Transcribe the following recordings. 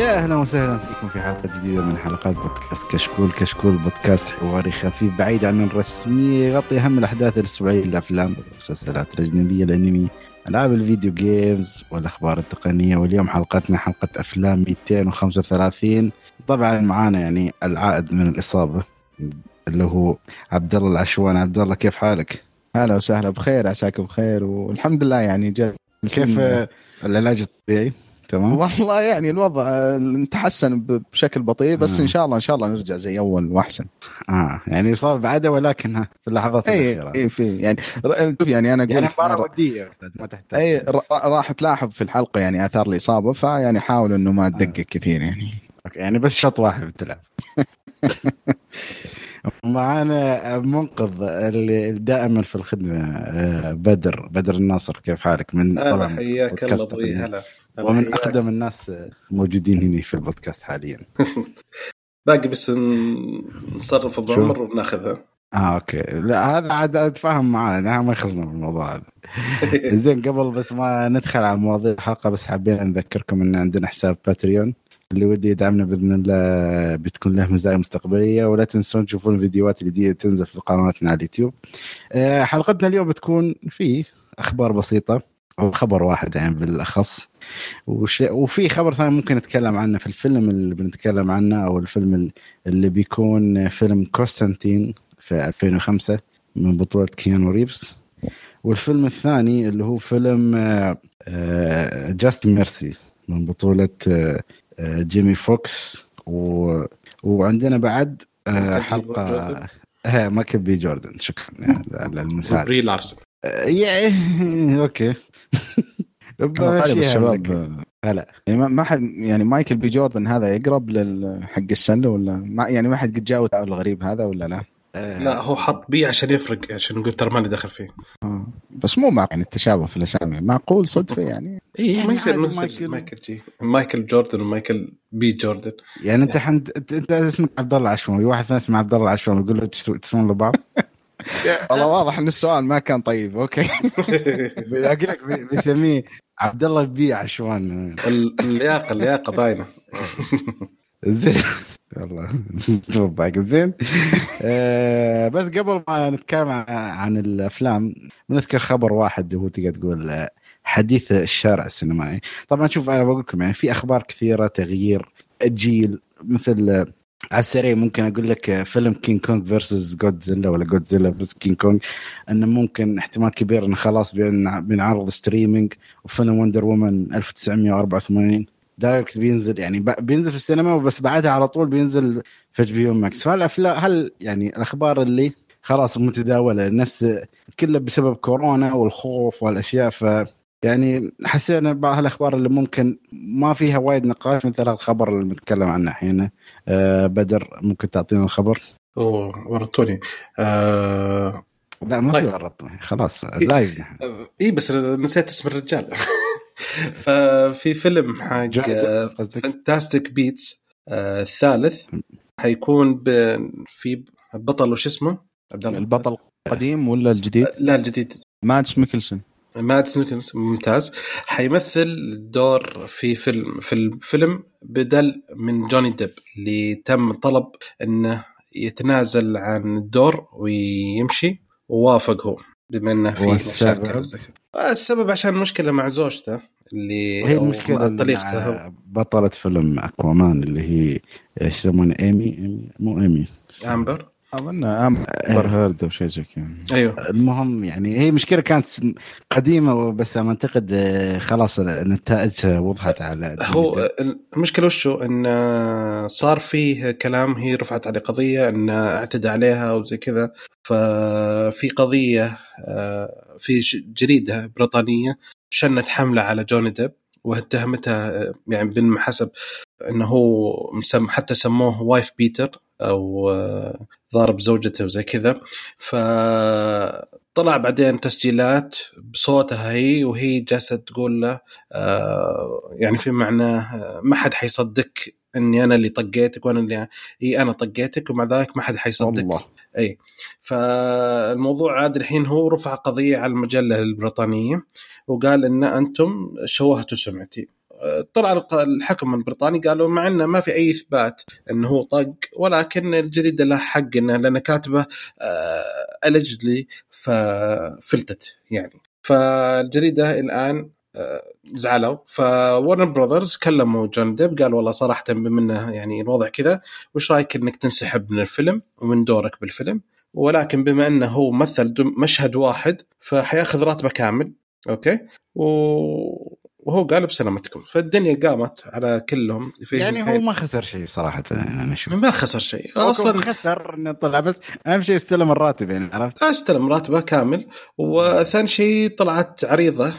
يا أهلا وسهلا فيكم في حلقة جديدة من حلقات بودكاست كشكول. كشكول بودكاست حواري خفيف بعيد عن الرسمية يغطي أهم الأحداث الأسبوعية الافلام والمسلسلات الأجنبية الأنمي ألعاب الفيديو جيمز والأخبار التقنية. واليوم حلقتنا حلقة أفلام 235 طبعا معانا يعني العائد من الإصابة اللي هو عبد الله العشوان. عبد الله كيف حالك؟ هلا وسهلا بخير عساكم بخير والحمد لله يعني جاء كيف العلاج الطبيعي؟ تمام؟ والله يعني الوضع آه، تحسن بشكل بطيء بس آه. إن شاء الله إن شاء الله نرجع زي أول وأحسن. آه يعني اصابه بعدها ولكن في اللحظات اي الأخيرة. اي في يعني شوف يعني أنا أقول يعني مباراه ودية يا أستاذ ما تحتاج. اي راح تلاحظ في الحلقة يعني آثار الإصابة فيعني حاول إنه ما تدقق كثير يعني. okay، يعني بس شوط واحد بتلعب معانا منقذ اللي دائما في الخدمة آه، بدر بدر الناصر كيف حالك؟ من هلا حياك الله أبوي هلا. ومن حياك. أقدم الناس موجودين هنا في البودكاست حاليا باقي بس نصرف ابو شو؟ عمر وناخذها آه okay لا هذا عاد أتفاهم معنا نحن ما يخصنا بالموضوع هذا زين قبل بس ما ندخل على مواضيع الحلقة بس حابين نذكركم إن عندنا حساب Patreon اللي ودي يدعمنا بإذن الله بتكون له مزايا مستقبلية ولا تنسون تشوفون الفيديوهات اللي تنزل في قناتنا على اليوتيوب. آه، حلقتنا اليوم بتكون في أخبار بسيطة أو خبر واحد يعني بالأخص. وش... وفي خبر ثاني ممكن نتكلم عنه في الفيلم اللي بنتكلم عنه أو الفيلم اللي بيكون فيلم كونستانتين في 2005 من بطولة كيانو ريفز والفيلم الثاني اللي هو فيلم Just Mercy من بطولة آه، آه، جيمي فوكس و... وعندنا بعد آه، Michael B حلقة Jordan. آه، Michael B. Jordan. شكرا يعني على المساعدة. Brie Larson. آه، يا- okay. الشباب هلا. يعني ما- ما حد يعني Michael B. Jordan هذا يقرب لل- حق السله ولا ما يعني ما حد قد جاء الغريب هذا ولا لا؟ آه، لا هو حط B عشان يفرق عشان يقول ترى ماني داخل فيه. آه. بس مو مع يعني التشابه في الأسامي معقول صدفة يعني؟ إي يعني ما يصير Michael. Michael J. Michael Jordan و Michael B. Jordan. يعني أنت حند... انت انت اسمك عبد الله عشوان واحد ثاني اسمه عبد الله عشوان يقول له تسو- تسوون لبعض؟ والله واضح إن السؤال ما كان طيب okay. أقول لك بي- بيسميه عبد الله ال B عشوان. ال- اللياقة اللياقة باينة. زين. والله توضحك زين. آه بس قبل ما نتكلم عن- الأفلام بنذكر خبر واحد هو تقدر تقول حديث الشارع السينمائي. طبعا شوف أنا بقول لكم يعني في أخبار كثيرة تغيير الجيل مثل على السريع ممكن أقول لك آه، فيلم King Kong versus Godzilla ولا Godzilla versus King Kong إنه ممكن احتمال كبير إنه خلاص بين- بينعرض streaming وفيلم Wonder Woman 1984 direct بينزل يعني بينزل في السينما وبس بعدها على طول بينزل في HBO Max فالافلام هل يعني الأخبار اللي خلاص متداولة نفس كله بسبب كورونا والخوف والأشياء ف يعني حسينا بعض الأخبار اللي ممكن ما فيها وايد نقاش مثل الخبر اللي بنتكلم عنه الحين أه بدر ممكن تعطينا الخبر؟ أوه ورطوني آه... لا ما في طيب. خلاص live نحن إي بس نسيت اسم الرجال ففي فيلم حق؟ Fantastic Beasts آه الثالث حيكون. في بطل وش اسمه؟ عبد الله البطل القديم ولا الجديد؟ لا الجديد Mads Mikkelsen Mads Mikkelsen ممتاز حيمثل دور في فيلم في الفيلم بدل من Johnny Depp اللي تم طلب إنه يتنازل عن الدور ويمشي ووافق هو بما إنه في؟ مشاكل. السبب عشان مشكلة مع زوجته اللي هي المشكلة طليقته بطلة فيلم أكوامان اللي هي إيش يسمونها إيمي؟ مو إيمي. آمبر. أظن امبر هيرد أو شيء زي كذا. أيوه. المهم يعني هي مشكلة كانت قديمة بس أعتقد آه، خلاص النتائج وضحت على هو المشكلة وشو إن صار فيه كلام هي رفعت عليه قضية إن اعتدى عليها وزي كذا. ففي قضية آه، في جريدة بريطانية شنت حملة على Johnny Depp واتهمته آه، يعني بالحسب إنه هو مسم حتى سموه wife beater. أو ضارب زوجته وزي كذا. فطلع بعدين تسجيلات بصوتها هي وهي جالسة تقول له آه، يعني في معناه ما حد حيصدق إني أنا اللي طقيتك وأنا اللي إي أنا طقيتك ومع ذلك ما حد حيصدق. والله أي. فالموضوع عاد الحين هو رفع قضية على المجلة البريطانية وقال إن أنتم شوهتوا سمعتي. طلع الحكم البريطاني قالوا مع إنه ما في أي إثبات إنه هو طق ولكن الجريدة لها حق إنه لأن كاتبه الجلي ففلتت يعني. فالجريدة الآن آه، زعلوا. فورن براذرز كلموا جون ديب قال والله صراحة بما إنه يعني الوضع كذا وش رأيك إنك تنسحب من الفيلم ومن دورك بالفيلم؟ ولكن بما إنه هو مثل مشهد واحد فحياخذ راتبه كامل. أوكي؟ و... وهو قال بسلامتكم فالدنيا قامت على كلهم في يعني هو ما خسر شيء صراحة أنا أشوف. ما خسر شيء. أصلا خسر إنه طلع بس أهم شيء استلم الراتب يعني عرفت؟ استلم راتبه كامل. وثاني شيء طلعت عريضة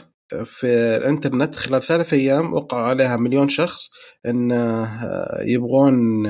في الإنترنت خلال ثلاث أيام وقعوا عليها مليون شخص إن آه، يبغون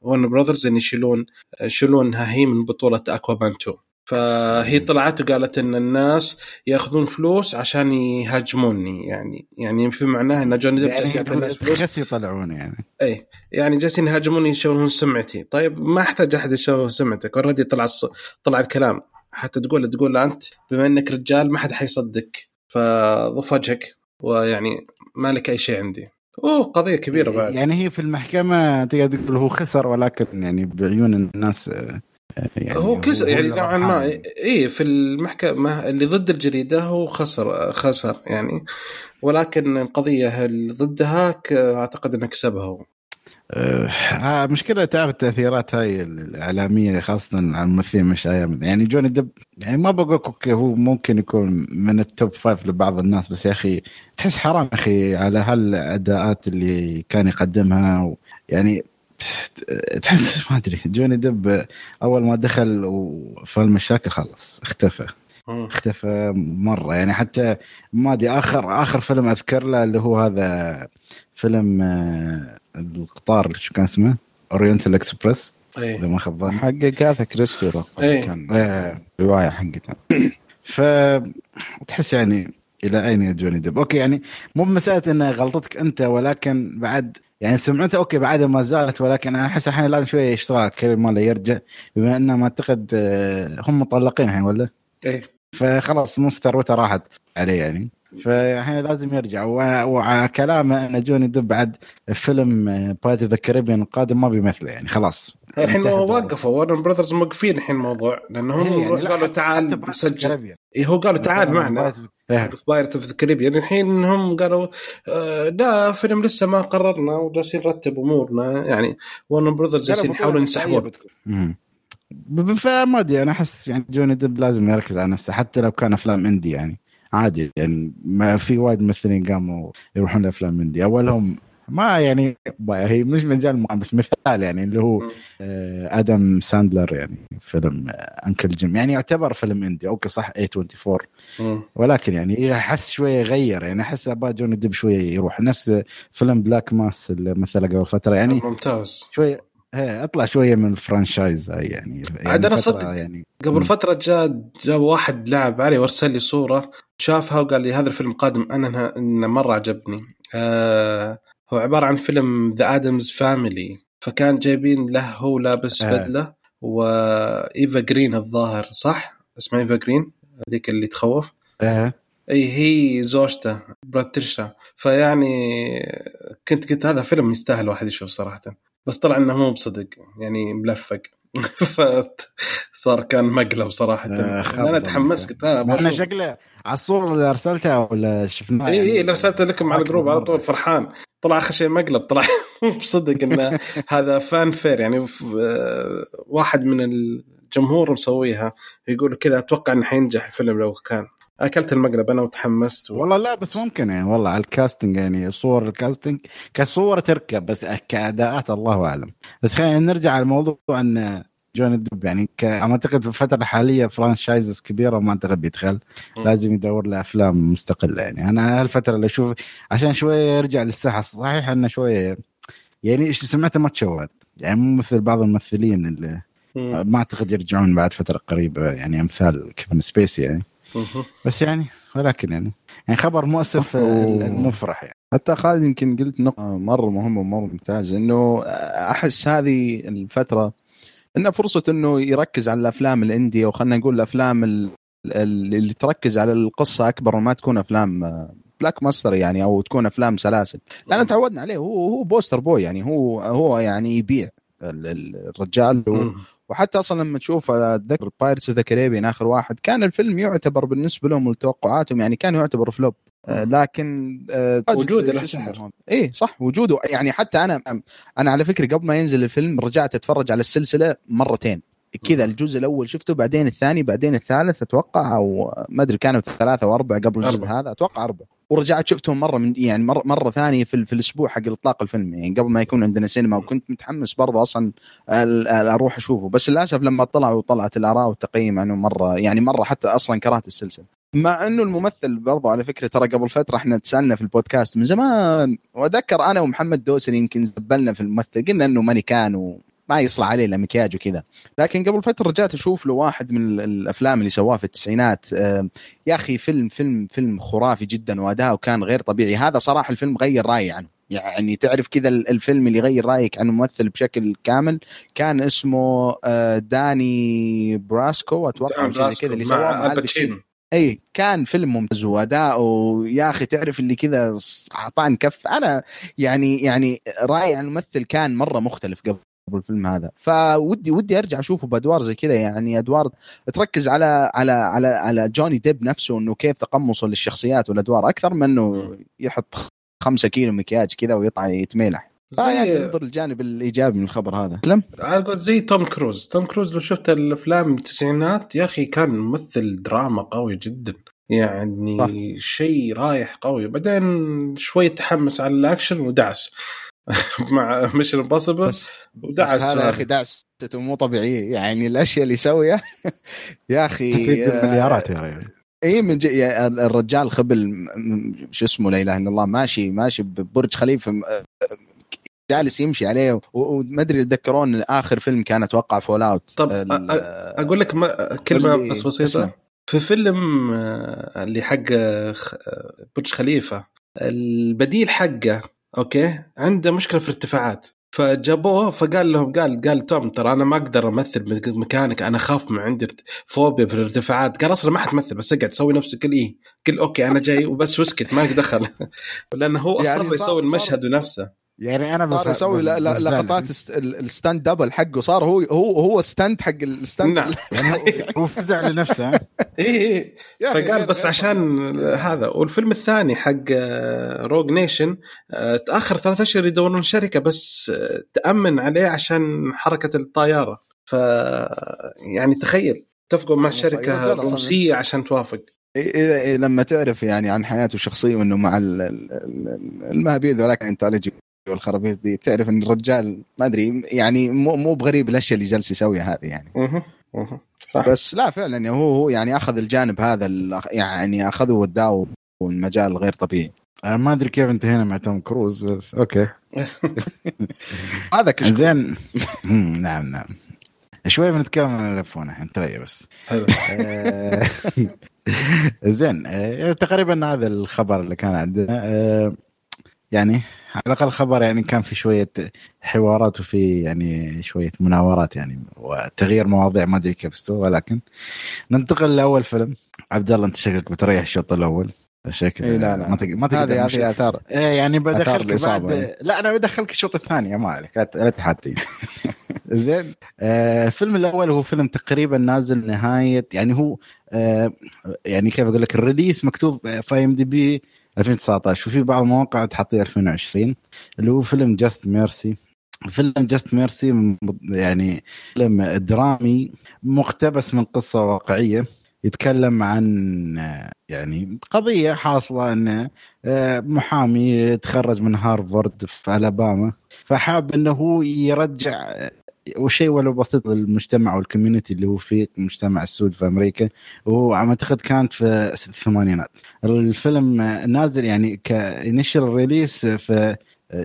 Warner Brothers إن يشيلون يشيلونها هي من بطولة Aquaman 2 فهي طلعت وقالت إن الناس يأخذون فلوس عشان يهاجموني يعني يعني في معناها إن Johnny Depp جالس يعطي الناس يعني فلوس. خس يطلعون يعني. اي يعني جالسين يهاجموني يشوهون سمعتي. طيب ما أحتاج أحد يشوه سمعتك. already طلع الص... طلع الكلام. حتى تقول تقول أنت بما إنك رجال ما حد حيصدق فضف وجهك ويعني ما لك أي شيء عندي. أوه قضية كبيرة بعد. يعني هي في المحكمة تقدر تقول هو خسر ولكن يعني بعيون الناس آه، يعني هو كسر يعني نوعا ما. اي في المحكمة اللي ضد الجريدة هو خسر خسر يعني. ولكن القضية اللي ضدها؟ أعتقد إنه كسبها هو. آه، آه، مشكلة تعرف التأثيرات هاي الإعلامية خاصة على الممثلين مش يعني جوني دب يعني ما بقول هو ممكن يكون من ال top five لبعض الناس بس يا أخي تحس حرام أخي على هالأداءات اللي كان يقدمها. يعني تحس ما أدري. Johnny Depp أول ما دخل وفي المشاكل خلص اختفى. اختفى مرة. يعني حتى ما أدري آخر آخر فيلم أذكر له اللي هو هذا فيلم آه، القطار شو كان اسمه؟ Oriental Express إذا اي ما خاب ظني. حق أجاثا كريستي إيه. كان. آه، رواية حقتها ف تحس يعني إلى أين يا جوني ديب؟ أوكي يعني مو بمسألة انه غلطتك أنت ولكن بعد يعني سمعته أوكي بعدها ما زالت ولكن أنا أحس الحين لازم شوية يشتغل على ال career ماله يرجع بما انه ما أعتقد آه، هم مطلقين الحين ولا؟ اي فخلاص نص ثروته راحت عليه يعني فالحين لازم يرجع وعلى كلامه ان جوني ديب بعد فيلم Pirates of the Caribbean القادم ما بيمثله يعني خلاص الحين. وقفوا وارنر براذرز موقفين الحين الموضوع لأنه إيه هم يعني لا، قالوا تعال سجل. إيه هو قالوا تعال معنا إيه. Pirates of the Caribbean الحين هم قالوا آه لا فيلم لسه ما قررنا وجالسين نرتب أمورنا يعني وارنر براذرز جالسين يحاولون بطولة ينسحبون بتكون. مم. ب- ب- فما أدري أنا أحس يعني جوني ديب لازم يركز على نفسه حتى لو كان أفلام indie يعني عادي يعني ما في وايد ممثلين قاموا يروحون لأفلام indie أولهم ما يعني هي مش مجال بس مثال يعني اللي هو. آه، آدم ساندلر يعني فيلم آه، Uncut Gems. يعني يعتبر فيلم indie. أوكي صح A24 مم. ولكن يعني احس شوية يغير يعني أحس أبغى جوني ديب شوية يروح. نفس فيلم Black Mass اللي مثله قبل فترة يعني ممتاز. شوية هي أطلع شوية من ال franchise هاي يعني عاد أنا فترة صدق يعني قبل مم. فترة جاء جاء واحد لعب علي وارسل لي صورة شافها وقال لي هذا الفيلم قادم أنا إنه مرة عجبني آه هو عبارة عن فيلم The Addams Family فكان جايبين له هو لابس آه. بدلة وإيفا جرين الظاهر صح؟ اسمها إيفا جرين هذيك اللي تخوف آه. إي هي زوجته مورتيشا فيعني كنت قلت هذا فيلم يستاهل واحد يشوف صراحة بس طلع إنه مو بصدق يعني ملفق. فصار كان مقلب صراحة. آه، أنا تحمست قلت إحنا أبغى شكله على الصورة اللي أرسلتها ولا شفناها؟ اي يعني اي اللي ارسلت لكم على الجروب على. طول فرحان. طلع آخر شيء مقلب طلع مو بصدق إنه هذا fan made. يعني ف- آه، واحد من الجمهور مسويها يقول كذا أتوقع إنه حينجح الفيلم لو كان. أكلت المقلب أنا وتحمست و... والله لا بس ممكن يعني والله على ال casting يعني صور ال casting كصور تركب بس كأداءات الله أعلم بس خلينا نرجع على الموضوع إن جوني ديب يعني ك... أعتقد في الفترة الحالية franchises كبيرة ما اعتقد بيدخل. لازم يدور له أفلام مستقلة يعني أنا هالفترة اللي أشوف عشان شوية يرجع للساحة صحيح إنه شوية يعني إيش سمعته ما تشوهت يعني مو مثل بعض الممثلين اللي. ما أعتقد يرجعون بعد فترة قريبة يعني أمثال كيفن سبيسي يعني. بس يعني ولكن يعني يعني خبر مؤسف أوه. المفرح يعني. حتى خالد يمكن قلت نقطة مرة مهمة ومرة ممتازة إنه أحس هذه الفترة إنه فرصة إنه يركز على الأفلام ال indie وخلنا نقول الأفلام ال- ال- اللي تركز على القصة أكبر وما تكون أفلام blockbuster يعني أو تكون أفلام سلاسل. لأن تعودنا عليه هو هو poster boy يعني هو هو يعني يبيع الرجال وحتى أصلا لما تشوف اتذكر Pirates of the Caribbean آخر واحد كان الفيلم يعتبر بالنسبة لهم ولتوقعاتهم يعني كان يعتبر flop آه، لكن آه وجود له سحر اي صح وجوده. يعني حتى أنا أنا على فكرة قبل ما ينزل الفيلم رجعت أتفرج على السلسلة مرتين. كذا الجزء الأول شفته بعدين الثاني بعدين الثالث أتوقع أو ما أدري كانوا ثلاثة أو أربعة قبل الجزء هذا أتوقع أربعة. ورجعت شفتهم مرة من يعني مرة, مرة ثانية في, في الأسبوع حق إطلاق الفيلم يعني قبل ما يكون عندنا سينما وكنت متحمس برضه أصلا أروح أشوفه. بس للأسف لما طلعوا وطلعت الآراء والتقييم عنه مرة يعني مرة حتى أصلا كرهت السلسلة. مع إنه الممثل برضه على فكرة ترى قبل فترة إحنا تسألنا في البودكاست من زمان وأتذكر أنا ومحمد دوسري يمكن زبلنا في الممثل قلنا إنه ماني كان ما يصلح عليه إلا مكياج وكذا. لكن قبل فترة رجعت أشوف له واحد من الأفلام اللي سواها في التسعينات يا أخي فيلم فيلم فيلم خرافي جدا واداؤه كان غير طبيعي. هذا صراحة الفيلم غير رأيي عنه. يعني تعرف كذا الفيلم اللي يغير رأيك عن الممثل بشكل كامل كان اسمه آه، داني براسكو أتوقع زي كذا اللي سواه مع اي كان فيلم ممتاز واداؤه يا أخي تعرف اللي كذا أعطاني كف. أنا يعني يعني رأيي عن الممثل كان مرة مختلف قبل. الفيلم هذا. فودي، ودي أرجع أشوفه بأدوار زي كذا. يعني أدوار تركز على على على على جوني ديب نفسه إنه كيف تقمصه للشخصيات والأدوار. أكثر من إنه يحط خمسة كيلو مكياج كذا ويطلع يتميلح يعني انظر الجانب الإيجابي من الخبر هذا. أقول زي توم كروز. توم كروز لو شفت الأفلام التسعينات يا أخي كان ممثل دراما قوي جدا. يعني شيء رايح قوي. بعدين شوي تحمس على الأكشن ودعس. مع Mission Impossible بس, بس هذا يا أخي دعسته مو طبيعيه يعني الأشياء اللي يسويها يا أخي مليارات يعني اي من جي الرجال خبل شو اسمه لا إله إلا الله ماشي ماشي ببرج خليفة جالس يمشي عليه وما أدري تذكرون آخر فيلم كان أتوقع Fallout طب أقول لك كلمة بس بسيطة. في فيلم آه، اللي حق آه، برج خليفة البديل حقه أوكي؟ عنده مشكلة في الارتفاعات. فجابوه فقال لهم قال قال توم ترى أنا ما أقدر أمثل مكانك أنا أخاف من عندي فوبيا في الارتفاعات. قال أصلا ما حتمثل بس اقعد سوي نفسك قل إيه. قل أوكي أنا جاي وبس واسكت ما دخل. لأنه هو أصلا يعني يسوي المشهد بنفسه. يعني أنا صار يسوي لقطات ال stunt double حقه. صار هو هو هو stunt حق ال stunt نعم. يعني هو فزع لنفسه اي اي فقال بس عشان هذا. والفيلم الثاني حق Rogue Nation تاخر ثلاث أشهر يدورون شركة بس آه، تأمن عليه عشان حركة الطيارة. ف يعني تخيل اتفقوا مع شركة روسية عشان توافق. إيه لما تعرف يعني عن حياته الشخصية وإنه مع المهابيل ذولاك Scientology والخرابيط دي. تعرف إن الرجال ما أدري يعني مو مو بغريب الأشياء اللي جالس يسويها هذه يعني. أها أها صح. بس لا فعلا يعني هو هو يعني أخذ الجانب هذا يعني أخذه وداه والمجال غير طبيعي. أنا ما أدري كيف انتهينا مع توم كروز بس أوكي. هذا كشكو. زين. نعم نعم. شوي بنتكلم عن الايفون الحين ترى بس. حلو. آه، زين آه، تقريبا هذا الخبر اللي كان عندنا. آه، يعني على الأقل خبر يعني كان في شوية حوارات وفي يعني شوية مناورات يعني وتغيير مواضيع ما أدري كيف استوى ولكن ننتقل لأول فيلم. عبد الله أنت شكلك بتريح الشوط الأول. شكل إيه لا لا. ما تقدر ما تقدر هذه آثار. إيه يعني بدخلك بعد يعني. لا أنا بدخلك الشوط الثاني ما عليك لا تحدي. زين. آه الفيلم الأول هو فيلم تقريبا نازل نهاية يعني هو آه يعني كيف أقول لك الريليس مكتوب في ام دي بي 2019 وفي بعض المواقع تحطيه 2020 اللي هو فيلم Just Mercy فيلم Just Mercy يعني فيلم درامي مقتبس من قصة واقعية يتكلم عن يعني قضية حاصلة إن آه، محامي تخرج من هارفارد في ألاباما فحاب إنه يرجع وشيء ولو بسيط للمجتمع وال community اللي هو فيه المجتمع السود في أمريكا وعم أعتقد كانت في الثمانينات. الفيلم نازل يعني ك initial release في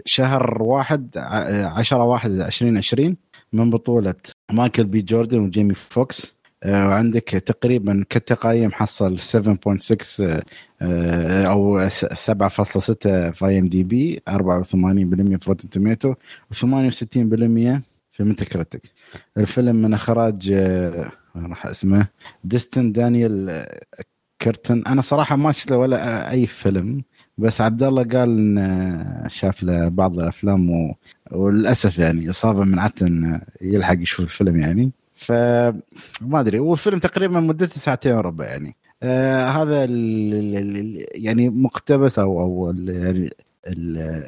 شهر واحد 10 واحد 2020 من بطولة مايكل بي جوردن وجيمي فوكس. وعندك تقريبا كتقييم حصل 7.6 أو 7.6 في IMDb 84% في Rotten Tomatoes و68% في Metacritic الفيلم من إخراج آه، راح أسمه ديستن دانيال آه، كرتن أنا صراحة ما شفت ولا أي فيلم بس عبد الله قال إن شاف له بعض الأفلام و... وللأسف يعني إصابة من عدن يلحق يشوف الفيلم يعني. ف ما أدري. هو الفيلم تقريبا مدته ساعتين وربع يعني. آه هذا ال... ال... يعني مقتبس أو أو. يعني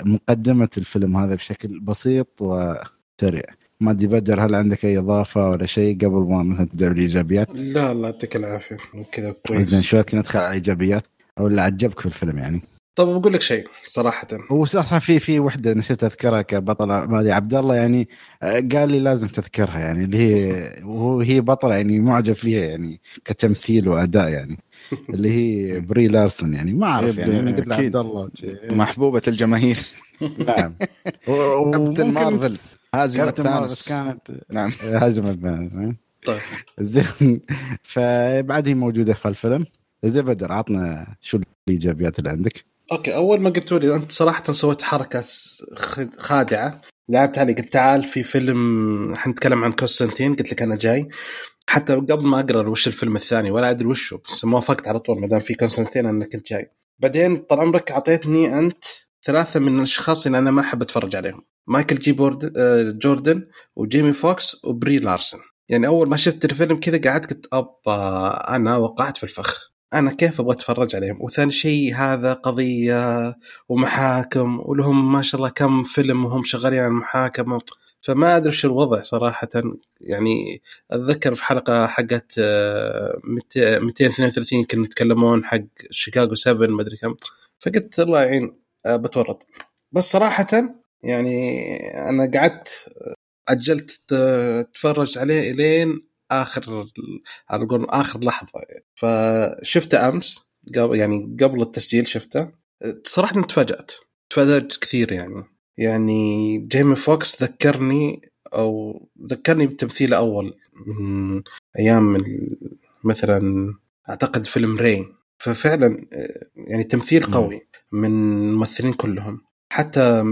مقدمة الفيلم هذا بشكل بسيط وسريع. ما أدري بدر هل عندك أي إضافة ولا شيء قبل ما مثلا تبدا بالايجابيات؟ لا الله يعطيك العافية. كذا كويس. زين شوي ندخل على الإيجابيات. أو اللي عجبك في الفيلم يعني. طب بقول لك شيء صراحة. هو أصلا في في وحدة نسيت أذكرها كبطلة. ما أدري عبد الله يعني آه، قال لي لازم تذكرها يعني اللي هي وهو هي بطلة يعني معجب فيها يعني كتمثيل وأداء يعني. اللي هي بري لارسون يعني. ما أعرف يعني أنا قلت عبد الله. محبوبة الجماهير. نعم. كابتن مارفل. هازمة Thanos كانت نعم. هازمة Thanos طيب. زين. فبعد هي موجودة في الفيلم زين بدر عطنا شو الإيجابيات اللي عندك. أوكي أول ما قلتوا لي أنت صراحة سويت حركة خادعة. لعبت علي قلت تعال في فيلم حنتكلم عن كونستانتين. قلت لك أنا جاي. حتى قبل ما أقرأ وش الفيلم الثاني ولا أدري وشه بس ما وافقت على طول ما دام في كونستانتين أنا كنت جاي. بعدين طال عمرك أعطيتني أنت ثلاثة من الأشخاص اللي أنا ما أحب أتفرج عليهم. مايكل بي جورد آه، جوردن وجيمي فوكس وبري لارسن يعني أول ما شفت الفيلم كذا قعدت قلت أبد أنا وقعت في الفخ. أنا كيف أبغى أتفرج عليهم؟ وثاني شيء هذا قضية ومحاكم ولهم ما شاء الله كم فيلم وهم شغالين على المحاكمة. فما أدري وش الوضع صراحة. يعني أتذكر في حلقة حقت 232 آه، كانوا يتكلمون حق شيكاغو 7 ما أدري كم. فقلت الله يعين آه، بتورط. بس صراحة يعني أنا قعدت أجلت أتفرج عليه إلين آخر على قول آخر لحظة يعني. فشفته أمس قبل يعني قبل التسجيل شفته. صراحة تفاجأت تفاجأت كثير يعني. يعني جيمي فوكس ذكرني أو ذكرني بتمثيله أول من أيام مثلا أعتقد فيلم رين. ففعلا يعني تمثيل قوي من الممثلين كلهم. حتى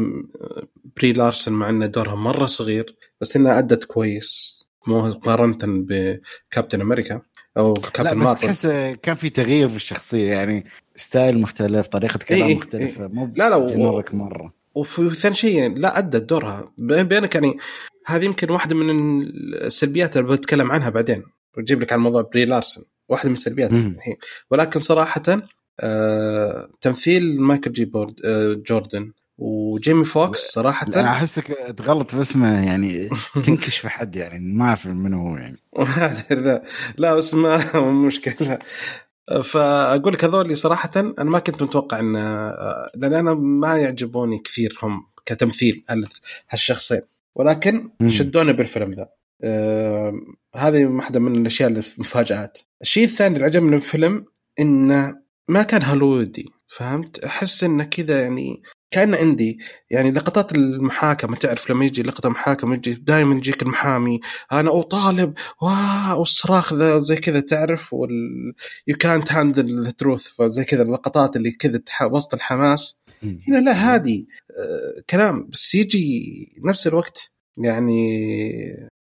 بري لارسن مع إنه دورها مرة صغير بس انها أدت كويس. مقارنة بكابتن أمريكا أو Captain Marvel. تحس كان في تغيير في الشخصية يعني style مختلف طريقة كلام إيه مختلفة إيه. مو لا لا و... مرة. وفي ثاني شيء لا أدت دورها. بينك يعني هذه يمكن واحدة من السلبيات اللي بتكلم عنها بعدين. بجيب لك عن موضوع بري لارسن. واحدة من السلبيات ولكن صراحة آه تمثيل مايكل بي جورد آه جوردن وجيمي فوكس صراحة. أنا أحسك تغلط باسمه يعني تنكش في حد يعني ما أعرف من هو يعني. لا لا بس ما مشكلة. فأقول لك هذول صراحة أنا ما كنت متوقع أن لأن أنا ما يعجبوني كثير هم كتمثيل هالشخصين. ولكن شدوني بالفيلم ذا. آه هذه واحدة من الأشياء المفاجآت الشيء الثاني اللي عجبني في الفيلم إنه ما كان هوليوودي فهمت؟ أحس إنه كذا يعني كانه عندي يعني لقطات المحاكمة تعرف لما يجي لقطة محاكمة يجي دائما يجيك المحامي أنا أطالب والصراخ ذا زي كذا تعرف؟ وال يو كانت هاندل ذا تروث فزي كذا اللقطات اللي كذا وسط الحماس. هنا لا هادي آه كلام بس يجي نفس الوقت يعني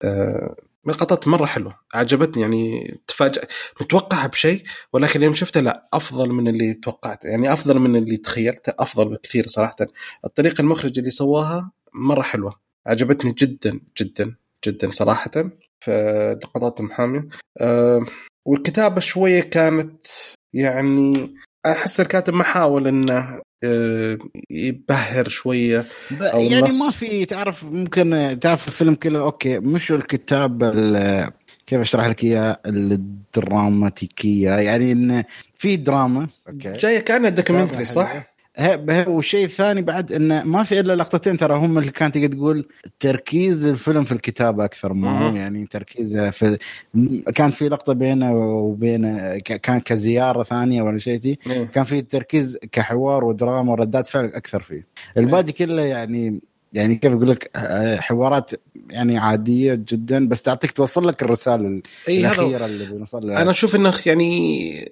آه لقطات مرة حلوة عجبتني يعني تفاجأ متوقعها بشيء ولكن يوم شفته لا أفضل من اللي توقعت يعني أفضل من اللي تخيلته أفضل بكثير صراحة. الطريقة المخرج اللي سواها مرة حلوة عجبتني جدا جدا جدا صراحة. في لقطات المحاميه أه والكتابة شوية كانت يعني أحس الكاتب ما حاول إنه آه، يبهر شوية أو يعني النص. ما في تعرف ممكن تعرف الفيلم كله okay مش الكتاب كيف أشرح لك إياه الدراماتيكية يعني انه في دراما okay جاية كأنها documentary صح؟ والشيء الثاني بعد انه ما في إلا لقطتين ترى هم اللي كانت تقدر تقول تركيز الفيلم في الكتابة أكثر ما هو يعني تركيزه في كان في لقطة بينه وبين كان كزيارة ثانية ولا شيء كان في تركيز كحوار ودراما وردات فعل أكثر فيه. الباقي كله يعني يعني كيف أقول لك حوارات يعني عادية جدا بس تعطيك توصل لك الرسالة أي الأخيرة اللي بنوصل لها. أنا أشوف إنه يعني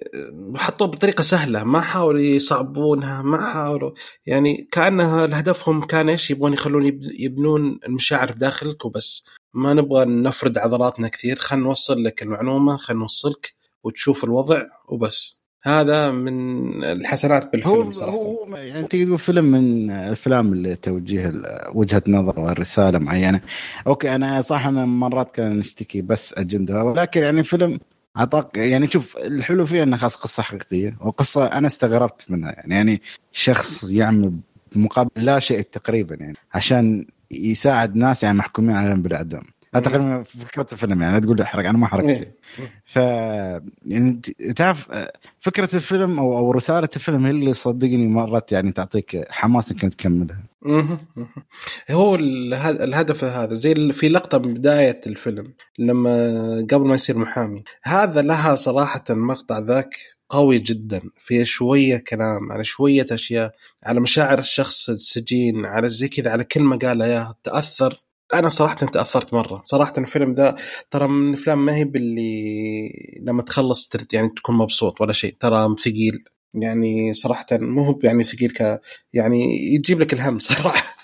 حطوه بطريقة سهلة ما حاولوا يصعبونها ما حاولوا يعني كانها هدفهم كان إيش؟ يبغون يخلون يبنون المشاعر في داخلك وبس. ما نبغى نفرد عضلاتنا كثير خلينا نوصل لك المعلومة خلينا نوصلك وتشوف الوضع وبس. هذا من الحسنات بالفيلم هو صراحة. هو يعني تقدر تقول فيلم من الأفلام اللي توجيه وجهة نظر ورسالة معينة. أوكي أنا صح أنا مرات كان نشتكي بس أجندة ولكن يعني فيلم اعطاك يعني شوف الحلو فيه إنه خاص قصة حقيقية وقصة أنا استغربت منها. يعني يعني شخص يعمل مقابل لا شيء تقريبا يعني عشان يساعد ناس يعني محكومين عليهم بالاعدام تقريبا فكره الفيلم يعني لا تقول لي أحرق أنا ما حرقت شيء إيه. ف يعني تعرف فكرة الفيلم أو أو رسالة الفيلم هي اللي صدقني مرات يعني تعطيك حماس إنك تكملها. هو اله- الهدف هذا زي في لقطة من بداية الفيلم لما قبل ما يصير محامي هذا لها صراحة المقطع ذاك قوي جدا فيه شوية كلام على شوية أشياء على مشاعر الشخص السجين على زي كذا على كلمة قالها تأثر أنا صراحة تاثرت مرة. صراحة الفيلم ذا ترى من الأفلام ما هي باللي لما تخلص يعني تكون مبسوط ولا شيء. ترى ثقيل. يعني صراحة مو هو يعني ثقيل ك يعني يجيب لك الهم صراحة.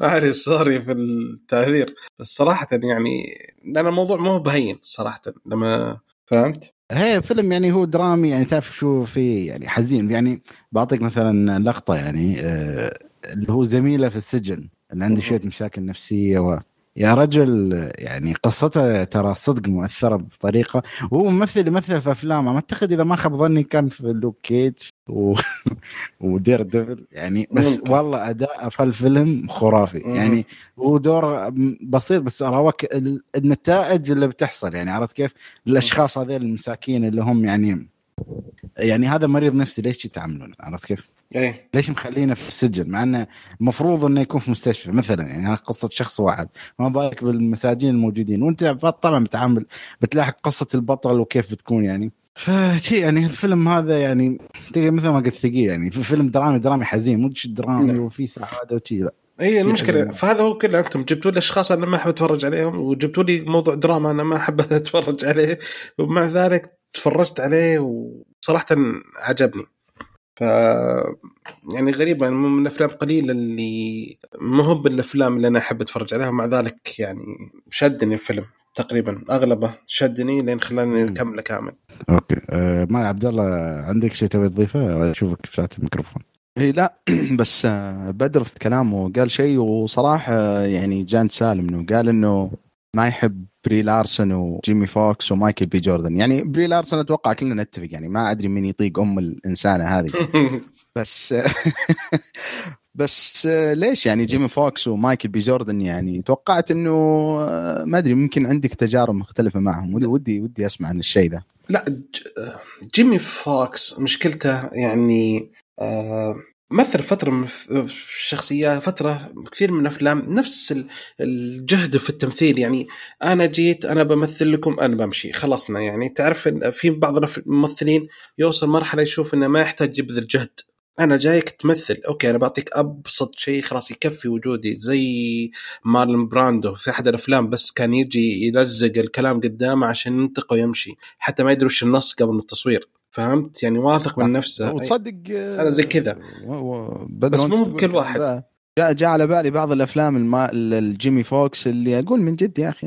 معلي سوري في التعبير. بس صراحة يعني لأن الموضوع مو بهين صراحة. لما فهمت؟ هي فيلم يعني هو درامي يعني تعرف شو في يعني حزين. يعني بعطيك مثلا لقطة يعني آه، اللي هو زميلة في السجن. اللي عنده. شوية مشاكل نفسية و يا رجل يعني قصته ترى صدق مؤثرة بطريقة وهو ممثل يمثل في افلام أعتقد إذا ما خاب ظني كان في Luke Cage و... و Daredevil يعني بس ممكن. والله أداء في الفيلم خرافي. يعني هو دور بسيط بس هو ك- ال- النتائج اللي بتحصل يعني عرفت كيف؟ الأشخاص هذول المساكين اللي هم يعني يعني هذا مريض نفسي ليش يتعاملون عرفت كيف؟ إيه. ليش مخلينه في السجن؟ مع إنه المفروض إنه يكون في مستشفى مثلا يعني قصة شخص واحد. ما بالك بالمساجين الموجودين؟ وأنت طبعا بتعامل بتلاحق قصة البطل وكيف بتكون يعني. فشي يعني الفيلم هذا يعني مثل ما قلت ثقيل يعني. في فيلم درامي درامي حزين مو درامي نعم. وفي سعادة وشي لا. اي المشكلة حزن. فهذا هو كله أنتم جبتوا لي أشخاص أنا ما أحب أتفرج عليهم وجبتوا لي موضوع دراما أنا ما أحب أتفرج عليه ومع ذلك تفرجت عليه وصراحه عجبني. ف يعني غريبة يعني من الأفلام قليلة اللي ما هو بالأفلام اللي أنا أحب أتفرج عليها ومع ذلك يعني شدني الفيلم تقريبا أغلبه شدني لين خلاني. أكمله كامل. Okay. أه ما عبد الله عندك شيء تبي تضيفه؟ أشوفك فتحت الميكروفون. اي لا بس آه، بدر في كلامه قال شيء وصراحة آه، يعني جان سالم إنه قال إنه ما يحب بري لارسون وجيمي فوكس ومايكل بي جوردن. يعني بري لارسون أتوقع كلنا نتفق يعني ما أدري مين يطيق أم الإنسانة هذه. بس بس ليش يعني جيمي فوكس ومايكل بي جوردن؟ يعني توقعت إنه ما أدري ممكن عندك تجارب مختلفة معهم. ودي ودي ودي أسمع عن الشيء ذا لا جيمي فوكس مشكلته يعني آه، مثل فترة من الشخصية فترة كثير من الأفلام نفس ال- الجهد في التمثيل. يعني أنا جيت أنا بمثل لكم أنا بمشي. خلصنا. يعني تعرف في بعض الممثلين يوصل مرحلة يشوف إنه ما يحتاج يبذل جهد. أنا جايك تمثل. okay أنا بعطيك أبسط شيء خلاص يكفي وجودي. زي مارلون براندو في أحد الأفلام بس كان يجي يلزق الكلام قدامه عشان ينطق ويمشي. حتى ما يدري وش النص قبل التطوير فهمت؟ يعني واثق من نفسه. وتصدق أنا زي كذا. بس مو بكل واحد. جاء جاء على بالي بعض الأفلام الما الجيمي فوكس اللي أقول من جد يا أخي.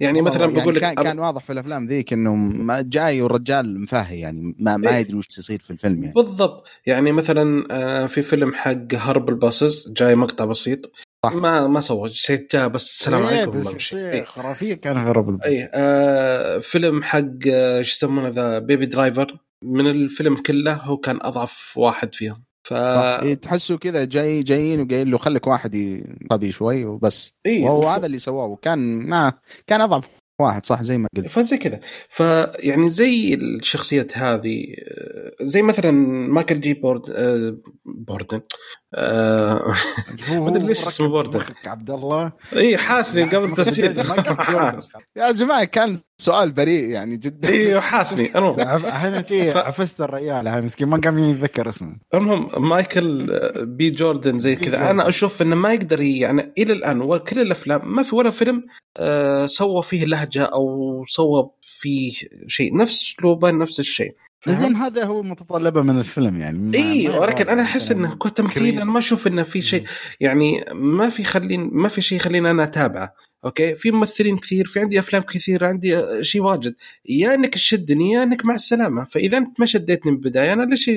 يعني مثلا والله بقول لك كان, كان واضح في الأفلام ذيك انه جاي والرجال مفاهي يعني ما, ما إيه. يدري وش تصير في الفيلم يعني. بالضبط. يعني مثلا آه، في فيلم حق Horrible Bosses جاي مقطع بسيط. صح. ما ما سوى شيء. جاء بس السلام إيه، عليكم بس إيه. خرافية كان Horrible. أي آه فيلم حق آه، شو يسمونه ذا Baby Driver. من الفيلم كله هو كان أضعف واحد فيهم. ف. إيه، تحسه كذا جاي جايين وقايل له خليك واحد ي- طبي شوي وبس. إيه، وهو ف- هذا اللي سواه. وكان ما كان أضعف واحد صح؟ زي ما قلت. فزي كذا. فيعني زي الشخصيات هذه آه، زي مثلا مايكل جي بورد آه، جوردن. ما أدري ليش اسمه. مخك عبد الله. إي حاسني قبل التسجيل. يا جماعة كان سؤال بريء يعني جدا. أيوه حاسني. المهم إحنا شيء عفست الرجال مسكين ما قام يتذكر اسمه. المهم مايكل آه، بي جوردن زي كذا. أنا أشوف إنه ما يقدر يعني إلى الآن وكل الأفلام ما في ولا فيلم آه، سوى فيه لهجة أو سوى فيه شيء. نفس أسلوبه نفس الشيء. زين هذا هو متطلبة من الفيلم يعني اي ولكن أنا أحس إنه كتمثيل. أنا ما أشوف إنه في شيء يعني ما في خلين ما في شيء يخليني أنا أتابعه okay؟ في ممثلين كثير في عندي أفلام كثير عندي شيء واجد. يا إنك تشدني يا إنك مع السلامة. فإذا أنت ما شديتني من البداية أنا ليش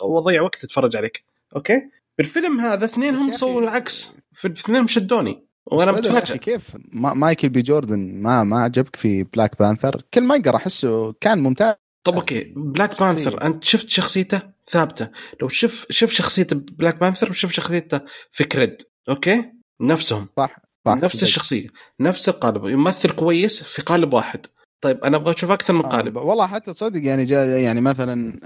أضيع وقت أتفرج عليك؟ okay؟ بالفيلم هذا اثنينهم سووا العكس. في اثنينهم شدوني وأنا متفاجئ. كيف؟ ما مايكل بي جوردن ما ما عجبك في Black Panther كيلمونجر أحسه كان ممتاز. طب okay Black. Panther أنت شفت شخصيته؟ ثابتة. لو شوف شوف شخصية Black Panther وشوف شخصيته في Creed okay؟ نفسهم. صح صح نفس. الشخصية نفس القالب يمثل كويس في قالب واحد. طيب أنا أبغى أشوف أكثر من آه، قالب. والله حتى تصدق يعني جا يعني مثلا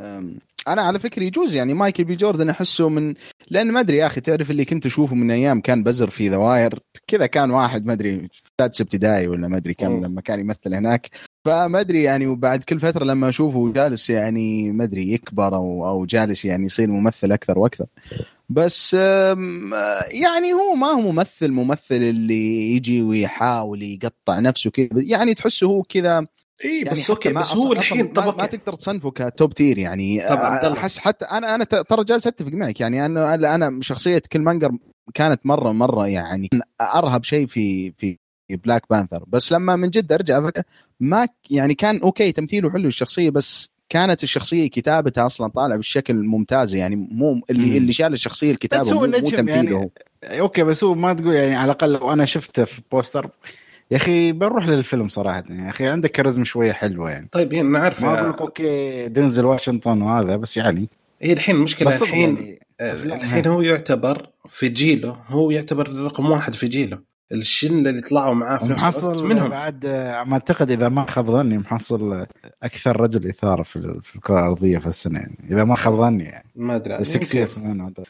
أنا على فكرة يجوز يعني مايكل بي جوردن أحسه من لأن ما أدري يا أخي تعرف اللي كنت أشوفه من أيام كان بزر في The Wire كذا كان واحد ما أدري سادس ابتدائي ولا ما أدري كم. لما كان يمثل هناك. فما أدري يعني وبعد كل فترة لما أشوفه جالس يعني ما أدري يكبر أو أو جالس يعني يصير ممثل أكثر وأكثر. بس يعني هو ما هو ممثل ممثل اللي يجي ويحاول يقطع نفسه كذا يعني تحسه هو كذا اي يعني بس حتى okay ما بس هو الحين ما, ما تقدر تصنفه ك top tier يعني الله. أحس حتى أنا أنا ترى جالس أتفق معك يعني أنا أنا شخصية كيلمونجر كانت مرة مره يعني أرهب شيء في في Black Panther بس لما من جد أرجع ما يعني كان okay تمثيله حلو الشخصية بس كانت الشخصية كتابتها أصلا طالع بالشكل ممتاز يعني مو اللي مم. اللي شال الشخصية الكتابة بس هو مو, مو نجم تمثيله يعني هو. okay بس هو ما تقول يعني على الأقل لو أنا شفته في بوستر يا أخي بنروح للفيلم صراحة. يعني يا أخي عندك كاريزما شوية حلوة يعني. طيب يعني أنا عارف ما أقول لك okay دينزل واشنطن وهذا بس يعني. هي الحين المشكلة الحين يعني. آه، أفلام- الحين هو يعتبر في جيله هو يعتبر رقم واحد في جيله. الشلة اللي طلعوا معاه في نفس الوقت منهم. بعد آه، ما أعتقد إذا ما خاب ظني محصل آه، أكثر رجل إثارة في في الكرة الأرضية في السنة يعني. إذا ما خاب ظني يعني. ما أدري sexiest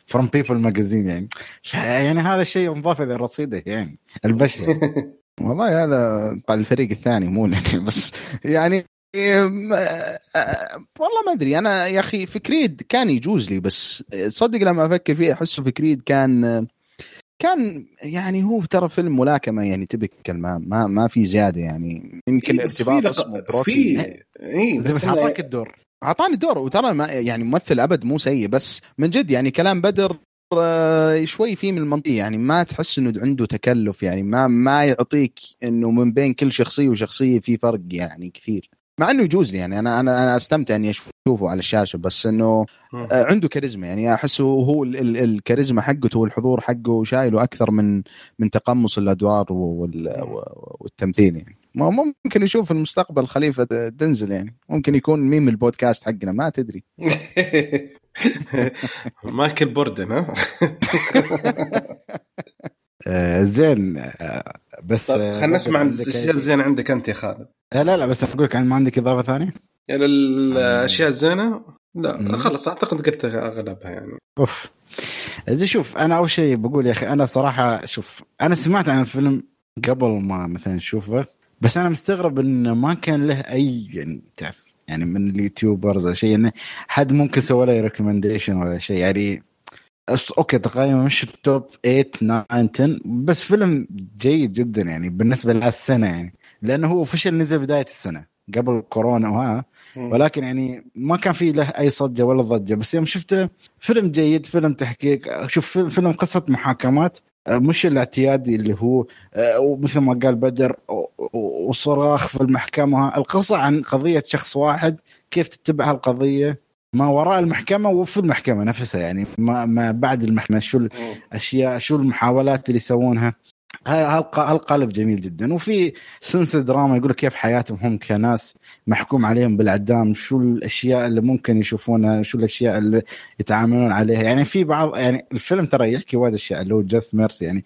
from People Magazine يعني. يعني هذا الشيء انضاف إلى رصيده يعني البشر والله هذا طبعا الفريق الثاني مو بس يعني والله ما أدري. أنا يا أخي في كريد كان يجوز لي بس صدق لما أفكر فيه احسه في كريد كان كان يعني هو ترى فيلم ملاكمة يعني تبكل ما ما ما في زيادة يعني. يمكن إيه، ارتباط اسمه في اي بس بس أعطاك الدور. أعطاني دور وترى ما يعني ممثل أبد مو سيء بس من جد يعني كلام بدر شوي فيه من المنطقة يعني ما تحس إنه عنده تكلف يعني ما ما يعطيك إنه من بين كل شخصية وشخصية في فرق يعني كثير. مع إنه يجوز لي يعني أنا أنا أنا أستمتع إني أشوفه على الشاشة بس إنه. آه، عنده كاريزما يعني أحسه هو ال- ال- الكاريزما حقته والحضور حقه شايله أكثر من من تقمص الأدوار وال- والتمثيل يعني. ما ممكن يشوف المستقبل خليفة دنزل يعني. ممكن يكون ميم البودكاست حقنا ما تدري. مايكل بوردن ها؟ آه زين آه بس طيب آه، خلينا نسمع عن الأشياء الزينة عندك أنت يا خالد. لا لا بس أقول لك عن- ما عندك إضافة ثانية؟ يعني الأشياء الزينة؟ مم. لا خلص أعتقد قلت أغلبها يعني. أوف. زين شوف أنا أول شيء بقول يا أخي أنا صراحة شوف أنا سمعت عن الفيلم قبل ما مثلا اشوفه بس أنا مستغرب انه ما كان له أي يعني تعرف يعني من ال YouTubers ولا شيء انه حد ممكن سوى له recommendation ولا شيء. يعني okay تقريبا مش ال top 8 9 10 بس فيلم جيد جدا يعني بالنسبة لهالسنة يعني. لأنه هو فشل نزل بداية السنة قبل كورونا وها. ولكن يعني ما كان في له أي صجه ولا ضجة. بس يوم شفته فيلم جيد فيلم تحقيق شوف فيلم- قصة محاكمات. مش الاعتيادي اللي هو آه، ومثل ما قال بدر وصراخ في المحكمة. القصة عن قضية شخص واحد كيف تتبع هالقضية؟ ما وراء المحكمة وفي المحكمة نفسها يعني ما, ما بعد المحكمة شو الاشياء شو المحاولات اللي يسوونها. هالقالب جميل جدا. وفي sense drama يقول كيف حياتهم هم كناس محكوم عليهم بالأعدام شو الأشياء اللي ممكن يشوفونها شو الأشياء اللي يتعاملون عليها. يعني في بعض يعني الفيلم ترى يحكي وايد أشياء اللي هو Just Mercy يعني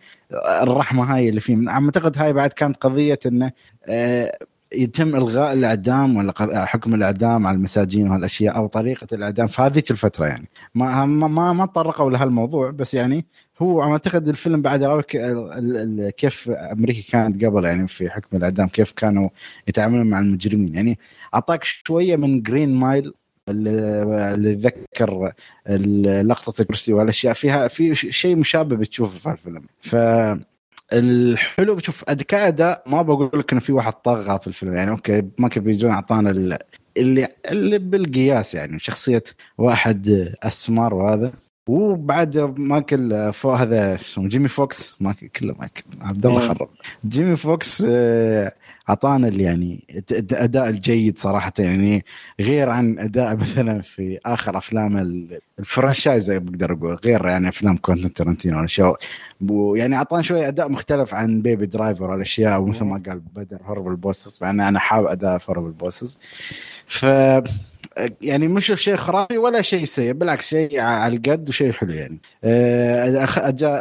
الرحمة هاي اللي فيه. أعتقد هاي بعد كانت قضية إنه آه، يتم إلغاء الأعدام ولا حكم الأعدام على المساجين وهالأشياء أو طريقة الأعدام. في هذيك الفترة يعني. ما ما ما, ما تطرقوا لهالموضوع بس يعني هو أعتقد الفيلم بعد يراويك كيف أمريكا كانت قبل يعني في حكم الإعدام كيف كانوا يتعاملون مع المجرمين. يعني أعطاك شوية من Green Mile اللي ال- لقطة الكرسي والأشياء. فيها في شيء مشابه بتشوفه في الفيلم. ف الحلو بشوف كاداء ما بقول لك إنه في واحد طغى في الفيلم. يعني okay ما كان أعطانا ال- اللي اللي بالقياس يعني شخصية واحد أسمر وهذا. وبعد مايكل فو هذا اسمه جيمي فوكس مايكل كله مايكل عبد الله مم. خرب. جيمي فوكس آه، أعطانا يعني الاداء الجيد صراحة يعني غير عن أداء مثلا في آخر أفلام ال- ال franchise بقدر أقول غير يعني أفلام Quentin Tarantino والاشياء يعني أعطانا شوية أداء مختلف عن Baby Driver والاشياء ومثل ما قال بدر Horrible Bosses مع إن أنا حاب أداء Horrible Bosses ف يعني مش شيء خرافي ولا شيء سيء بالعكس شيء على القد وشيء حلو يعني. آه،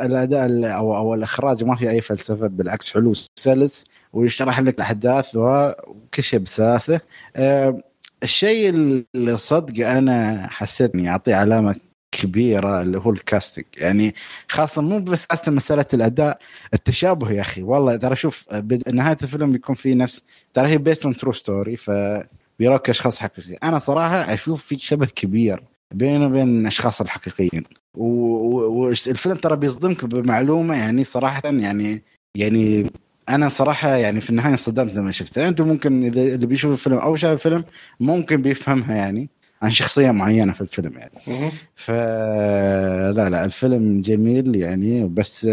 الأداء ال- أو أو الإخراج ما في أي فلسفة بالعكس حلو سلس ويشرح لك الأحداث وكل شيء بسلاسه آه، الشيء اللي صدق أنا حسيت إني أعطيه علامة كبيرة اللي هو الكاستنج. يعني خاصة مو بس أصلا مسألة الأداء. التشابه يا أخي والله ترى شوف نهاية الفيلم بيكون في نفس ترى هي based on true story ف بيروك أشخاص حقيقيين. أنا صراحة أشوف في شبه كبير بينه وبين الاشخاص الحقيقيين. والفيلم ترى بيصدمك بمعلومة يعني صراحة يعني يعني أنا صراحة يعني في النهاية انصدمت لما شفتها أنتم ممكن اذا اللي بيشوف الفيلم أو شاف الفيلم ممكن بيفهمها يعني عن شخصية معينة في الفيلم يعني. فلا لا الفيلم جميل يعني. بس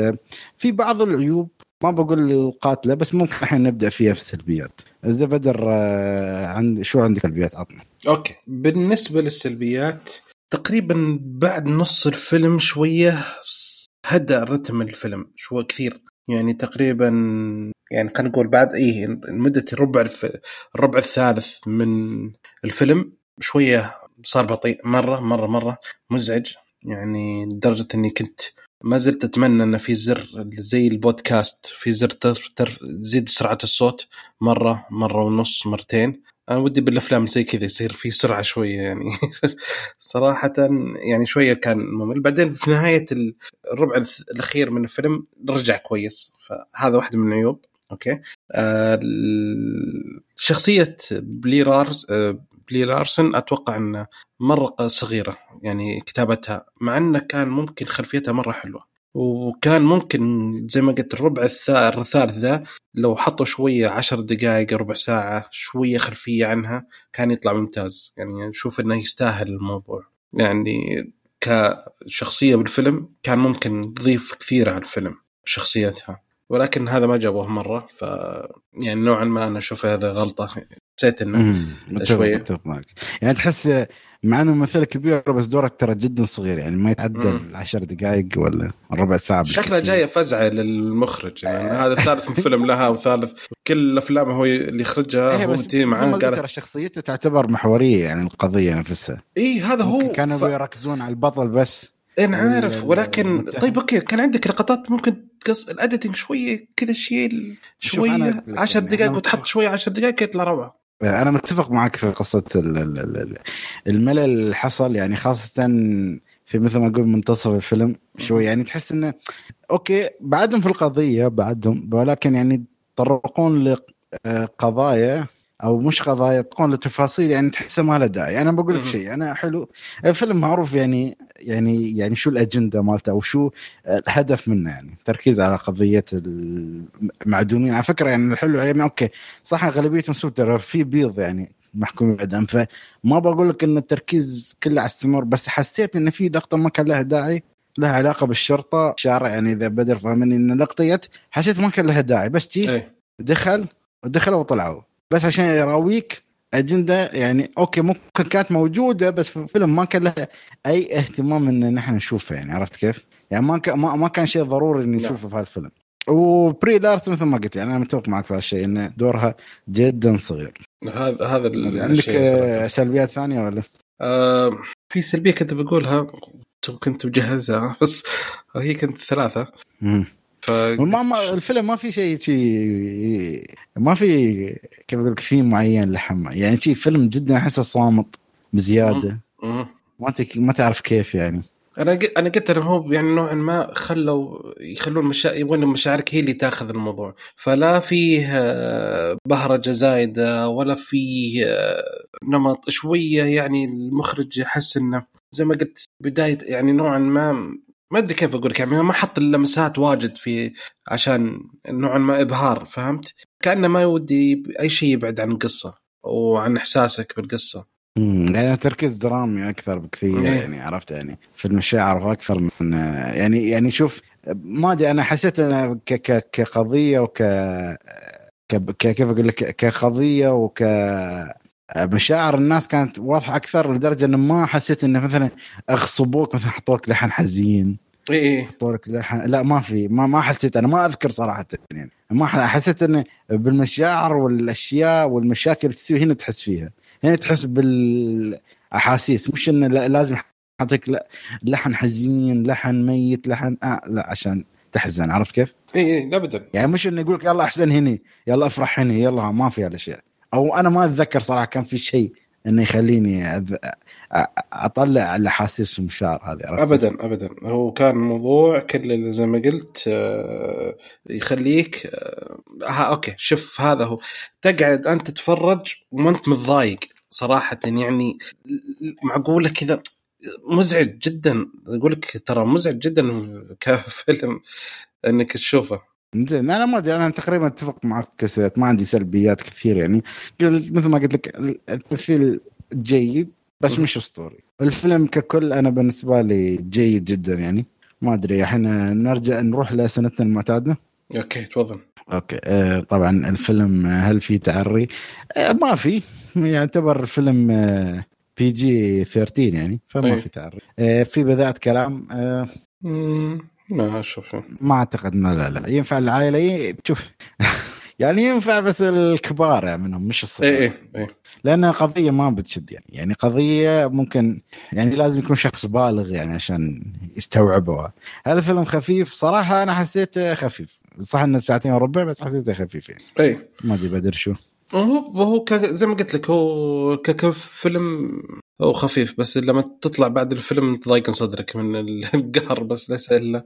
في بعض العيوب ما بقول القاتلة بس ممكن الحين نبدأ فيها في السلبيات. إذا بدر آه، عند شو عندك سلبيات عطنا أوكي. بالنسبة للسلبيات تقريبا بعد نص الفيلم شوية هدأ رتم الفيلم شوي كثير. يعني تقريبا يعني خلينا نقول بعد إيه مده الف... الربع الثالث من الفيلم شوية صار بطيء. مرة مرة مرة مزعج. يعني لدرجة إني كنت ما زلت أتمنى أن في زر زي البودكاست في زر ترف ترف زيد سرعة الصوت مرة مرة ونص مرتين. أنا ودي بالأفلام زي كذا يصير في سرعة شوية يعني. صراحة يعني شوية كان ممل. بعدين في نهاية الربع الأخير من الفيلم رجع كويس. فهذا واحدة من العيوب. أوكي. آه شخصية بلي رارس آه بلي لارسن أتوقع انه مرة صغيرة يعني كتابتها مع إنه كان ممكن خلفيتها مرة حلوة. وكان ممكن زي ما قلت الربع الثا- الثالث ذا لو حطوا شوية عشر دقائق ربع ساعة شوية خلفية عنها كان يطلع ممتاز. يعني نشوف إنه يستاهل الموضوع. يعني كشخصية بالفيلم كان ممكن تضيف كثير على الفيلم شخصيتها. ولكن هذا ما جابوه مرة ف يعني نوعا ما أنا أشوف هذا غلطة. حسيت إنه شوية. متفق معك. يعني تحس مع إنه ممثله كبيره بس دورك ترى جدا صغير يعني ما يتعدى. العشر دقائق ولا ربع ساعة شكلها. جاية فزعة للمخرج يعني هذا ثالث فيلم لها وثالث كل الافلام هو اللي يخرجها إيه هو متي معاه قال ترى شخصيته تعتبر محورية يعني القضية نفسها اي هذا هو كانوا ف... يركزون على البطل بس أنا عارف ولكن. طيب okay كان عندك لقطات ممكن تقص ال editing شوية كذا أنا شوية أقول لك 10 يعني دقائق وتحط. شوية 10 دقائق يطلع روعة أنا متفق معك في قصة ال- ال- ال- ال- الملل اللي حصل يعني خاصة في مثل ما أقول منتصف الفيلم شوي. يعني تحس إنه okay بعدهم في القضية بعدهم ولكن يعني يتطرقون لقضايا أو مش قضايا يتطرقون لتفاصيل يعني تحسها ما لها داعي. أنا بقول لك. شيء أنا حلو. الفيلم معروف يعني يعني يعني شو الأجندة مالته أو شو الهدف منه يعني. تركيز على قضية المعدومين. على فكرة يعني الحلو يعني okay صح غالبيتهم سود ترى في بيض يعني محكومين بالاعدام فما بقول لك إن التركيز كله على السمر بس حسيت إن في لقطة ما كان لها داعي لها علاقة بالشرطة شارع يعني إذا بدر فاهمني إن لقطة حسيت ما كان لها داعي. بس جي إيه. دخل ودخلوا وطلعوا. بس عشان يراويك أجندة يعني أوكي ممكن كانت موجودة بس في الفيلم ما كان لها أي اهتمام إن نحن نشوفها يعني عرفت كيف؟ يعني ما كان ما, ما كان شيء ضروري إني. نشوفه في هالفيلم وبري لارس مثل ما قلت يعني أنا متفق معك في هالشيء إن دورها جدا صغير هذا هذا عندك صراحة. سلبيات ثانية ولا؟ آه في سلبية كنت بقولها كنت مجهزها بس هي كانت ثلاثة مم. ف ما ما الفيلم ما في شيء شيء ما في كيف أقول لك ثيم معين لحم. يعني شيء فيلم جدا أحسه صامت بزيادة. ما. ما تعرف كيف يعني. أنا أنا قلت إنه هو يعني نوعا ما خلوا يخلون مشا... يبغون مشاعرك هي اللي تاخذ الموضوع. فلا فيه آه، بهرجه زايده ولا فيه آه، نمط. شوية يعني المخرج يحس إنه زي ما قلت بداية يعني نوعا ما ما أدري كيف أقول لك يعني ما حط اللمسات واجد في عشان نوعا ما إبهار فهمت؟ كأنه ما يودي أي شيء يبعد عن القصة وعن إحساسك بالقصة امم يعني تركيز درامي أكثر بكثير إيه. يعني عرفت يعني في المشاعر أكثر من يعني يعني شوف ما أدري أنا حسيت أنا ك ك كقضية وك ك ك- كيف أقول لك كقضية وك مشاعر الناس كانت واضحة أكثر لدرجة إنه ما حسيت إنه مثلا أغصبوك مثلا حطوك لحن حزين. إي إي. حطوا لك لحن لا ما في ما ما حسيت أنا ما أذكر صراحة يعني ما حسيت انه بالمشاعر والأشياء والمشاكل اللي تسوي هنا تحس فيها. هنا تحس بالأحاسيس مش إنه لا- لازم حطيك لحن حزين لحن ميت لحن آه لا عشان تحزن عرفت كيف؟ إي إي لا ابدا. يعني مش إنه يقول لك يلا أحزن هني يلا أفرح هني يلا ما في هالأشياء. أو أنا ما أتذكر صراحة كان في شيء إنه يخليني أذ... أطلع الاحاسيس والمشاعر هذه عرفت؟ ابدا ابدا. هو كان موضوع كل زي ما قلت آه، يخليك آه، ها okay شوف هذا هو. تقعد أنت تتفرج وما انت متضايق صراحة يعني معقولة كذا مزعج جدا. أقول لك ترى مزعج جدا كفيلم إنك تشوفه. زين أنا ما أدري أنا تقريبا أتفق معك ك cast ما عندي سلبيات كثير يعني. مثل ما قلت لك التمثيل جيد بس مش أسطوري. الفيلم ككل أنا بالنسبة لي جيد جدا يعني. ما أدري إحنا نرجع نروح لأسئلتنا المعتادة؟ okay تفضل. okay آه طبعا الفيلم آه، هل في تعري؟ آه ما في. يعتبر فيلم آه PG 13 يعني فما أي. في تعري. آه في بذاءة كلام آه ما أشوف. ما أعتقد ما لا لا. ينفع العائلة شوف. يعني ينفع بس الكبار يعني منهم مش الصغار. اي اي اي لأن قضية ما بتشد يعني. يعني قضية ممكن يعني لازم يكون شخص بالغ يعني عشان يستوعبها. هذا الفيلم خفيف. صراحة أنا حسيته خفيف. صح إنه ساعتين وربع بس حسيته خفيف يعني. اي ما أدري بدر شو. وهو ك... زي ما قلت لك هو ك- كفيلم هو خفيف بس لما تطلع بعد الفيلم تضايق صدرك من القهر بس ليس إلا.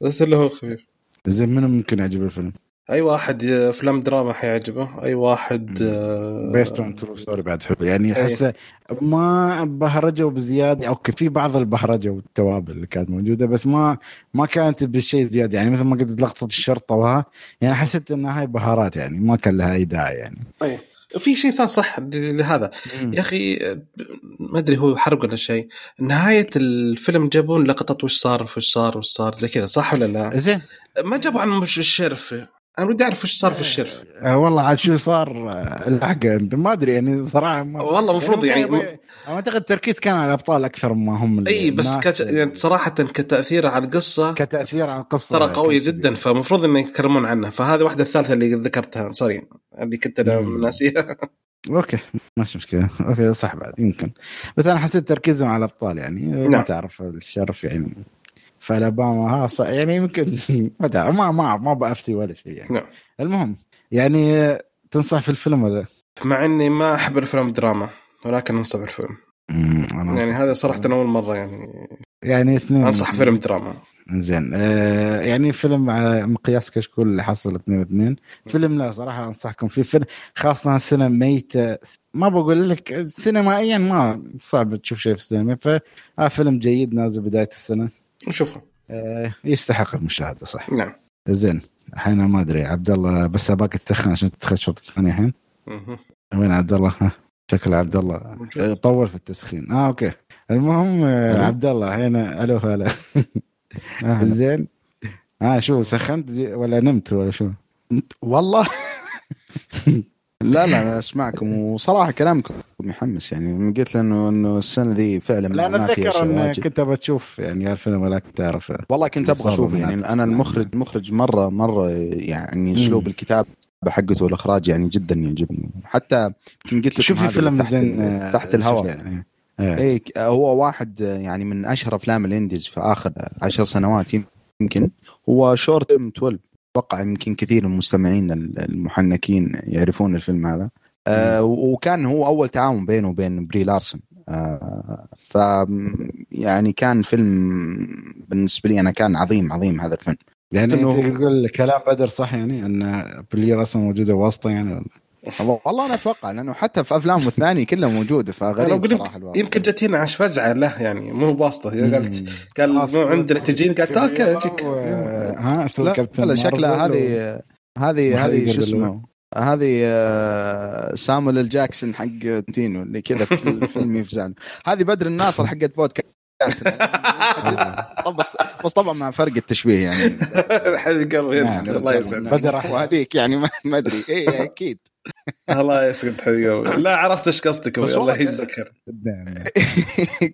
بس إلا هو خفيف. زين منو ممكن يعجب الفيلم؟ أي واحد افلام دراما حيعجبه. أي واحد آه، based on true story بعد حلو. يعني أي. احس ما بهرجوا بزيادة. okay في بعض البهرجة والتوابل اللي كانت موجودة بس ما ما كانت بالشيء زيادة. يعني مثل ما قلت لقطة الشرطة وها يعني حسيت إنها هاي بهارات يعني ما كان لها أي داعي يعني. أي. في شيء ثاني صح لهذا. يا أخي آه، ما أدري هو حرق ولا شيء. نهاية الفيلم جابون لقطه وش صار وش صار وش صار زي كذا صح ولا لا؟ زين. ما جابوا عن مش الشرف أنا ودي أعرف وش صار في الشرف. آه والله عاد شو صار آه، الحق أنت. ما أدري يعني صراحة ما والله المفروض يعني أنا أعتقد التركيز كان على الأبطال أكثر ما هم إي بس كت... يعني صراحة كتأثير على القصة كتأثير على القصة ترى قويه جدا فمفروض إنه يتكلمون عنها فهذه واحدة الثالثة اللي ذكرتها. سوري اللي كنت أنا. ناسيها. okay مش مشكلة. okay صح بعد يمكن. بس أنا حسيت تركيزهم على الأبطال يعني. ما نعم. تعرف الشرف يعني. فالاباما ها ص- يعني يمكن ما تعرف ما ما ما بأفتي ولا شيء يعني. نعم. المهم يعني تنصح في الفيلم ولا؟ مع إني ما أحب الافلام الدراما ولكن انصح بالفيلم أمم، أنا يعني. هذا صراحة أول مرة يعني يعني اثنين. أنصح فيلم دراما. زين. آه يعني فيلم على مقياس كشكول اللي حصل اثنين واثنين. فيلم لا صراحة أنصحكم فيه. فيلم خاصة السنة ميته ما بقول لك سينمائيا ما صعب تشوف شيء في السينما. ففيلم جيد نازل بداية السنة. نشوفه. آه يستحق المشاهدة صح. نعم. زين. الحين ما أدري عبد الله بس أباك تسخن عشان تدخل الشوط الثاني الحين. وين عبد الله؟ ها. شكل عبد الله. آه، طول في التسخين آه أوكي المهم آه. عبد الله هنا ألو هلا زين آه شو سخنت زي ولا نمت ولا شو؟ والله لا لا أنا أسمعكم وصراحة كلامكم محمس يعني قلت له إنه إنه السنة ذي فعلا لا أنا اتذكر شيء ان واجد كنت بشوف يعني الفيلم ولكن تعرف والله كنت أبغى أشوفه يعني. أنا المخرج مخرج مرة مرة يعني أسلوب مم. حقته والإخراج يعني جدا يعجبني. حتى يمكن قلت لكم شوف في هذا فيلم تحت زين آه، تحت الهواء. يعني. إيه. هو واحد يعني من أشهر أفلام ال indies في آخر عشر سنوات يمكن. هو شورت 12 أتوقع يمكن كثير من المستمعين المحنكين يعرفون الفيلم هذا. آه وكان هو أول تعاون بينه وبين Brie Larson. آه ف يعني كان فيلم بالنسبة لي أنا كان عظيم عظيم هذا الفيلم. يعني انت تقول كلام بدر صح يعني ان بلير أصلا موجوده واسطه يعني؟ والله أنا أتوقع لأنه حتى في افلامه الثانية كلها موجوده فغريب صراحة الوضع. يمكن جت هنا عش فزعة له يعني مو بواسطة. هي قالت. قال مو عندنا تجين قالت okay أجيك. ها استوى لا كابتن لا شكلها هذه هذه هذه شو اسمه؟ هذه آه، Samuel ال Jackson حق تينو اللي كذا في الفيلم يفزعنا هذه بدر الناصر حقت بودكاست. طب بس بس طبعا مع فرق التشبيه يعني. حبيب قلبي نعم. أنت، الله يسعدك. بدر وهذيك يعني ما ما أدري. اي أكيد. الله يسعدك حبيب قلبي. لا عرفت إيش قصدك بس الله نعم.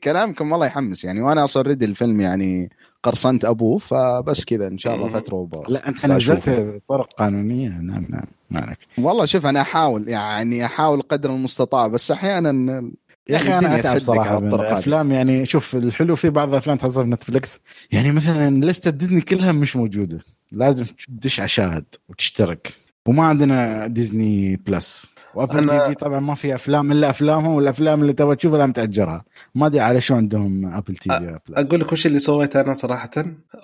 كلامكم والله يحمس يعني. وأنا أصلا ريدي الفيلم يعني قرصنت أبوه فبس كذا إن شاء الله. فترة وبا لا أنت بشوفه. نزلت طرق قانونية. نعم نعم. ما عليك. والله شوف أنا أحاول يعني أحاول قدر المستطاع بس أحيانا يا أخي يعني أنا الدنيا أتعب صراحة من. الافلام يعني شوف الحلو في بعض الافلام تحصل في Netflix يعني مثلا لسته ديزني كلها مش موجودة. لازم تدش على شاهد وتشترك. وما عندنا Disney Plus. و Apple أنا- TV طبعا ما في أفلام إلا أفلامهم والأفلام اللي تبغى تشوفها لازم تأجرها. ما أدري على شو عندهم Apple TV Plus. أقول لك وش اللي سويته أنا صراحة.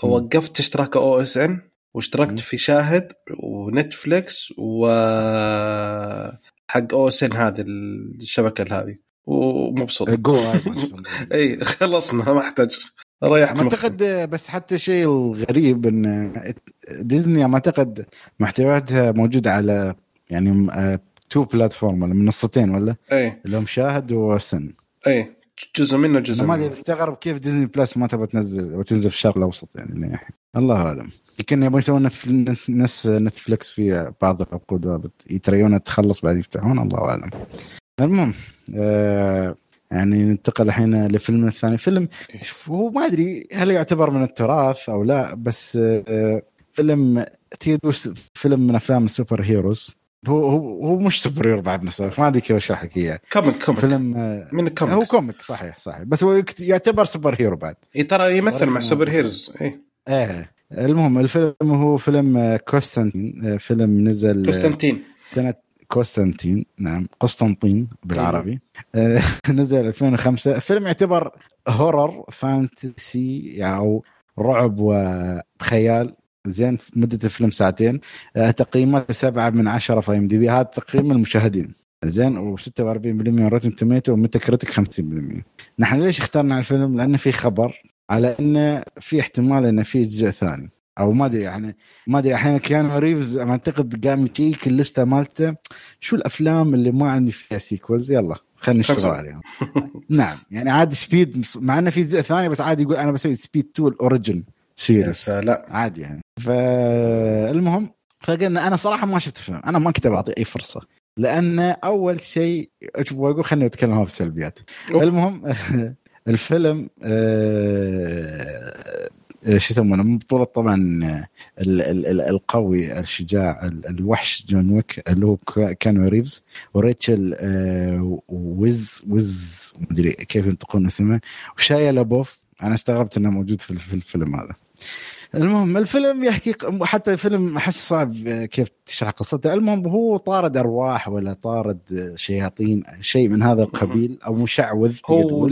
وقفت اشتراك OSN. واشتركت في شاهد و Netflix و حق OSN هذه الشبكة هذه. ومبسوط. جو إي خلصنا ما احتاج. ريحت. أعتقد بس حتى شيء الغريب إن ديزني ما أعتقد محتوياتها موجوده على يعني two platform ولا منصتين ولا؟ إي. اللي هم شاهد و OSN إي جزء منه جزء أنا ما أدري منه بستغرب كيف Disney Plus ما تبغى تنزل وتنزل في الشرق الأوسط يعني؟ الله أعلم. يمكن يبغون يسوون نفس Netflix في بعض العقود يتريونها تخلص بعد يفتحون الله أعلم. المهم آه يعني ننتقل الحين لفيلم الثاني. فيلم هو ما أدري هل يعتبر من التراث أو لا بس آه فيلم تيدو فيلم من أفلام ال super heroes. هو هو هو مش super hero بعد ما أدري كيف أشرح لك إياه. comic comic. فيلم آه، من هو ال comics comic صحيح صحيح. بس هو يعتبر super hero بعد. اي ترى يمثل مع ورقم سوبر واحد. heroes. اي إيه. المهم الفيلم هو فيلم آه، كوستانتين آه، فيلم نزل آه، Constantine Constantine نعم قسطنطين بالعربي. آه، نزل 2005 فيلم يعتبر horror fantasy أو رعب وخيال. زين مدة الفيلم ساعتين. آه، تقييمات سبعة من عشرة في IMDb هذا تقييم المشاهدين. زين و46% Rotten Tomato و Metacritic 50% نحن ليش اخترنا الفيلم؟ لأنه في خبر على إنه في احتمال إنه في جزء ثاني. أو ما أدري يعني ما أدري أحيانا كيانو ريفز أعتقد قام ي check اللسته مالته. شو الأفلام اللي ما عندي فيها sequels يلا خلينا نشتغل. عليهم. نعم يعني عادي Speed مع إنه في جزء ثاني بس عادي يقول أنا بسوي Speed 2 ال origin series سلام. عادي يعني. فالمهم فقلنا أنا صراحة ما شفت الفيلم. أنا ما كنت بعطي أي فرصة لأن أول شيء شوف بقول خليني اتكلم السلبيات. المهم الفيلم آه، شو يسمونه من بطولة طبعا آه، ال- ال- ال- القوي الشجاع ال- الوحش جون ويك اللي هو كا- كانو ريفز وريتشل آه، ويز ويز مدري كيف ينطقون اسمه وشايا لابوف. أنا استغربت إنه موجود في الفيلم هذا. المهم الفيلم يحكي حتى الفيلم أحس صعب كيف تشرح قصته. المهم هو طارد أرواح ولا طارد شياطين شيء من هذا القبيل أو مشعوذ هو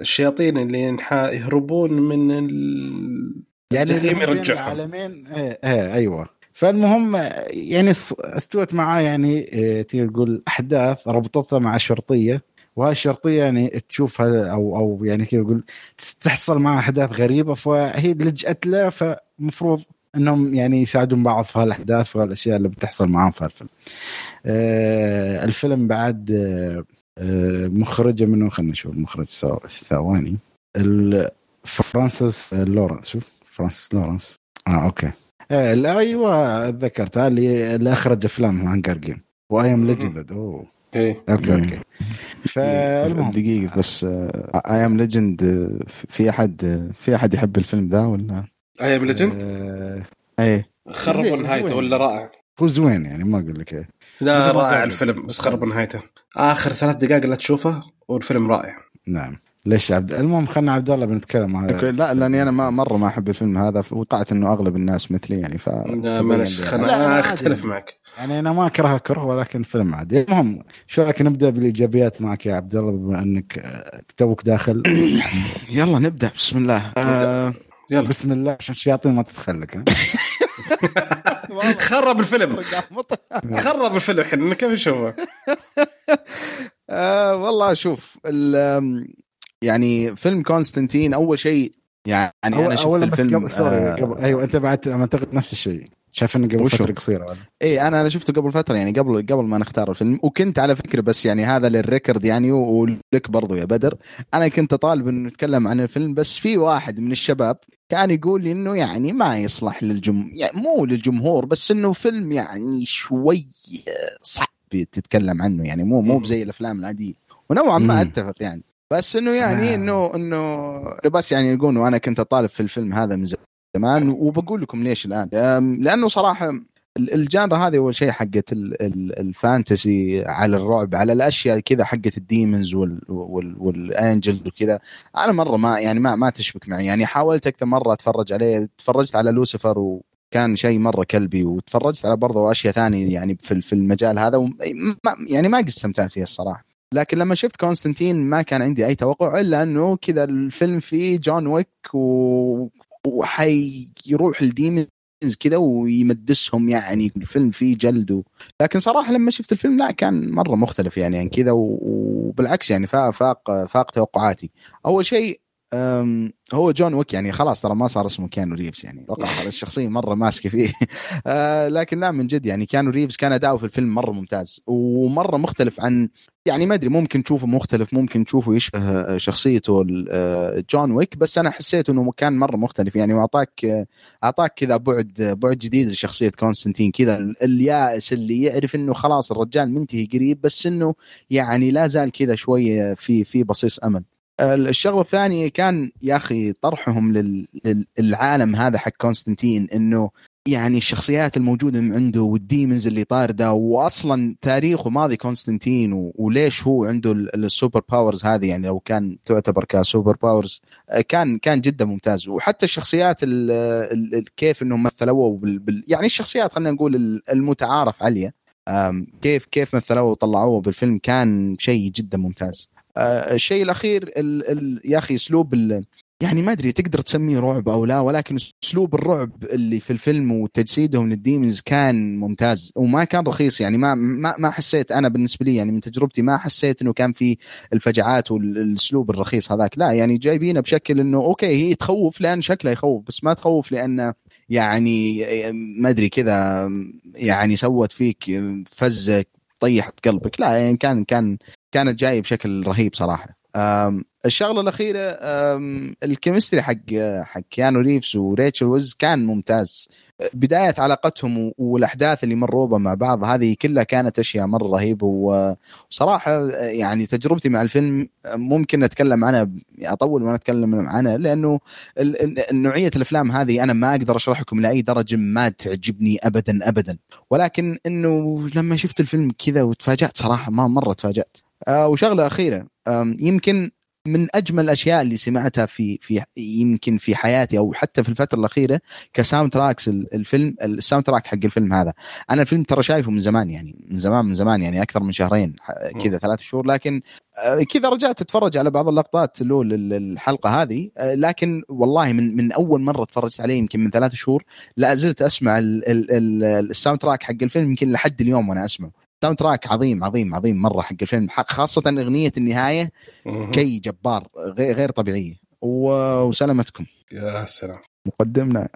الشياطين اللي يهربون من ال... يعني يرجعهم. العالمين. إيه, إيه أيوه. فالمهم يعني استوت معاه يعني إيه تقول أحداث ربطتها مع شرطية. وهاي الشرطية يعني تشوفها أو أو يعني كيف أقول تحصل معها أحداث غريبة فهي لجأت له فمفروض إنهم يعني يساعدون بعض في هالأحداث والاشياء اللي بتحصل معاهم في الفيلم. آه الفيلم بعد آه مخرجة منه خلينا نشوف المخرج ثواني. فرانسيس لورنس فرانسيس لورنس. آه okay. آه أيوه تذكرت اللي اللي أخرج افلام Hunger Game و I Am Legend أوه. إيه. okay. okay. فالمهم. دقيقة بس I Am Legend في أحد آه، في أحد يحب الفيلم ذا ولا؟ I Am Legend إيه. خربوا نهايته. ولا رائع؟ هو زوين يعني ما أقول لك إيه. لا رائع. الفيلم بس خربوا نهايته. آخر ثلاث دقائق لا تشوفه والفيلم رائع. نعم. ليش عبد؟ المهم خلنا عبد الله بنتكلم عن okay، لا لأني أنا ما مرة ما أحب الفيلم هذا وقعت إنه أغلب الناس مثلي يعني ف لا معلش لا، خلنا. أختلف معك. يعني أنا ما أكرهه كره ولكن فيلم عادي. المهم شو رأيك نبدأ بالإيجابيات معك يا عبد الله بما أنك آه، توك داخل؟ يلا نبدأ. بسم الله. آه يلا. بسم الله عشان الشياطين ما تدخلك ها؟ خرب الفيلم. خرب الفيلم الحين كيف نشوفه؟ آه والله شوف يعني فيلم كونستانتين أول شيء يعني أنا أول شفت بس الفيلم قبل sorry آه قبل أيوه أنت بعد اعتقد نفس الشيء. شايف إنه قبل؟ فترة قصيرة اي أنا أنا شفته قبل فترة يعني قبل قبل ما نختار الفيلم وكنت على فكرة بس يعني هذا لل record يعني ولك برضو يا بدر أنا كنت طالب إنه نتكلم عن الفيلم بس في واحد من الشباب كان يقول لي إنه يعني ما يصلح للجم يعني مو للجمهور بس إنه فيلم يعني شوي صعب تتكلم عنه يعني مو مو. زي الأفلام العادية ونوعا ما. أتفق يعني بس إنه يعني آه. انه إنه بس يعني يقول انه أنا كنت اطالب في الفيلم هذا من زمان وبقول لكم ليش الآن. لأنه صراحة ال- ال genre هذه أول شيء حقت ال- ال- ال fantasy على الرعب على الأشياء كذا حقت ال demons وال وال وال angel وكذا. أنا مرة ما يعني ما ما تشبك معي. يعني حاولت أكثر مرة أتفرج عليه. تفرجت على لوسيفر وكان شيء مرة كلبي وتفرجت على برضه أشياء ثانية يعني في في المجال هذا. وما يعني ما قد استمتعت فيها الصراحة. لكن لما شفت كونستانتين ما كان عندي أي توقع إلا أنه كذا الفيلم فيه جون ويك و... وحيروح ال demons كذا ويمدسهم يعني الفيلم فيه جلد. لكن صراحة لما شفت الفيلم لا كان مرة مختلف يعني عن كذا و... وبالعكس يعني فاق فاق, توقعاتي أول شيء هو جون ويك يعني خلاص ترى ما صار اسمه كيانو ريفز يعني. أتوقع الشخصية مرة ماسكة فيه. آه، لكن لا من جد يعني كيانو ريفز كان أداؤه في الفيلم مرة ممتاز. ومرة مختلف عن يعني ما أدري ممكن تشوفه مختلف ممكن تشوفه يشبه شخصيته ال- آه، جون ويك. بس أنا حسيت إنه كان مرة مختلف يعني. وأعطاك أعطاك كذا بعد بعد جديد لشخصية كونستانتين كذا ال- اليائس اللي يعرف إنه خلاص الرجال منتهي قريب بس إنه يعني لا زال كذا شوية في في بصيص أمل. الشغلة الثانية كان يا أخي طرحهم لل- للعالم هذا حق كونستانتين إنه يعني الشخصيات الموجودة من عنده وال demons اللي طاردة واصلا تاريخه ماضي كونستانتين وليش هو عنده ال- ال super powers هذه؟ يعني لو كان تعتبر ك super powers آه، كان كان جدا ممتاز. وحتى الشخصيات ال- ال- ال- كيف إنهم مثلوه يعني الشخصيات خلينا نقول ال- المتعارف عليها كيف كيف مثلوه وطلعوه بالفيلم كان شيء جدا ممتاز. الشيء الأخير ال ال يا أخي أسلوب يعني ما أدري تقدر تسميه رعب أو لا ولكن أسلوب الرعب اللي في الفيلم وتجسيدهم للديمونز كان ممتاز وما كان رخيص يعني ما ما ما حسيت أنا بالنسبة لي يعني من تجربتي ما حسيت إنه كان في الفجعات والأسلوب الرخيص هذاك لا يعني جايبينه بشكل إنه okay هي تخوف لأن شكلها يخوف بس ما تخوف لأن يعني ما أدري كذا يعني سوت فيك فزه طيحت قلبك. لا يعني كان كان كانت جاية بشكل رهيب صراحة. الشغلة الأخيرة ال chemistry حق حق كيانو ريفز وريتشل ويز كان ممتاز. بداية علاقتهم والأحداث اللي مروا بها مع بعض هذه كلها كانت أشياء مرة رهيبة وصراحة يعني تجربتي مع الفيلم ممكن نتكلم عنها أطول ما نتكلم عنها لأنه نوعية الأفلام هذه أنا ما أقدر اشرح لكم لأي درجة ما تعجبني ابدا ابدا. ولكن إنه لما شفت الفيلم كذا وتفاجأت صراحة ما مرة تفاجأت. آه وشغلة أخيرة يمكن من أجمل الأشياء اللي سمعتها في في يمكن في حياتي أو حتى في الفترة الأخيرة ك soundtracks ال- الفيلم ال soundtrack حق الفيلم هذا. أنا الفيلم ترى شايفه من زمان يعني من زمان من زمان يعني أكثر من شهرين كذا ثلاث شهور. لكن آه، كذا رجعت أتفرج على بعض اللقطات له لل- الحلقة هذه. آه، لكن والله من من أول مرة تفرجت عليه يمكن من ثلاث شهور لا زلت أسمع ال- ال- ال- ال soundtrack حق الفيلم يمكن لحد اليوم وأنا أسمعه. soundtrack عظيم عظيم عظيم مرة حق الفيلم. حق- خاصة أغنية النهاية. شيء جبار غير غير طبيعية. وسلامتكم. يا سلام. مقدمنا.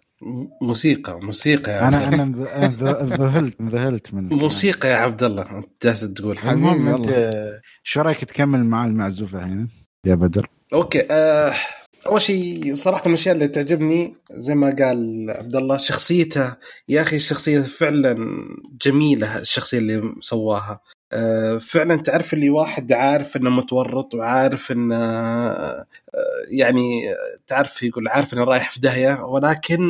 موسيقى موسيقى يا أنا أنا انذهلت انذهلت من موسيقى يا عبد الله. انت جالس تقول. المهم أنت. شو رأيك تكمل مع المعزوف الحين؟ يا بدر؟ أوكي آه أول شيء صراحة من الأشياء اللي تعجبني زي ما قال عبد الله شخصيته. يا أخي الشخصية فعلا جميلة الشخصية اللي سواها آه فعلا تعرف اللي واحد عارف إنه متورط وعارف إنه آه يعني تعرف يقول عارف إنه رايح في داهية ولكن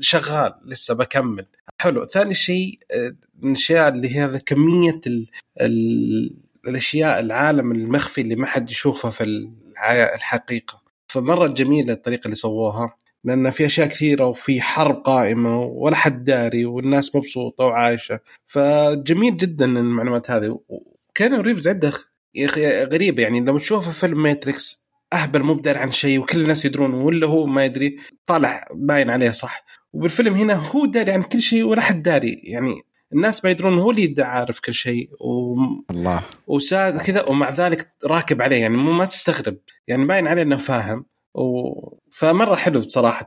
شغال لسه بكمل. حلو. ثاني شيء آه، من الأشياء اللي هي كمية ال ال الأشياء العالم المخفي اللي ما حد يشوفها في الحقيقة. فمرة جميلة الطريقة اللي سووها لأن في أشياء كثيرة وفي حرب قائمة ولا حد داري والناس مبسوطة وعايشة. فجميل جدا المعلومات هذه. وكيانو ريفز عنده يا أخي غريبه يعني لما تشوفه فيلم Matrix أهبل مو عن شيء وكل الناس يدرون ولا هو ما يدري طالع باين عليه صح. وبالفيلم هنا هو داري عن كل شيء ولا حد داري. يعني الناس ما يدرون هو اللي عارف كل شيء و... الله. وساد كذا ومع ذلك راكب عليه يعني مو ما تستغرب يعني باين عليه إنه فاهم. و... فمرة حلو صراحة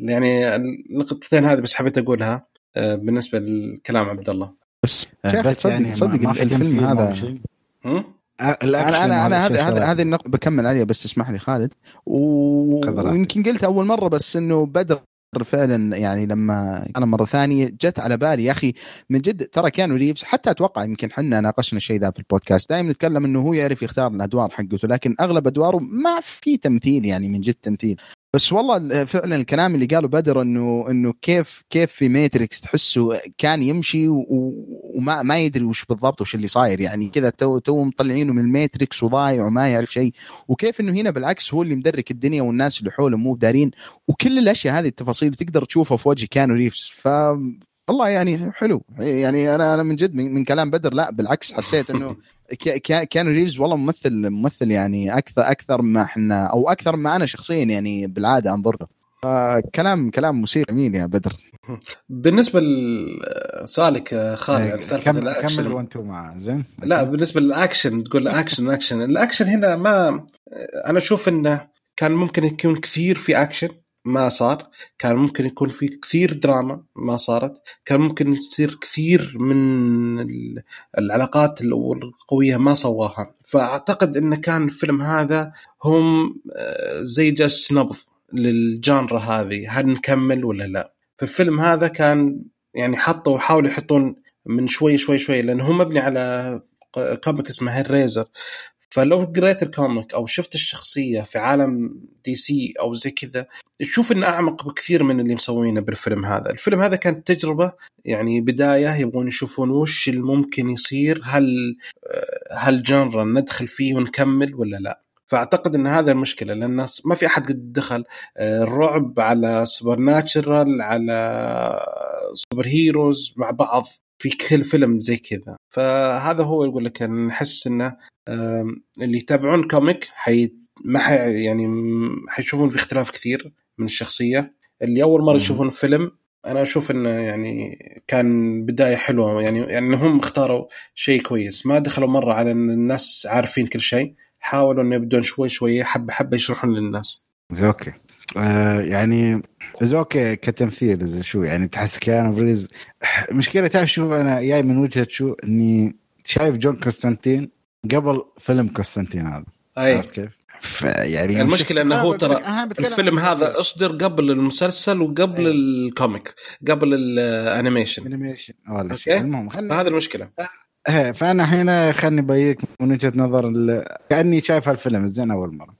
يعني النقطتين هذه بس حبيت أقولها آه، بالنسبة لكلام عبد الله. بس يا أخي صدق يعني صدق ما- الفيلم ما هذا؟ آه، أنا أنا أنا شغال. هذه النقطة بكمل عليها بس اسمح لي خالد. و... ويمكن قلت أول مرة بس إنه بدر فعلا يعني لما أنا مرة ثانية جت على بالي يا أخي من جد ترى كيانو ريفز حتى أتوقع يمكن حنا ناقشنا الشيء ذا في البودكاست. دائما نتكلم إنه هو يعرف يختار الأدوار حقته لكن أغلب أدواره ما في تمثيل يعني من جد تمثيل. بس والله فعلا الكلام اللي قاله بدر انه إنه كيف كيف في Matrix تحسه كان يمشي وما ما يدري وش بالضبط وش اللي صاير. يعني كذا تو تو مطلعينه من ال Matrix وضايع وما يعرف شيء. وكيف إنه هنا بالعكس هو اللي مدرك الدنيا والناس اللي حوله مو دارين. وكل الأشياء هذه التفاصيل تقدر تشوفها في وجه كيانو ريفز ف والله يعني حلو. يعني أنا أنا من جد من, من كلام بدر لا بالعكس حسيت إنه كا- كا- كيانو ريفز والله ممثل ممثل يعني أكثر أكثر ما إحنا أو أكثر ما أنا شخصيا يعني بالعادة انظر له فكلام كلام موسيقى جميل يا بدر. بالنسبة لسؤالك خالد عن إيه، سالفة كمل كمل الأكشن. 1 2 مع زين. لا بالنسبة للأكشن تقول action action. الأكشن هنا ما أنا أشوف إنه كان ممكن يكون كثير في أكشن. ما صار. كان ممكن يكون في كثير دراما ما صارت. كان ممكن يصير كثير من ال- العلاقات القوية ما سواها. فأعتقد أنه كان الفيلم هذا هم آه، زي جالس نبض لل genre هذه. هل نكمل ولا لا؟ فالفيلم هذا كان يعني حطوا حاولوا يحطون من شوي شوي شوي لأنه هو مبني على comic اسمه Hellblazer فلو قريت ال comic أو شفت الشخصية في عالم DC أو زي كذا تشوف إنه أعمق بكثير من اللي مسوينه بالفيلم هذا، الفيلم هذا كانت تجربة يعني بداية يبغون يشوفون وش اللي ممكن يصير هل آه، هل genre ندخل فيه ونكمل ولا لا؟ فأعتقد إن هذا المشكلة لأن الناس ما في أحد قد دخل آه، الرعب على supernatural على superheroes مع بعض في كل فيلم زي كذا. فهذا هو يقول لك نحس إنه اللي يتابعون comic حي ما حي يعني حيشوفون في اختلاف كثير من الشخصية. اللي أول مرة. يشوفون فيلم أنا أشوف إنه يعني كان بداية حلوة. يعني يعني هم اختاروا شيء كويس. ما دخلوا مرة على إن الناس عارفين كل شيء. حاولوا إنه يبدون شوي شوي حبة حبة يشرحون للناس. زوكي آه يعني زوكي كتمثيل زي شو يعني تحس كان بريز. مشكلة تعرف شو أنا جاي من وجهة شو إني شايف جون كونستانتين قبل فيلم كونستانتين هذا. أي. عرفت كيف؟ فيعني يوم المشكلة إنه هو ترى الفيلم هذا أصدر قبل المسلسل وقبل أي. الكوميك قبل الانيميشن انيميشن ولا. شيء المهم خلينا هذا المشكلة. إيه، فأنا هنا خلني بيك من وجهة نظر كأني شايف هالفيلم زين أول مرة.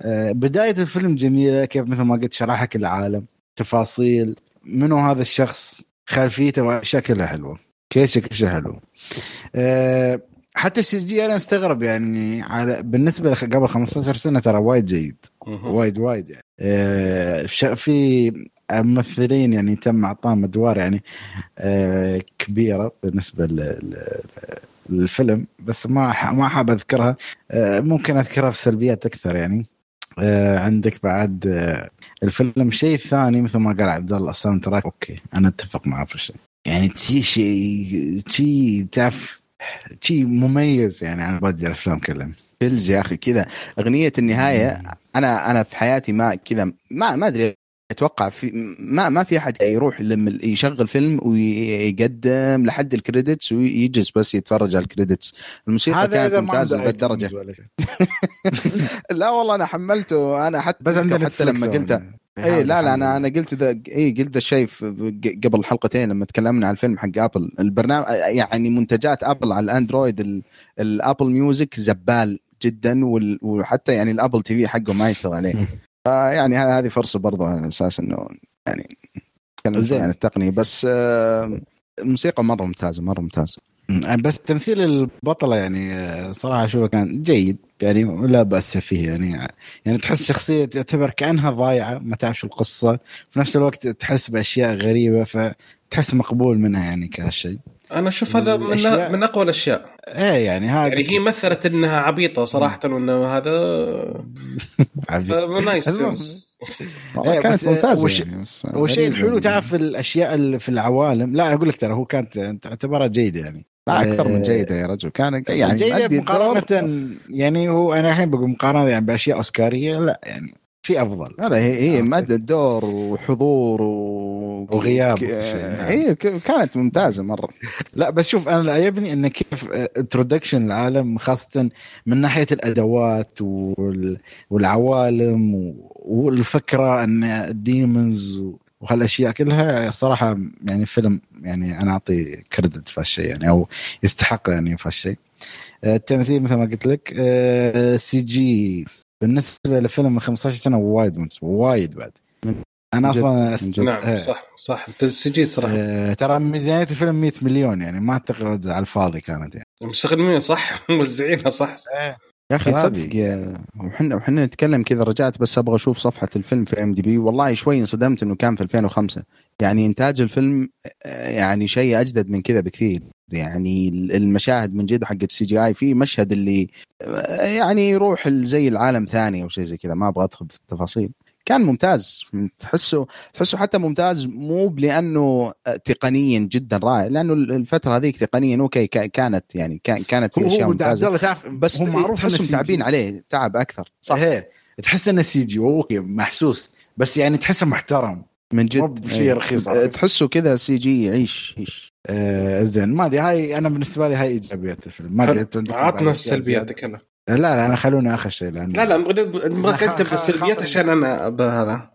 آه، بداية الفيلم جميلة كيف مثل ما قلت شرحك العالم تفاصيل منو هذا الشخص خلفيته شكلها حلوة. كل شيء حلو آه، حتى ال CG أنا مستغرب يعني على بالنسبة قبل 15 سنة ترى وايد جيد. وايد وايد يعني. في ممثلين يعني تم اعطاهم ادوار يعني آه، كبيرة بالنسبة للفيلم بس ما ما حاب اذكرها. آه، ممكن اذكرها في سلبيات أكثر يعني. آه، عندك بعد آه، الفيلم شيء ثاني مثل ما قال عبد الله ال soundtrack. okay أنا أتفق معه في الشيء. يعني تي شيء شيء تعرف شيء مميز يعني عن باقي الأفلام كلها. feels يا أخي كذا. أغنية النهاية أنا أنا في حياتي ما كذا ما ما أدري أتوقع في ما ما في أحد يروح يشغل فيلم ويقدم لحد ال credits ويجلس بس يتفرج على ال credits. الموسيقى كانت ممتازة لهالدرجة. لا والله أنا حملته أنا حتى بس حتى لما قلت اي لا لا أنا أنا قلت ذا اي قلت ذا الشيء قبل حلقتين لما تكلمنا عن الفيلم حق Apple البرنامج يعني منتجات Apple على ال Android ال- ال Apple Music زبال. جدا وحتى يعني ال Apple TV حقه ما يشتغل عليه. فيعني هذه فرصة برضه على أساس إنه يعني نتكلم زين. عن التقنية. بس آه، الموسيقى مرة ممتازة مرة ممتازة. مم. بس تمثيل البطلة يعني آه، صراحة أشوفه كان جيد. يعني لا بأس فيه يعني يعني تحس شخصية تعتبر كأنها ضايعة ما تعرف شو القصة. في نفس الوقت تحس بأشياء غريبة فتحس مقبول منها يعني كهالشيء. أنا أشوف هذا من الأشياء- من أقوى الأشياء. إيه يعني هذا يعني هي مثلت إنها عبيطة صراحة وإنه هذا. نايس. إيه، كانت ممتازة وش- يعني والشيء الحلو يعني. تعرف الأشياء اللي في العوالم؟ لا أقول لك ترى هو كانت تعتبرها جيدة يعني. لا أكثر من جيدة يا رجل. كان يعني جيدة. مقارنة يعني هو أنا الحين بقول مقارنة يعني بأشياء أوسكارية لا يعني. في أفضل لا هي هي. مادة دور وحضور و... وغياب ك-. هي ك- كانت ممتازة مرة لا بس شوف أنا اللي عجبني انه كيف introduction العالم خاصة من ناحية الأدوات وال- والعوالم و- والفكرة إن ال demons وهالأشياء كلها صراحة يعني فيلم يعني أنا أعطي credit في هالشيء يعني أو يستحق يعني في هالشيء آه، التمثيل مثل ما قلت لك CG بالنسبة لفيلم من 15 سنة وايد وايد بعد. أنا جد، أصلا من جد. نعم إيه. صح صح. التسجيل صراحة. آه، ترى ميزانية الفيلم 100 مليون يعني ما أعتقد على الفاضي كانت يعني. مستخدمين صح؟ موزعينها صح؟ يا أخي. تصدق. وحنا وحنا نتكلم كذا رجعت بس أبغى أشوف صفحة الفيلم في MDB. والله شوي انصدمت إنه كان في 2005 يعني إنتاج الفيلم آه، يعني شيء أجدد من كذا بكثير. يعني المشاهد من جد حقت ال CGI في مشهد اللي آه، يعني يروح زي العالم ثاني أو شيء زي كذا ما أبغى ادخل في التفاصيل كان ممتاز تحسه تحسه حتى ممتاز مو لأنه تقنيا جدا رائع لأنه الفترة هذيك تقنيا okay كا- كانت يعني كان- كانت في اشياء ممتازه تعرف بس هو معروف تحسهم إنه تعبين. عليه تعب أكثر صح إيه تحس انه CG okay محسوس بس يعني تحسه محترم من جد. بشيء إيه. رخيص. أه، تحسه كذا CG يعيش يعيش آه زين. ما أدري هاي أنا بالنسبة لي هاي إيجابيات الفيلم. ما أدري عطنا السلبيات زيادة؟ كلها لا لا أنا خلوني آخر شيء لأن لا لا نبغى نقدم بالسلبيات خاطر- عشان أنا بهذا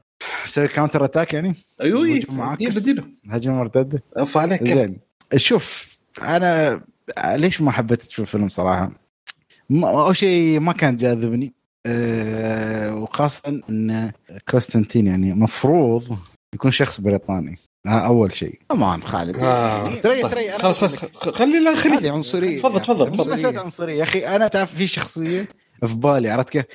أسوي counter attack يعني؟ أيوه. أيوه بديله. هجمه مرتده أوف عليك. زين. شوف أنا ليش ما حبيت أشوف الفيلم صراحة؟ ما- أول شيء ما كان جاذبني. أه وخاصة إن كونستانتين يعني مفروض يكون شخص بريطاني. هذا أول شيء. كمان خالد. آه. ترى- طيب. ترى أنا خلاص خلي لا خلي. هذه عنصرية. تفضل تفضل. مو تفضل. مسألة عنصرية. يا أخي أنا تعرف في شخصية في بالي عرفت كيف؟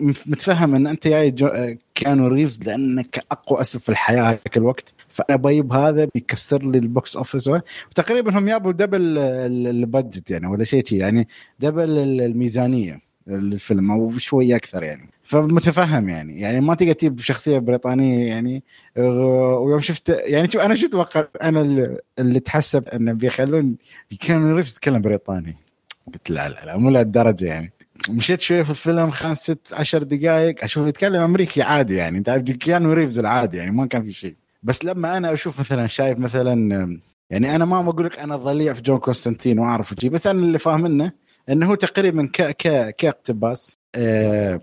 مف- متفهم أن أنت جاي جو- آه، كيانو ريفز لأنك أقوى أسم في الحياة هيك الوقت. فأنا بجيب هذا بيكسر لي ال box office. وتقريبا هم جابوا double ال- ال budget يعني ولا شيء شي، يعني double ال- الميزانية الفيلم أو شوية أكثر يعني. فمتفهم يعني. يعني ما تقدر تجيب شخصية بريطانية يعني ويوم شفت يعني شوف أنا شو أتوقع؟ أنا اللي, تحسب إنه بيخلون كيانو ريفز يتكلم بريطاني. قلت لا لا لا مو لهالدرجة يعني. مشيت شوي في الفيلم خمس ست عشر دقائق أشوف يتكلم أمريكي عادي يعني. انت كيانو ريفز العادي يعني ما كان في شيء. بس لما أنا أشوف مثلا شايف مثلا يعني أنا ما بقول لك أنا ضليع في جون كونستانتين وأعرف بس أنا اللي فاهم إنه هو تقريبا ك ك كاقتباس آه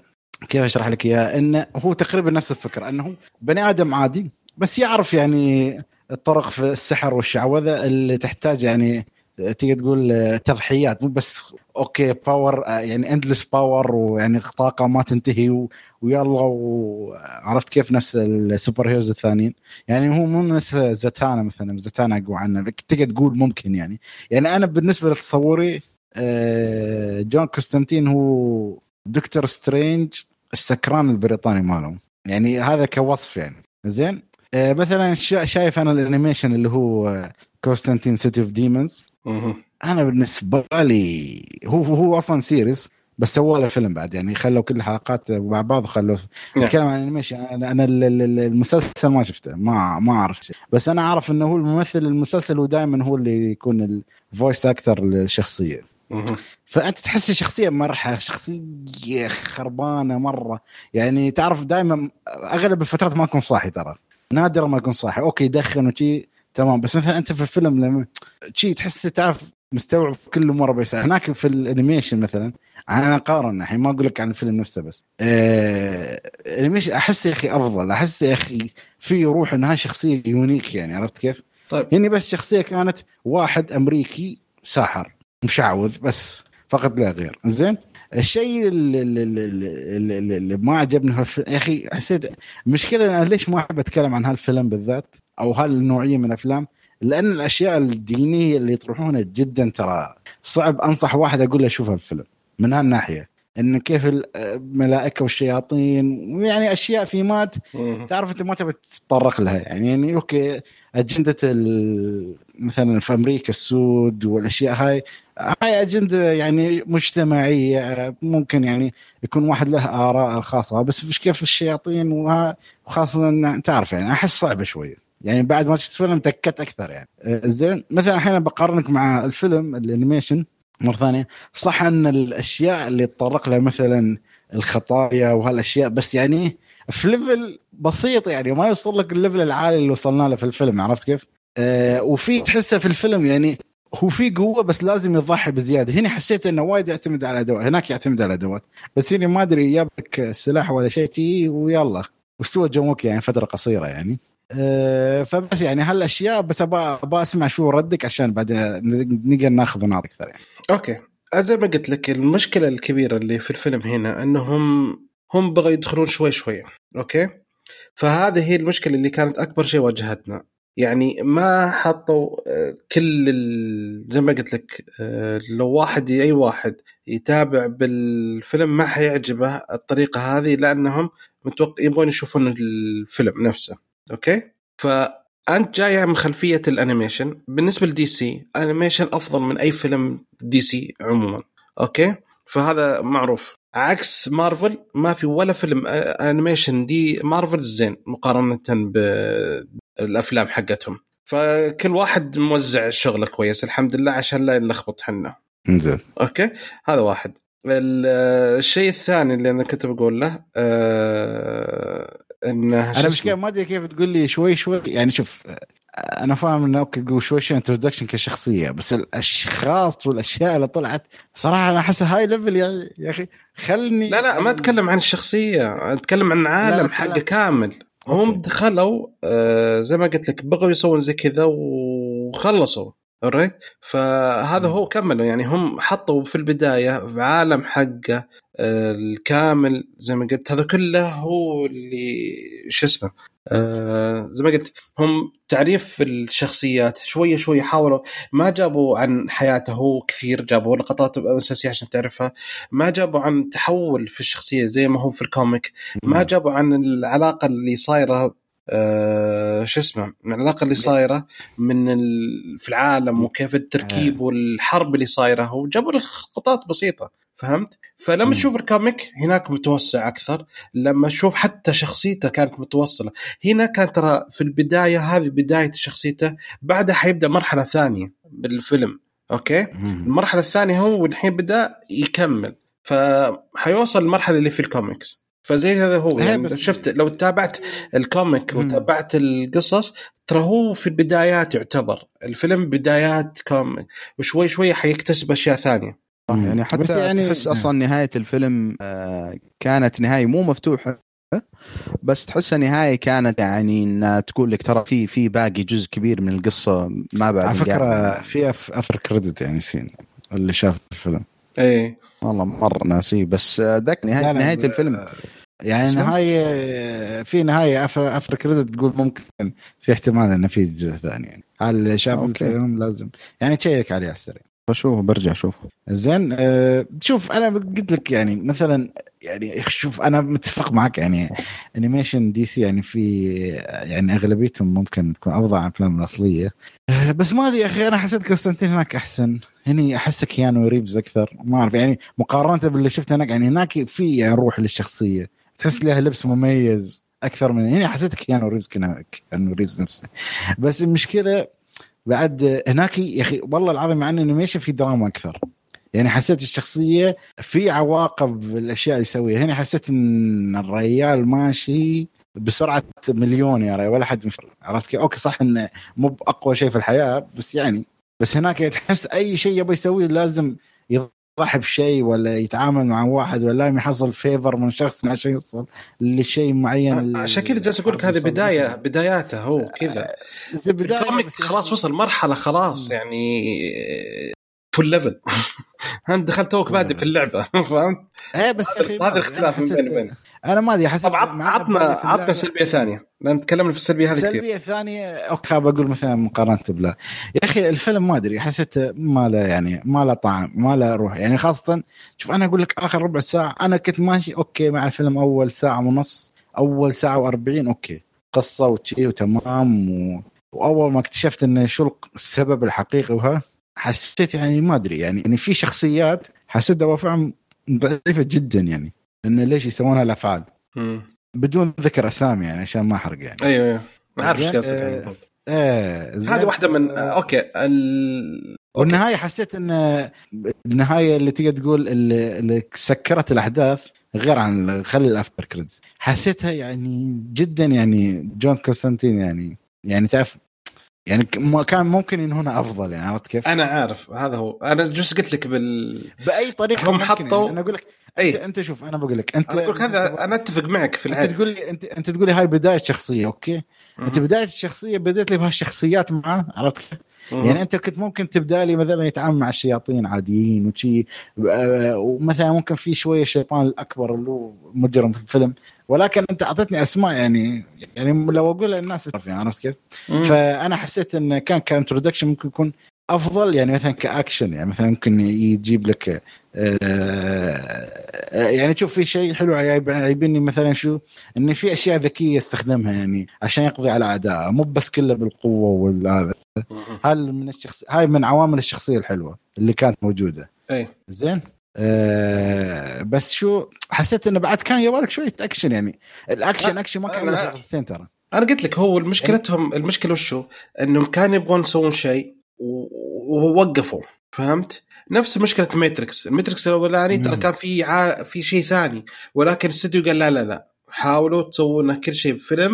كيف أشرح لك إياه؟ انه هو تقريبا نفس الفكرة إنه بني آدم عادي بس يعرف يعني الطرق في السحر والشعوذة اللي تحتاج يعني تقدر تقول تضحيات مو بس okay power يعني endless power ويعني طاقة ما تنتهي ويلا وعرفت كيف نفس ال super heroes الثانيين؟ يعني هو مو نفس زاتانا مثلا زاتانا أقوى عنه تقدر تقول ممكن يعني. يعني أنا بالنسبة لتصوري آه، جون كونستانتين هو دكتور سترينج السكران البريطاني مالهم. يعني هذا كوصف يعني زين؟ آه، مثلا شا- شايف أنا ال animation اللي هو كونستانتين City of Demons. أنا بالنسبة لي هو هو أصلا series بس سووا له فيلم بعد. يعني خلوا كل الحلقات مع بعض خلوا. نتكلم عن ال animation أنا أنا ال- ال- ال- المسلسل ما شفته. ما ما أعرف. شيء بس أنا أعرف إنه هو الممثل المسلسل هو دائما هو اللي يكون ال voice actor للشخصية. فأنت تحس الشخصيه مرحة شخصية خربانة مرة. يعني تعرف دائما أغلب الفترات ما اكون صاحي ترى. نادرا ما اكون صاحي. okay يدخن وشي تمام. بس مثلا أنت في الفيلم لما شي تحس تعرف مستوعب كل مرة بس هناك في ال animation مثلا أنا أقارن الحين ما أقول لك عن الفيلم نفسه بس. آه ال animation أحس يا أخي أفضل. أحس يا أخي في روح إنها شخصية unique يعني عرفت كيف؟ طيب. هني بس شخصية كانت واحد أمريكي ساحر مشعوذ بس. فقط لا غير. زين؟ الشيء اللي, اللي, اللي, ما عجبني يا أخي حسيت المشكلة أنا ليش ما أحب أتكلم عن هالفيلم بالذات أو هالنوعية من الأفلام؟ لأن الأشياء الدينية اللي يطرحونها جدا ترى صعب. أنصح واحد أقول له شوف هالفيلم من هالناحية. إن كيف الملائكة والشياطين يعني أشياء في مات. تعرف أنت ما تبي تتطرق لها. يعني يعني أوكي أجندة مثلا في أمريكا السود والأشياء هاي هاي أجندة يعني مجتمعية ممكن يعني يكون واحد له آراء الخاصه بس مش كيف الشياطين وها- وخاصة تعرف يعني أحس صعبة شوية. يعني بعد ما شفت فيلم تكت أكثر يعني. آه، زين مثلا الحين بقارنك مع الفيلم ال animation. مرة ثانية. صح أن الأشياء اللي تطرق لها مثلا الخطايا وهالأشياء بس يعني في level بسيط يعني ما يوصل لك ال level العالي اللي وصلنا له في الفيلم عرفت كيف؟ آه وفي تحسه في الفيلم يعني هو في قوة بس لازم يضحي بزيادة. هنا حسيت إنه وايد يعتمد على أدوات هناك يعتمد على أدوات. بس هنا ما أدري جاب لك سلاح ولا شيء تي ويلا. واستوى جون ويك يعني فترة قصيرة يعني. أه فبس يعني هالأشياء بس أبغى أسمع شو ردك عشان بعدين نقدر ناخذ نار أكثر يعني okay. زي ما قلت لك المشكلة الكبيرة اللي في الفيلم هنا إنهم هم بغوا يدخلون شوي شوي okay؟ فهذه هي المشكلة اللي كانت أكبر شيء واجهتنا. يعني ما حطوا آه، كل ال... زي ما قلت لك آه، لو واحد أي واحد يتابع بالفيلم ما حيعجبه الطريقة هذه لأنهم متوقع يبغون يشوفون الفيلم نفسه أوكي؟ فانت جاي من خلفية ال animation. بالنسبة ل DC animation أفضل من أي فيلم DC عموما. okay؟ فهذا معروف. عكس مارفل ما في ولا فيلم animation دي مارفل زين مقارنة بالافلام حقتهم. فكل واحد موزع شغله كويس الحمد لله عشان لا نلخبط حنا. زين. okay؟ هذا واحد. الشيء الثاني اللي أنا كنت بقول له آه انه أنا مش ما أدري كيف تقول لي شوي شوي يعني شوف أنا فاهم إنه okay تقول شوي شوي introduction كشخصية بس الأشخاص والأشياء اللي طلعت صراحة أنا احسها high level يا, يا أخي خلني لا لا ما أتكلم عن الشخصية أتكلم عن عالم حقه كامل. هم دخلوا آه زي ما قلت لك بغوا يسوون زي كذا وخلصوا already فهذا هو كملوا يعني هم حطوا في البداية في عالم حقه الكامل زي ما قلت هذا كله هو اللي شو اسمه آه زي ما قلت هم تعريف الشخصيات شوية شوية حاولوا ما جابوا عن حياته هو كثير جابوا لقطات أساسية عشان تعرفها ما جابوا عن تحول في الشخصية زي ما هو في ال comic ما جابوا عن العلاقة اللي صايرة آه شو اسمه العلاقة اللي صايرة من في العالم وكيف التركيب آه. والحرب اللي صايرة وجابوا لقطات بسيطة فهمت؟ فلما تشوف ال comic هناك متوسع أكثر، لما تشوف حتى شخصيته كانت متوصلة، هنا كان ترى في البداية هذه بداية شخصيته، بعدها حيبدأ مرحلة ثانية بالفيلم، okay؟ المرحلة الثانية هو الحين بدأ يكمل، فحيوصل المرحلة اللي في الكوميكس. فزي هذا هو يعني شفت لو تابعت ال comic وتابعت القصص ترى هو في البدايات يعتبر. الفيلم بدايات comic وشوي شوي حيكتسب أشياء ثانية. يعني حتى يعني تحس أصلا نهاية الفيلم آه، كانت نهاية مو مفتوحة بس تحسها نهايه كانت يعني إنها تقول لك ترى في في باقي جزء كبير من القصة ما بعد على فكرة في أفر كريدت يعني سين اللي شاف الفيلم. إيه. والله مرة ناسي بس ذاك نهايه نهاية الفيلم. يعني نهاية في نهاية افر كريدت تقول ممكن في احتمال انه في جزء ثاني يعني. هل اللي شاف الفيلم لازم يعني تشيك عليه على السريع. بشوفه برجع أشوفه. زين أه شوف أنا قلت لك يعني مثلا يعني شوف أنا متفق معك يعني animation دي سي يعني في يعني أغلبيتهم ممكن تكون أفضل عن الأفلام الأصلية. أه بس ما أدري يا أخي أنا حسيت كونستانتين هناك أحسن. هني احسه كيانو ريفز أكثر. ما أعرف يعني مقارنة باللي شفته هناك يعني هناك في يعني روح للشخصية. تحس لها لبس مميز أكثر من هنا حسيت كيانو ريفز كيانو ريفز نفسه. بس المشكلة بعد هناك يا أخي والله العظيم مع إنه animation في دراما أكثر يعني حسيت الشخصية في عواقب الأشياء اللي يسويها هنا حسيت إن الريال ماشي بسرعة مليون يا ريال ولا حد. عرفت كيف؟ okay صح إنه مو بأقوى شيء في الحياة بس يعني بس هناك تحس أي شيء يبغى يسويه لازم يضحي بشيء ولا يتعامل مع واحد ولا يحصل favor من شخص عشان يوصل لشيء معين عشان كذا جالس أقول لك هذه بدايه بداياته هو كذا. ال comic خلاص وصل مرحلة خلاص يعني full level انت دخلت توك بادئ في اللعبة فهمت؟ إيه بس هذا الاختلاف من بيني وبينك. أنا ما أدري حسب طب عطنا عطنا سلبية ثانية. لأن تكلمنا في السلبية هذه كثير. السلبيه الثانية okay بقول مثلا مقارنة بلا. يا أخي الفيلم ما أدري حسيت ما له يعني ما له طعم ما له روح. يعني خاصة شوف أنا أقول لك آخر ربع ساعة أنا كنت ماشي okay مع الفيلم أول ساعة ونص أول ساعة و40 okay. قصة وشي وتمام و... وأول ما اكتشفت انه شو السبب الحقيقي وها حسيت يعني ما أدري يعني يعني في شخصيات حسيت دوافعهم ضعيفة جدا يعني انه ليش يسوون هالافعال بدون ذكر أسامي يعني عشان ما أحرق يعني. أيوه أيوه. عارف إيش قصدك آه إيه هذه واحدة من آه okay ال... والنهاية حسيت إن النهاية اللي تقدر تقول اللي, اللي سكرت الأحداث غير عن خلي ال after credit حسيتها يعني جدا يعني جون كونستانتين يعني يعني تعرف يعني م- كان ممكن ينهونها أفضل يعني عرفت كيف؟ أنا عارف هذا هو. أنا جلست قلت لك بال بأي طريقة هم حطوا- يعني. أنا أقول لك انت, اي أنت شوف أنا بقول لك أنت أنا أقول هذا أنا أتفق معك في أنت العين تقول لي انت أنت تقول لي هاي بداية شخصية okay؟ أنت بداية الشخصية بديت لي بهالشخصيات معاه عرفت كيف؟ يعني أنت كنت ممكن تبدأ لي مثلا يتعامل مع الشياطين عاديين وشي آه، ومثلا ممكن في شوية الشيطان الأكبر اللي هو مجرم في الفيلم ولكن أنت اعطيتني أسماء يعني يعني لو أقولها الناس بتعرف يعني عرفت كيف؟ فأنا حسيت انه كان ك introduction ممكن يكون أفضل يعني مثلا كأكشن يعني مثلا ممكن يجيب لك آه، يعني تشوف في شيء حلو عيب- عيبني مثلا شو؟ ان في أشياء ذكية يستخدمها يعني عشان يقضي على اعدائه مو بس كله بالقوة والهذا. هل من الشخص هاي من عوامل الشخصية الحلوة اللي كانت موجودة. أي. زين؟ آه بس شو؟ حسيت إنه بعد كان يبغالك شوية أكشن يعني. الاكشن لا، أكشن ما كان ترى. أنا قلت لك هو مشكلتهم المشكلة وشو؟ إنهم كانوا يبغون يسوون شيء ووقفوا فهمت؟ نفس مشكلة ماتريكس، الماتريكس الأولاني ترى نعم. كان في ع... في شيء ثاني ولكن الاستوديو قال لا لا لا حاولوا تسوون كل شيء بفيلم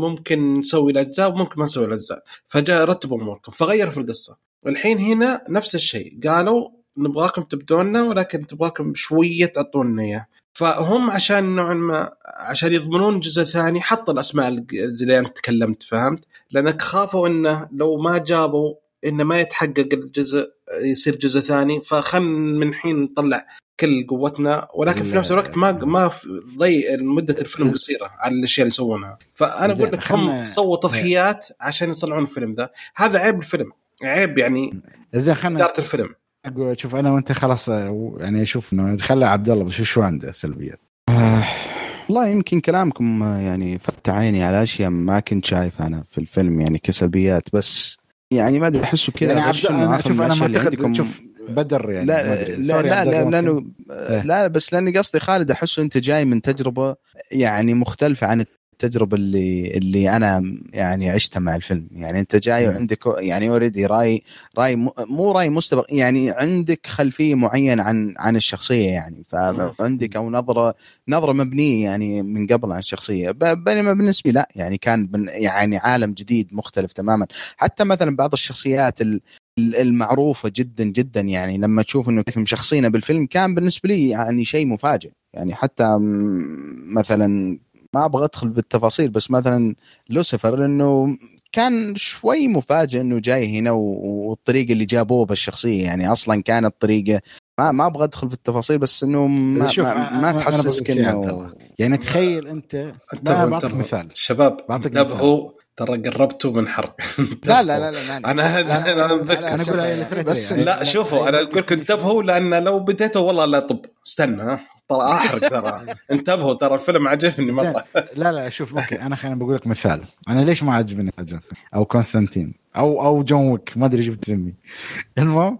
ممكن نسوي الأجزاء وممكن ما نسوي الأجزاء فجاء رتبوا أموركم فغيروا في القصة الحين هنا نفس الشيء قالوا نبغاكم تبدونا ولكن تبغاكم شوية تعطونا إياه فهم عشان نوعا ما عشان يضمنون جزء ثاني حطوا الأسماء اللي أنت تكلمت فهمت؟ لأنك خافوا إنه لو ما جابوا إنه ما يتحقق الجزء يصير جزء ثاني فخل من الحين نطلع كل قوتنا ولكن في. نفس الوقت ما ما في- ضي مدة الفيلم قصيرة على الأشياء اللي يسوونها. فأنا أقول لك هم خلنا- سووا تضحيات عشان يطلعون الفيلم ذا. هذا عيب الفيلم. عيب يعني زين خلينا إدارة الفيلم. أقول- شوف أنا وأنت خلاص آه، يعني أشوف إنه خلى عبد الله شو شو عنده سلبيات؟ والله يمكن كلامكم آه، يعني فتح عيني على أشياء ما كنت شايف أنا في الفيلم يعني كسلبيات بس يعني ما أدري أحسه كذا يعني عبد أنا شوف أنا ما أعتقد شوف بدر يعني لا. لا لا, لا لأنه إيه. لا بس لاني قصدي خالد أحسه أنت جاي من تجربة يعني مختلفة عن التجربة اللي اللي أنا يعني عشتها مع الفيلم. يعني أنت جاي. وعندك يعني اوريدي رأي رأي مو رأي مسبق يعني عندك خلفية معينة عن عن الشخصية يعني. فعندك أو نظرة نظرة مبنية يعني من قبل عن الشخصية. بينما بالنسبة لا يعني كان يعني عالم جديد مختلف تماما. حتى مثلا بعض الشخصيات ال- المعروفة جدا جدا يعني لما تشوف إنه كيف مشخصينه بالفيلم كان بالنسبة لي يعني شيء مفاجئ. يعني حتى مثلا ما أبغى أدخل بالتفاصيل بس مثلا لوسيفر لأنه كان شوي مفاجئ إنه جاي هنا و- والطريقة اللي جابوه بالشخصية يعني أصلا كانت طريقة ما ما أبغى أدخل في التفاصيل بس إنه ما, ما, ما تحسسك إنه. يعني تخيل أنت لا انتبهوا بعطيك. مثال شباب بعطيك انتبهوا ترى قربتوا من حرب لا لا لا لا. أنا أنا أنا هاي اللي بس يعني. لا شوفوا أنا أقول لكم انتبهوا لأن لو بديتوا والله لا طب استنى ها ترى احرق ترى. انتبهوا ترى الفيلم عجبني مرة. لا لا شوف okay أنا خليني بقول لك مثال. أنا ليش ما عجبني أو كونستانتين. أو أو جون ويك. ما أدري شو بتسميه المهم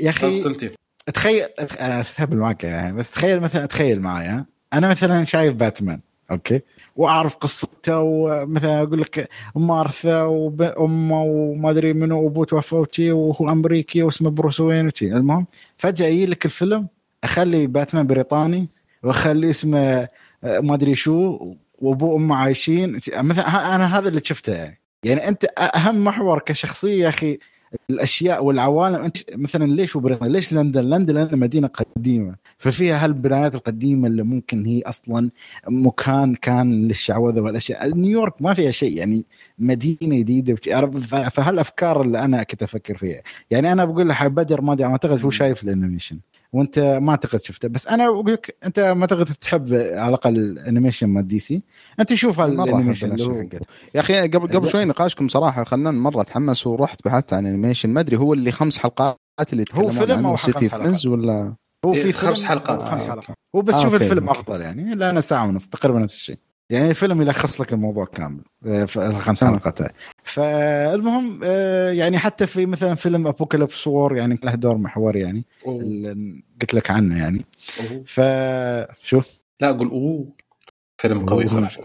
يا أخي كونستانتين. تخيل أنا أستهبل معك يعني بس تخيل مثلا تخيل معايا. أنا مثلا شايف باتمان okay؟ وأعرف قصته ومثلا أقول لك مارثا وأمه وما أدري منو وأبوه توفى وشي وهو أمريكي واسمه بروس وين وشي. المهم فجأة يجي لك الفيلم أخلي باتمان بريطاني وأخلي اسمه آه، ما أدري شو وأبوه وأمه عايشين. مثلا أنا هذا اللي شفته يعني. يعني أنت أهم محور كشخصية يا أخي الأشياء والعوالم. أنت مثلا ليش بريطانيا؟ ليش لندن؟ لندن لأن مدينة قديمة. ففيها هالبنايات القديمة اللي ممكن هي أصلا مكان كان للشعوذة والأشياء، نيويورك ما فيها شيء يعني مدينة جديدة فهالأفكار اللي أنا كنت أفكر فيها، يعني أنا بقول له بدر ما أدري أعتقد هو شايف ال animation. وانت ما اعتقد شفته. بس أنا أقول لك أنت ما أعتقد تحب على الأقل ال animation مال DC. أنت شوف ال animation هو يا أخي قبل قبل شوي نقاشكم صراحة خلاني مرة أتحمس ورحت بحثت عن animation ما أدري هو اللي خمس حلقات اللي يتكلمون فيلم عنه أو سيتي خمس فريندز ولا؟ هو إيه، في خمس فيلم- حلقات. خمس آه، حلقات. هو بس آه، شوف أوكي، الفيلم. أفضل يعني. لأنه ساعة ونص تقريبا نفس الشيء. يعني الفيلم يلخص لك الموضوع كامل آه، في الخمس تمام. حلقات هاي. فالمهم آه، يعني حتى في مثلا فيلم ابوكاليبس وور يعني له دور محوري يعني اللي قلت لك عنه يعني. فشوف لا أقول أوه. فيلم قوي صراحة.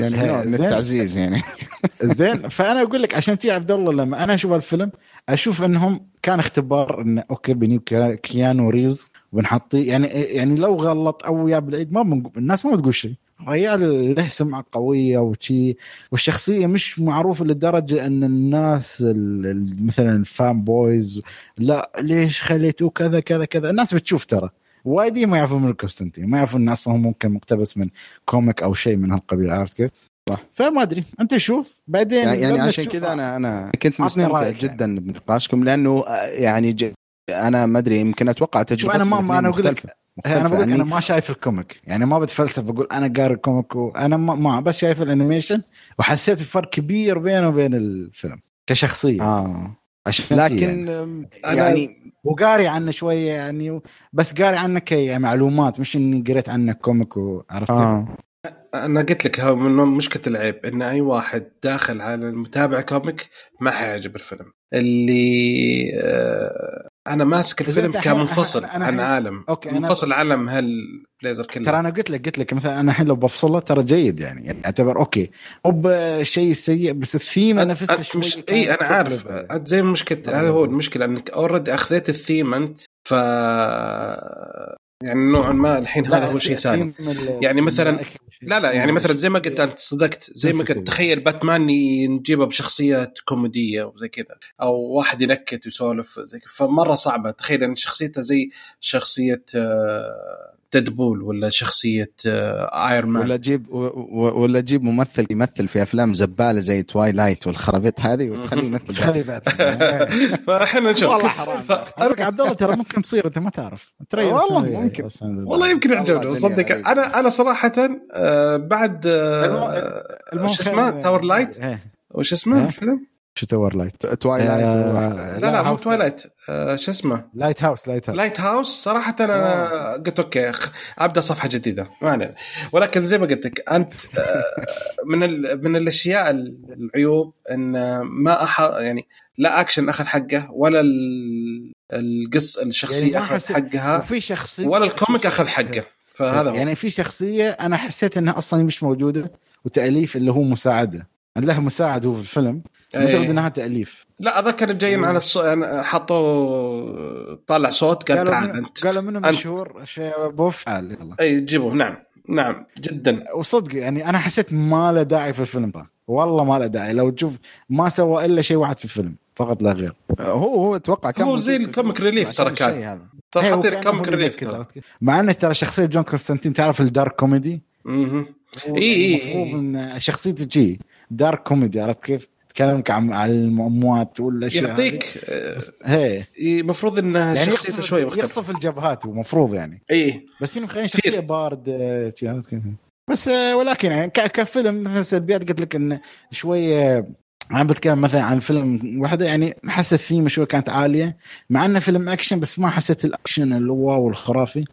يعني. التعزيز يعني. زين. فأنا أقول لك عشان تي عبد الله لما أنا أشوف الفيلم أشوف إنهم كان اختبار انه okay بنجيب كيا- كيانو ريفز وبنحطه يعني يعني لو غلط أو ياب العيد ما الناس ما بتقول شيء. ريال له سمعة قوية وشي والشخصية مش معروفة لدرجة أن الناس ال- ال- مثلا ال fan boys لا ليش خليتوه كذا كذا كذا الناس بتشوف ترى وايدين ما يعرفون من كونستانتين ما يعرفون ان أصلا هو ممكن مقتبس من comic أو شيء من هالقبيل عرفت كيف؟ صح. فما أدري أنت شوف بعدين يعني, يعني عشان كذا أنا أنا كنت مستمتع يعني. جدا بنقاشكم لأنه آه، يعني ج... أنا ما أدري يمكن أتوقع تجربه أنا ما أنا أقول لك أنا بقول يعني أنا ما شايف ال comic. يعني ما بتفلسف بقول أنا قاري ال comic وأنا ما, ما بس شايف ال animation وحسيت بفرق كبير بينه وبين الفيلم كشخصية. آه. عشان لكن يعني. يعني وقاري عنه شوية يعني بس قاري عنه كي يعني معلومات مش إني قريت عنه comic وعرفت. آه. أنا قلت لك هو من مشكلة العيب إن أي واحد داخل على المتابع comic ما حيعجب الفيلم. اللي آه، أنا ماسك الفيلم كمنفصل أنا- أنا عن عالم. okay، أنا- منفصل عالم Hellblazer ترى كله أنا قلت لك قلت لك مثلا أنا الحين لو بفصله ترى جيد يعني. اعتبر okay. مو بشيء سيء بس الثيم نفسه أنت شوي مش إي أنا عارف. زي المشكلة هذا هو المشكلة إنك already أخذت الثيم أنت ف يعني نوعا ما الحين هذا هو شيء ثاني يعني مثلاً-. لا لا يعني مثلا زي ما قلت أنت صدقت زي ما. قلت تخيل باتمان نجيبه بشخصيه كوميدية وزي كذا أو واحد ينكت ويسولف زي كذا فمرة صعبة تخيل إن شخصيته زي شخصية ديدبول ولا شخصية ايرون مان ولا و- ولا أجيب ممثل يمثل في أفلام زبالة زي توايلايت والخرابيط هذه وتخليه يمثل. فاحنا نشوف والله حرام. عبد الله ترى ممكن تصير أنت ما تعرف ترى والله ممكن. والله يمكن يعجبني صدق. أنا أنا صراحة آه، بعد آه، شو اسمه تاور لايت. وش اسمه؟ الفيلم؟ شو تاور لايت توايلايت آه، لا لا مو هاوس. تويلايت آه، شو اسمه؟ لايت هاوس لايت هاوس لايت هاوس صراحة أنا قلت okay خ- أبدأ صفحة جديدة. ما علينا. ولكن زي ما قلت لك أنت آه، من ال... من الأشياء العيوب أن ما أح يعني لا أكشن أخذ حقه ولا ال... القص الشخصية يعني حسيت- حقها وفي شخصيه ولا الكوميك أخذ حقه. فهذا يعني في شخصية أنا حسيت إنها أصلا مش موجودة وتأليف اللي هو مساعدة. له مساعد هو في الفيلم. مجرد إيه. إنها تأليف. لا أذكر جايين على الصو... يعني حطوا طالع صوت قال قالوا تعال من- أنت. قالوا منه أنت. مشهور؟ شيء بوف تعال يلا. أي جيبوه. نعم نعم جدا. وصدق يعني أنا حسيت ما له داعي في الفيلم ده. والله ما له داعي. لو تشوف ما سوى إلا شيء واحد في الفيلم فقط لا غير. هو هو أتوقع كان هو زي ال comic relief ترى كان. هذا. ترى إيه، حاطين وكان comic هو relief؟ مع ان ترى شخصية جون كونستانتين تعرف ال dark comedy؟ مهم. هو إي إي المفروض إي. إن شخصيته شي. dark comedy عرفت كيف؟ تكلمك عن عن الاموات والأشياء. يعطيك آه، هي المفروض انها يعني شخصيته شوي مختلفة يقصف الجبهات المفروض يعني اي بس إنه خلينا كثير. شخصية بارد آه،؟ بس آه، ولكن يعني كفيلم مثلا سلبيات قلت لك انه شوية أنا بتكلم مثلا عن فيلم واحدة يعني حس الثيمه شوي كانت عالية مع انه فيلم أكشن بس ما حسيت الأكشن اللي هو wow الخرافي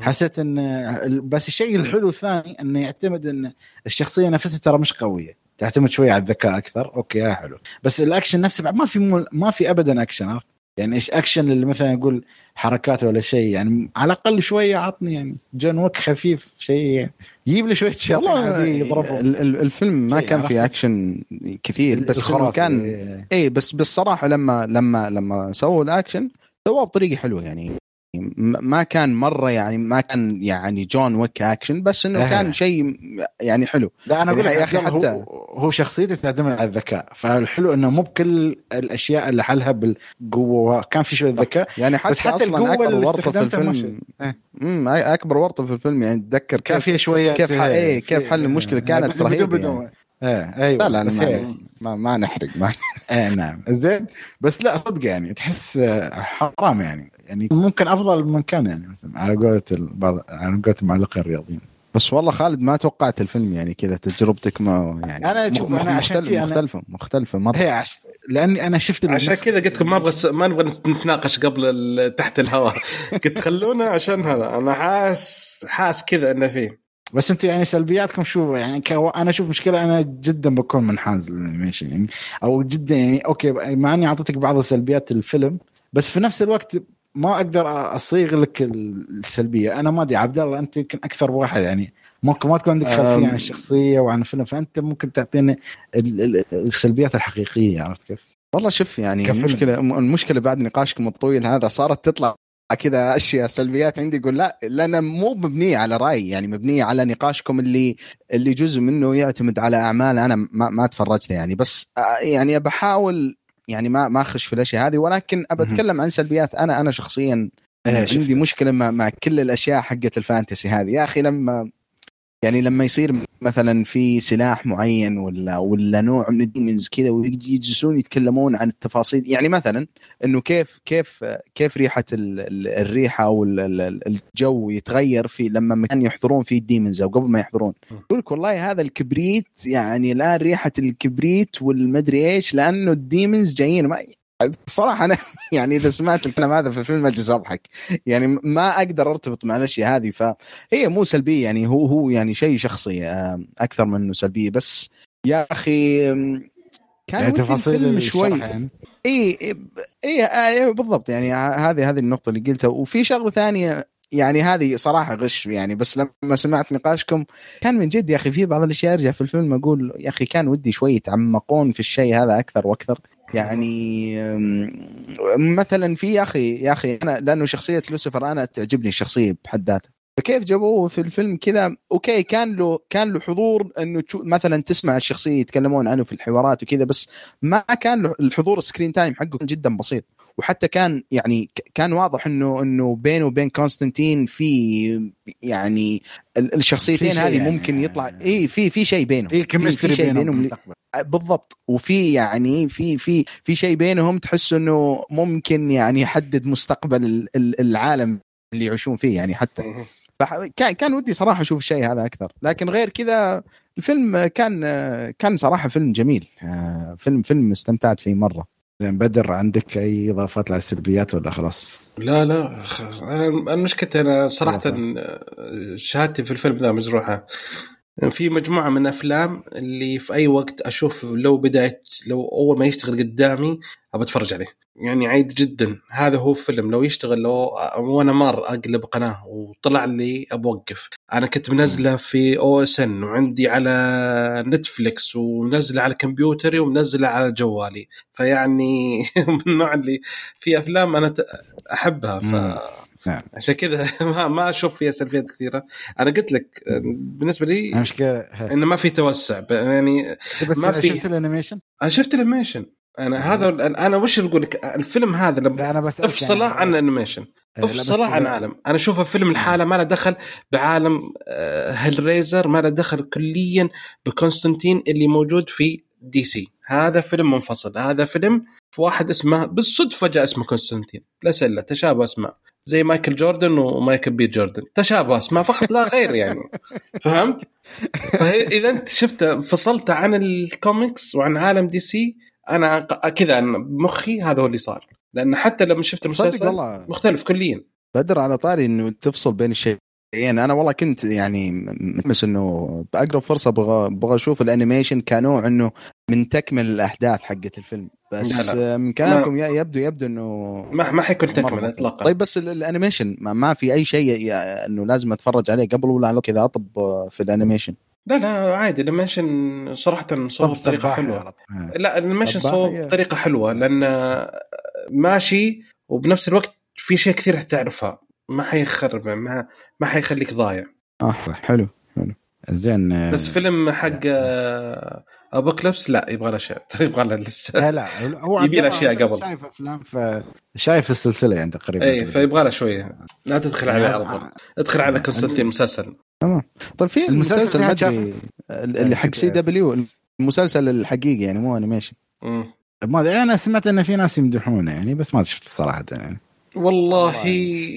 حسيت إن بس الشيء الحلو الثاني إنه يعتمد إن الشخصية نفسها ترى مش قوية تعتمد شوية على الذكاء أكثر. okay يا حلو. بس الأكشن نفسه بعد ما في مول ما في ابدا أكشن عرفت؟ يعني إيش أكشن اللي مثلا يقول حركات ولا شيء؟ يعني على الأقل شوية عطني يعني جون ويك خفيف شيء يجيب لي شوية شياطين يضربهم الفيلم ما كان. فيه أكشن كثير بس انه. كان اي بس بالصراحه لما لما لما سووا الأكشن سووه بطريقة حلوة يعني. ما كان مرة يعني ما كان يعني جون ويك اكشن بس إنه. كان شيء يعني حلو لا أنا أقول لك يعني يا أخي حتى- هو, هو شخصيته تعتمد على الذكاء فالحلو إنه مو بكل الأشياء اللي حلها بالقوة كان في شوية ذكاء يعني حتى, بس حتى أصلا القوة أكبر اللي ورطة في الفيلم إيه. امم أكبر ورطة في الفيلم يعني تذكر كان فيها شوية كيف ح- إيه، كيف حل المشكلة كانت بس بدون يعني. إيه أيوه لا لا بس ما, ما, ما نحرق ما إيه نعم زين بس لا صدق يعني تحس حرام يعني يعني ممكن أفضل من كان يعني مثلاً على قولة البعض على قولة المعلقين الرياضيين. بس والله خالد ما توقعت الفيلم يعني كذا تجربتك ما يعني أنا شوف، مخ- أنا عشان أنا- مختلفة مختلفة مرة. هي عش... لأني أنا شفت عشان المس- كذا قلت لكم ما أبغى ما نبغى نتناقش قبل ال- تحت الهواء. قلت خلونا عشان هذا. أنا حاس حاس كذا إنه فيه. بس أنتم يعني سلبياتكم شو؟ يعني كو... أنا أشوف مشكلة أنا جدا بكون منحاز لل animation يعني أو جدا يعني أوكي مع إني أعطيتك بعض السلبيات الفيلم بس في نفس الوقت ما أقدر أصيغ لك السلبية أنا ما أدري عبد الله أنت يمكن أكثر واحد يعني ممكن ما تكون عندك خلفية. عن الشخصية وعن الفيلم فأنت ممكن تعطينا ال- ال- السلبيات الحقيقية عرفت كيف؟ والله شوف يعني كفيلم. المشكلة المشكلة بعد نقاشكم الطويل هذا صارت تطلع كذا أشياء سلبيات عندي يقول لا لأن مو مبنية على رأي يعني مبنية على نقاشكم اللي اللي جزء منه يعتمد على أعمال أنا ما, ما تفرجت يعني بس آه، يعني بحاول يعني ما ما أخش في الأشياء هذه ولكن أبى. أتكلم عن سلبيات أنا أنا شخصيا إيه،. عندي مشكلة مع, مع كل الأشياء حقت الفانتسي هذه يا أخي لما يعني لما يصير مثلا في سلاح معين ولا ولا نوع من ال demons كذا ويجلسون يتكلمون عن التفاصيل يعني مثلا إنه كيف كيف كيف ريحة ال- ال- الريحة أو ال- ال- الجو يتغير في لما مكان يحضرون فيه ال demons أو قبل ما يحضرون. يقول لك والله هذا الكبريت يعني الان ريحة الكبريت والمدري إيش لأنه ال demons جايين ما صراحة أنا يعني إذا سمعت الكلام هذا في الفيلم أجلس أضحك. يعني ما أقدر أرتبط مع الأشياء هذه. فهي مو سلبية يعني هو هو يعني شيء شخصي آه، أكثر من إنه سلبية. بس يا أخي آم، كان يعني تفاصيل الفيلم شوي. يعني. إي إي إي بالضبط. يعني هذه هذه النقطة اللي قلتها. وفي شغلة ثانية يعني هذه صراحة غش يعني. بس لما سمعت نقاشكم كان من جد يا أخي في بعض الأشياء أرجع في الفيلم أقول يا أخي كان ودي شوي يتعمقون في الشيء هذا أكثر وأكثر. يعني مثلا في يا أخي يا أخي أنا لأنه شخصية لوسيفر أنا تعجبني الشخصية بحد ذاتها. فكيف جابوه في الفيلم كذا؟ أوكي كان له كان له حضور إنه مثلا تسمع الشخصية يتكلمون عنه في الحوارات وكذا بس ما كان له الحضور ال screen time حقه جدا بسيط. وحتى كان يعني كان واضح إنه إنه بينه وبين كونستانتين في يعني ال- الشخصيتين في هذه يعني. ممكن يطلع اي في في شيء بينهم في chemistry بينهم بينهم بالمستقبل. بالضبط. وفي يعني في في في شيء بينهم تحس إنه ممكن يعني يحدد مستقبل ال- ال- العالم اللي يعيشون فيه يعني حتى. كان كان ودي صراحة أشوف الشيء هذا أكثر. لكن غير كذا الفيلم كان كان صراحة فيلم جميل. آه، فيلم فيلم استمتعت فيه مرة. زين بدر عندك أي إضافات على السلبيات ولا خلاص؟ لا لا أنا مشكلتي أنا صراحة شهادتي في الفيلم ذا مجروحة في مجموعة من أفلام اللي في أي وقت أشوف لو بدايه لو أول ما يشتغل قدامي أبى أتفرج عليه. يعني عيد جدا. هذا هو فيلم لو يشتغل لو وأنا مار أقلب قناة وطلع لي ابوقف أنا كنت منزله في أو إس إن وعندي على نتفليكس ومنزله على كمبيوتري ومنزله على جوالي. فيعني من النوع اللي في أفلام أنا أحبها. ف. نعم. عشان كذا ما ما أشوف فيها سلبيات كثيرة. أنا قلت لك بالنسبة لي انه ما في توسع. يعني بس ما في- شفت ال animation؟ أنا شفت ال animation. أنا هذا أنا وش أقول لك الفيلم هذا لما أنا بس افصله عن ال animation افصله عن عالم. أنا اشوفه فيلم لحاله ما له دخل بعالم آه، هيل ريزر ما له دخل كليا بكونستانتين اللي موجود في دي سي هذا فيلم منفصل. هذا فيلم في واحد اسمه بالصدفه جاء اسمه كونستانتين. لا صلة تشابه أسماء. زي مايكل جوردن ومايكل بي جوردن. تشابه أسماء فقط لا غير يعني. فهمت؟ فاذا أنت شفت فصلت عن الكوميكس وعن عالم دي سي أنا كذا بمخي هذا هو اللي صار. لأن حتى لما شفت المسلسل مختلف كليا. بدر على طاري إنه تفصل بين الشيئين. أنا والله كنت يعني متحمس إنه بأقرب فرصة أبغى أبغى أشوف ال animation كنوع إنه من تكمل الأحداث حقت الفيلم. بس لا من كلامكم يبدو يبدو إنه ما ما حيكون تكمل. اطلاقا. طيب بس ال- ال animation ما, ما في أي شيء إنه لازم أتفرج عليه قبل ولا كذا أطب في ال animation؟ لا لا عادي ال animation صراحة صوب بطريقة حلوة. لا ال animation صوب بطريقة حلوة لأن ماشي وبنفس الوقت في شيء كثير حتعرفها ما حيخرب ما ما حيخليك ضايع. آه حلو زين آه، بس فيلم حق آه، apokolips لا يبغى له شيء يبغى له لسه. لا لا هو يبي له أشياء قبل. شايف أفلام ف شايف السلسلة يعني تقريبا. اي فيبغى له شوية. لا تدخل عليه على طول. ادخل على كونستانتين مسلسل. طيب في المسلسل ما ادري اللي حق سي دبليو المسلسل الحقيقي يعني مو animation مم. ما أدري أنا سمعت إن في ناس يمدحونه يعني بس ما شفت صراحة يعني. والله.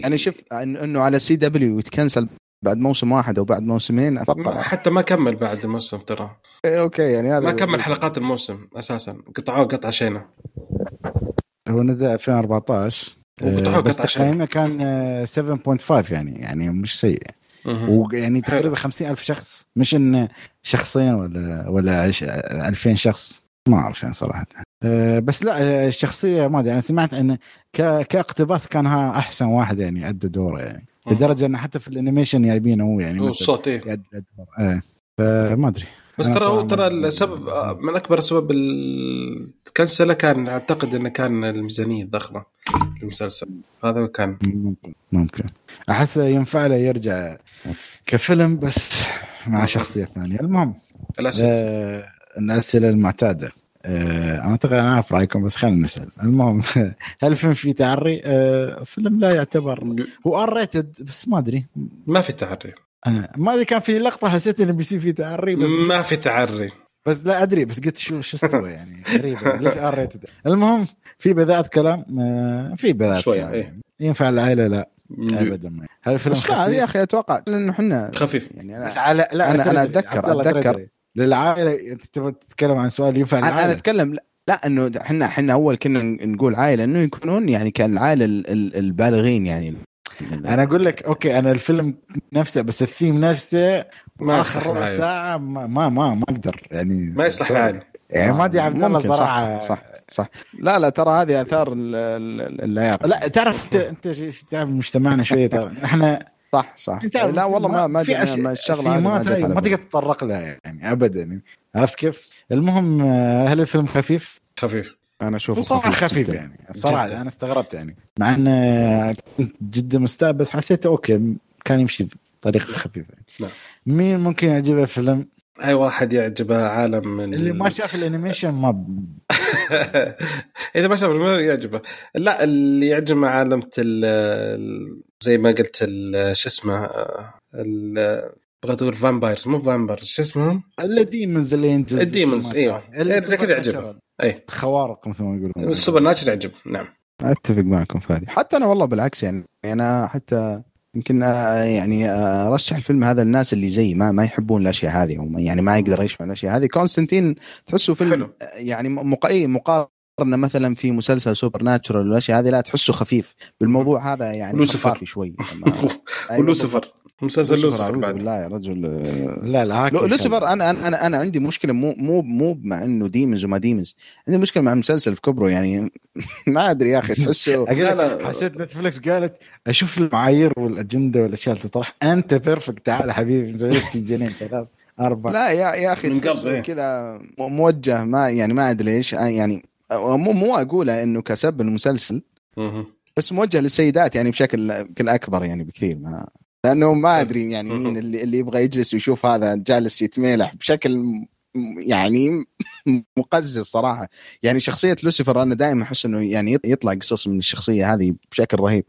يعني شوف إن- إنه على سي دبليو يت cancel بعد موسم واحد أو بعد موسمين أتوقع. حتى ما كمل بعد الموسم ترى. إيه، أوكي يعني هذا ما كمل حلقات الموسم أساسا. قطعوه قطعه شينه هو نزل 2014 وقطعوه آه، شيء. تقييمه كان آه، 7.5 يعني يعني مش سيء. ويعني تقريبا 50 ألف شخص. مش إن شخصين ولا ولا عش- 2000 شخص. ما أعرف يعني صراحة. أه، بس لا أه، الشخصية ما أدري. أنا سمعت إن كاقتباس كان ها أحسن واحد يعني أدى دوره يعني. لدرجة انه حتى في الأنيميشن جايبينه هو يعني هو مثل الصوت إيه إيه فما أدري. بس ترى ترى السبب آه، من أكبر اسباب الكنسلة كان أعتقد إنه كان الميزانية الضخمة للمسلسل. هذا كان. ممكن ممكن. أحس ينفع له يرجع كفيلم بس مع شخصية ثانية. المهم الأسئلة. آه الأسئلة المعتادة. آه أنا أعتقد أنا أعرف رأيكم بس خلينا نسأل. المهم هل الفيلم فيه تعري؟ آه فيلم لا يعتبر. هو R rated بس ما أدري. ما في تعري. ما أدري كان في لقطة حسيت انه بيصير في تعري بس ما في تعري. بس لا أدري بس قلت شو شو استوى يعني؟ غريبة. ليش R rated المهم في بذاءات كلام آه في بذاءات شوية، يعني. إيه. ينفع العائلة؟ لا. ابدا ما. هل الفيلم بس لا يا أخي أتوقع لأنه إحنا خفيف. يعني بس أنا على لا أنا- أنا عبد الله تدري. أتذكر. للعائلة أنت تبغى تتكلم عن سؤال ينفع أنا, أنا العائلة؟ أتكلم لا, لا إنه إحنا إحنا أول كنا نقول عائلة إنه يكونون يعني كان العائلة ال- ال- البالغين يعني. أنا أقول لك أوكي أنا الفيلم نفسه بس الثيم نفسه ما آخر ربع. ساعة ما ما ما, ما أقدر يعني ما يصلح العائله يعني ما أدري عبد الله ممكن، صح، صراحة صح صح لا لا ترى هذه آثار ال- ال- العياط لا تعرف انت أنت ش- تعرف مجتمعنا شوية ترى إحنا صح صح أنت لا والله ما ما في ما الشغلة ما ما. تقدر تتطرق لها يعني ابدا يعني. عرفت كيف؟ المهم آه، هل الفيلم خفيف؟ خفيف أنا أشوفه صراحة خفيف جداً. يعني الصراحة جداً. أنا استغربت يعني مع إنه كنت جدا مستاء بس حسيته أوكي كان يمشي بطريقة خفيفة نعم. مين ممكن يعجبه فيلم أي واحد يعجبه عالم من اللي ما شاف ال animation ما ب... إذا ما شاف ما يعجبه لا اللي يعجبه عالم ال- زي ما قلت شو اسمه ال- بغيت أقول vampires مو vampires شو اسمهم؟ ال demons اللي ينجز ال demons، أيوة. اللي زي كذا يعجبه. سوبر اي خوارق مثل ما يقولون ال supernatural يعجبه نعم أتفق معكم في هذه حتى أنا والله بالعكس يعني أنا حتى يمكن آه، يعني آه، أرشح الفيلم هذا للناس اللي زي ما ما يحبون الأشياء هذه يعني ما يقدر يعيش مع الأشياء هذه كونستنتين تحسه فيلم حلو. آه، يعني مقاي مقارنه مثلا في مسلسل Supernatural والأشياء هذه لا تحسه خفيف. بالموضوع هذا يعني لوسيفر. شوي. ما- أيوة ولوسيفر مسلسل لوسيفر بعد. بالله يا رجل. لا لا لوسيفر أنا أنا أنا, أنا عندي مشكلة مو مو مو مع إنه ديمز وما ديمز عندي مشكلة مع المسلسل في كبره يعني ما أدري يا أخي تحسه لا، لا. حسيت نتفلكس قالت أشوف المعايير والأجندة والأشياء اللي تطرح. أنت perfect تعال حبيبي نسوي لك season ين ثلاث أربع لا يا يا أخي من قبل، تحسه إيه. كذا موجه ما يعني ما أدري إيش يعني مو مو اقولها إنه كسب المسلسل. بس موجه للسيدات يعني بشكل بشكل أكبر يعني بكثير ما لأنه ما أدري يعني مين اللي اللي يبغى يجلس ويشوف هذا جالس يتميلح بشكل يعني مقزز صراحة يعني شخصية لوسيفر أنا دائما أحس إنه يعني يطلع قصص من الشخصية هذه بشكل رهيب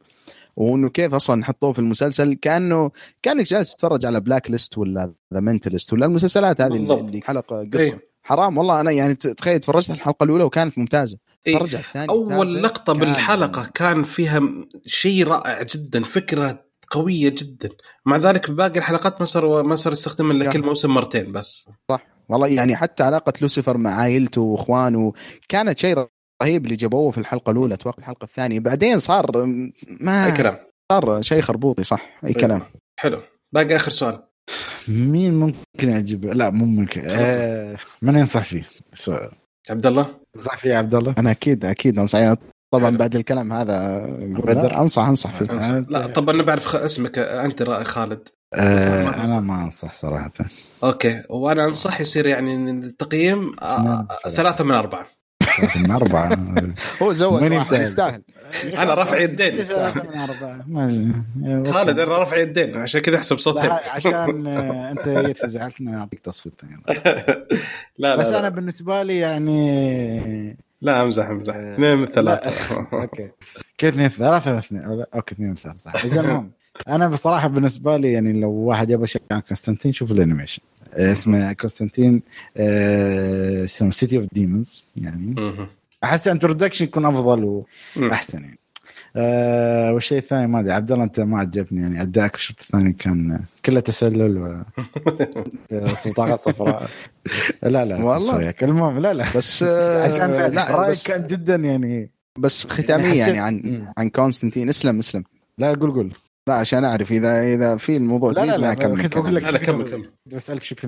وإنه كيف أصلا حطوه في المسلسل كانه كأنك جالس تتفرج على Blacklist ولا ذا Mentalist ولا المسلسلات هذه اللي, بالضبط. اللي حلقة قصة إيه. حرام والله أنا يعني تخيل تفرجت الحلقة الأولى وكانت ممتازة. إيه. الثانية أول لقطة كان- بالحلقة كان فيها شيء رائع جدا فكرة قوية جدا. مع ذلك باقي الحلقات ما صار ما صار يستخدم إلا. كل موسم مرتين بس. والله يعني حتى علاقة لوسيفر مع عائلته وإخوانه كانت شيء رهيب اللي جابوه في الحلقة الأولى أتوقع الحلقة الثانية. بعدين صار ما أي كلام. صار شيء خربوطي صح. أي كلام. حلو. باقي آخر سؤال. مين ممكن يعجبه لا مو ممكن. آه من ينصح فيه؟ سؤال. عبد الله؟ انصح فيه يا عبد الله؟ أنا أكيد أكيد. انصح طبعا حلو. بعد الكلام هذا بدر؟ أنصح أنصح فيه. أنصح. لا طب أنا بعرف اسمك. أنت رأي خالد. آه أنا ما أنصح صراحة. أوكي. وأنا أنصح يصير يعني التقييم آه، نعم. ثلاثة من أربعة. من أربعة. هو زود من واحد يستاهل؟ أنا رافع يدين. ثلاثة من أربعة خالد أنا رافع يدين. عشان كذا أحسب صوتين لا عشان آه، أنت جيت فزعلتني أعطيك تصفيق ثاني. لا بس لا, بالنسبة لي يعني لا أمزح أمزح. آه، اثنين من ثلاثة. أوكي. كيف اثنين؟ ثلاثة من اثنين. أو- أوكي اثنين من ثلاثة. صح. إذا المهم أنا بصراحة بالنسبة لي يعني لو واحد يبغى شيء عن كونستانتين شوف ال animation. اسمه كونستانتين اسمه City of Demons يعني. أحس introduction يكون أفضل. وأحسن يعني آه والشيء الثاني ما أدري عبد الله أنت ما عجبني يعني ادائك الشوط الثاني كان كله تسلل و سلطات صفراء لا لا والله. المهم لا لا بس آه، عشان لا رأيك بس, كان جدا يعني بس ختاميا حسيت- يعني عن. عن كونستانتين اسلم اسلم لا قول قول لا عشان أعرف إذا إذا في الموضوع لا لا لا كنت بقول لك لا كمل كمل. بسالك شو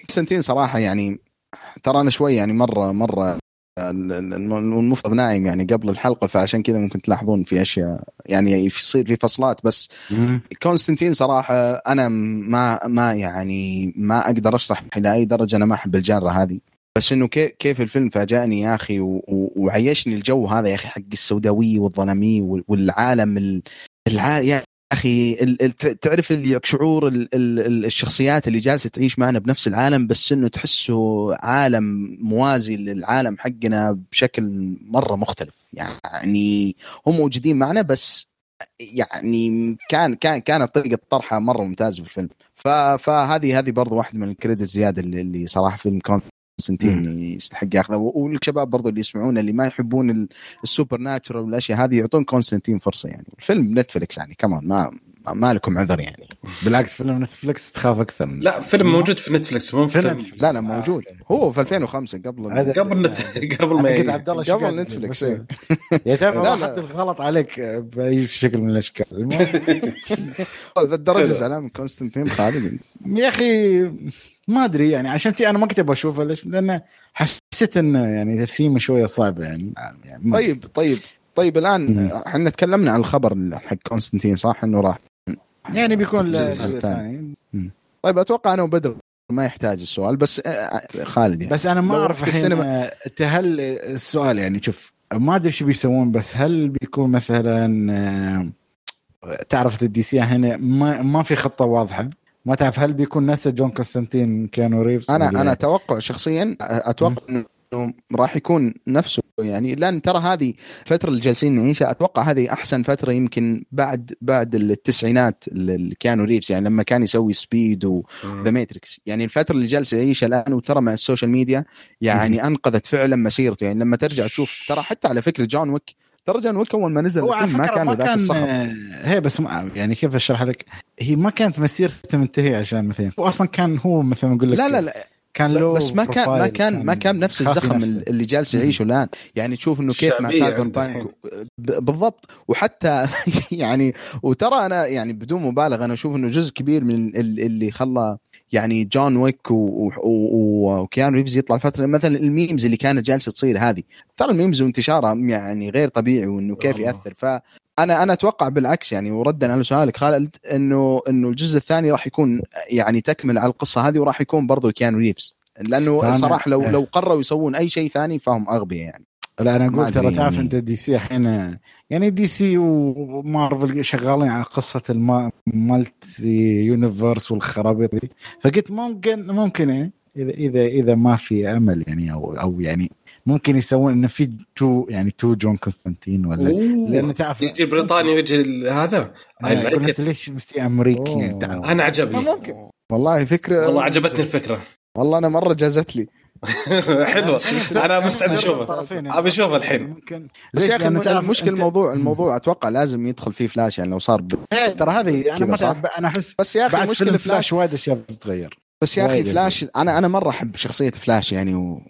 كونستانتين صراحة يعني ترى أنا شوي يعني مرة مرة ال- ال- المفترض نايم يعني قبل الحلقة فعشان كذا ممكن تلاحظون في أشياء يعني يصير في فصلات بس كونستانتين صراحة أنا ما ما يعني ما أقدر أشرح إلى أي درجة أنا ما أحب الكاركتر هذه. بس إنه كيف كيف الفيلم فاجأني يا أخي وعيشني الجو هذا يا أخي حق السوداويه والظلاميه وال- والعالم ال- العالم يا أخي تعرف اللي شعور ال- ال- ال- الشخصيات اللي جالسة تعيش معنا بنفس العالم بس إنه تحسه عالم موازي للعالم حقنا بشكل مرة مختلف. يعني هم موجودين معنا بس يعني كان كان كانت طريقة طرحها مرة ممتازة في الفيلم. فهذه هذه برضو واحد من ال credit زيادة اللي, صراحة فيلم كونستانتين يستحق ياخذه. والشباب برضو اللي يسمعون اللي ما يحبون ال- ال supernatural والأشياء هذه يعطون كونستانتين فرصة يعني. الفيلم نتفلكس يعني كمان ما ما- لكم عذر يعني بالعكس فيلم نتفلكس تخاف أكثر من لا فيلم موجود في نتفلكس مو في نتفلكس. لا لا موجود هو في 2005 قبل قبل نت... قبل ما عبد الله قبل. نتفلكس، إيه. يا تعرف لا. حتى الغلط عليك بأي شكل من الأشكال المهم، ذا الدرجة حلو. زعلان من كونستانتين خالد يا أخي ما أدري يعني عشان تي أنا ما كنت أبغى أشوفه ليش؟ لأن حسيت انه يعني الثيمه شوية صعبه يعني, يعني طيب طيب طيب الآن. إحنا تكلمنا عن الخبر حق كونستانتين صح إنه راح يعني بيكون الجزء الثاني. طيب أتوقع أنا وبدر ما يحتاج السؤال بس آه، آه، خالد يعني. بس أنا ما أعرف الحين هل السؤال يعني شوف ما أدري شو بيسوون بس هل بيكون مثلا آه، تعرف ال DC هنا ما ما في خطة واضحة؟ ما تعرف هل بيكون نفس جون كونستانتين كيانو ريفز أنا أنا أتوقع شخصيا أتوقع إنه راح يكون نفسه. يعني لأن ترى هذه الفترة اللي جالسين نعيشها أتوقع هذه أحسن فترة يمكن بعد بعد التسعينات كيانو ريفز يعني لما كان يسوي Speed و The Matrix يعني الفترة اللي جالس يعيشها الآن وترى مع ال social media يعني أنقذت فعلا مسيرته. يعني لما ترجع تشوف ترى حتى على فكرة John Wick ترى John Wick أول ما نزل هو على ما كان ذاك الصخب. آه، هي بس ما يعني كيف أشرح لك؟ هي ما كانت مسيرته منتهيه عشان مثلا هو أصلا كان هو مثلا أقول لك لا لا لا. كان له بس ما كان ما كان ما كان نفس الزخم نفسه. اللي جالس يعيشه الآن. يعني تشوف إنه كيف مع Cyberpunk بالضبط. وحتى يعني وترى أنا يعني بدون مبالغة أنا أشوف إنه جزء كبير من ال- اللي خلى يعني John Wick وكيانو ريفز يطلع الفترة. مثلا ال memes اللي كانت جالسة تصير هذه. ترى ال memes وانتشارها يعني غير طبيعي وإنه كيف والله. يأثر. فانا أنا أتوقع بالعكس يعني وردا على سؤالك خالد إنه إنه الجزء الثاني راح يكون يعني تكمل على القصة هذه وراح يكون برضو كيانو ريفز لأنه صراحة لو إيه. لو قرروا يسوون أي شيء ثاني فهم أغبياء يعني لا أنا أقول ترى تعرف يعني. أنت دي سي الحين يعني دي سي ومارفل شغالين على قصة ال multi-universe والخرابيط دي فقلت ممكن ممكن يعني إذا إذا إذا ما في أمل يعني أو أو يعني ممكن يسوون إنه في تو يعني تو جون كونستانتين ولا أوه. لأن تعرف يجي بريطانيا ويجي هذا؟ it. ليش مستي أمريكي. يعني تعرف. أنا عجبني. ممكن. والله فكره والله عجبتني الفكرة. والله أنا مرة جازت لي. حلوة. أنا مستعد أشوفها. أبي أشوفها الحين. ممكن. بس؟ يا أخي المشكلة الموضوع الموضوع أتوقع لازم يدخل فيه فلاش يعني لو صار ب... إيه، ترى هذه أنا أنا أحس بس يا أخي بعد المشكلة فلاش فلاش وايد أشياء بتتغير. بس يا أخي فلاش أنا أنا مرة أحب شخصية فلاش يعني و...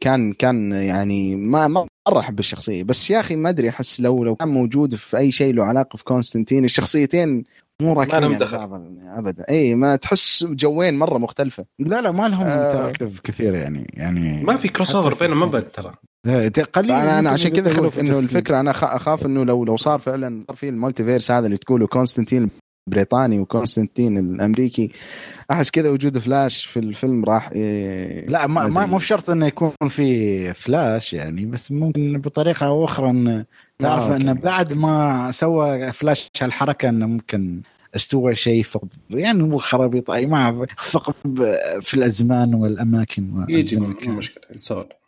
كان كان يعني ما ما مرة أحب الشخصية بس يا أخي ما أدري أحس لو لو كان موجود في أي شيء له علاقة في كونستانتين الشخصيتين مو راكبين دخل. بعض ابدا إي ما تحس جوين مرة مختلفة لا لا ما لهم آه. كثير يعني يعني ما في crossover بينهم ابد ترى قليل أنا أنا عشان كذا في إنه. الفكرة أنا أخاف إنه لو لو صار فعلا صار في ال multiverse هذا اللي تقوله كونستانتين البريطاني وكونستانتين الأمريكي أحس كذا وجود فلاش في الفيلم راح إيه لا ما. مو بشرط إنه يكون في فلاش يعني بس ممكن بطريقة أو أخرى انه تعرف أوكي. انه بعد ما سوى فلاش هالحركة إنه ممكن استوى شيء ثقب يعني مو خرابيط أي ما ثقب في الأزمان والأماكن يجي. مشكلة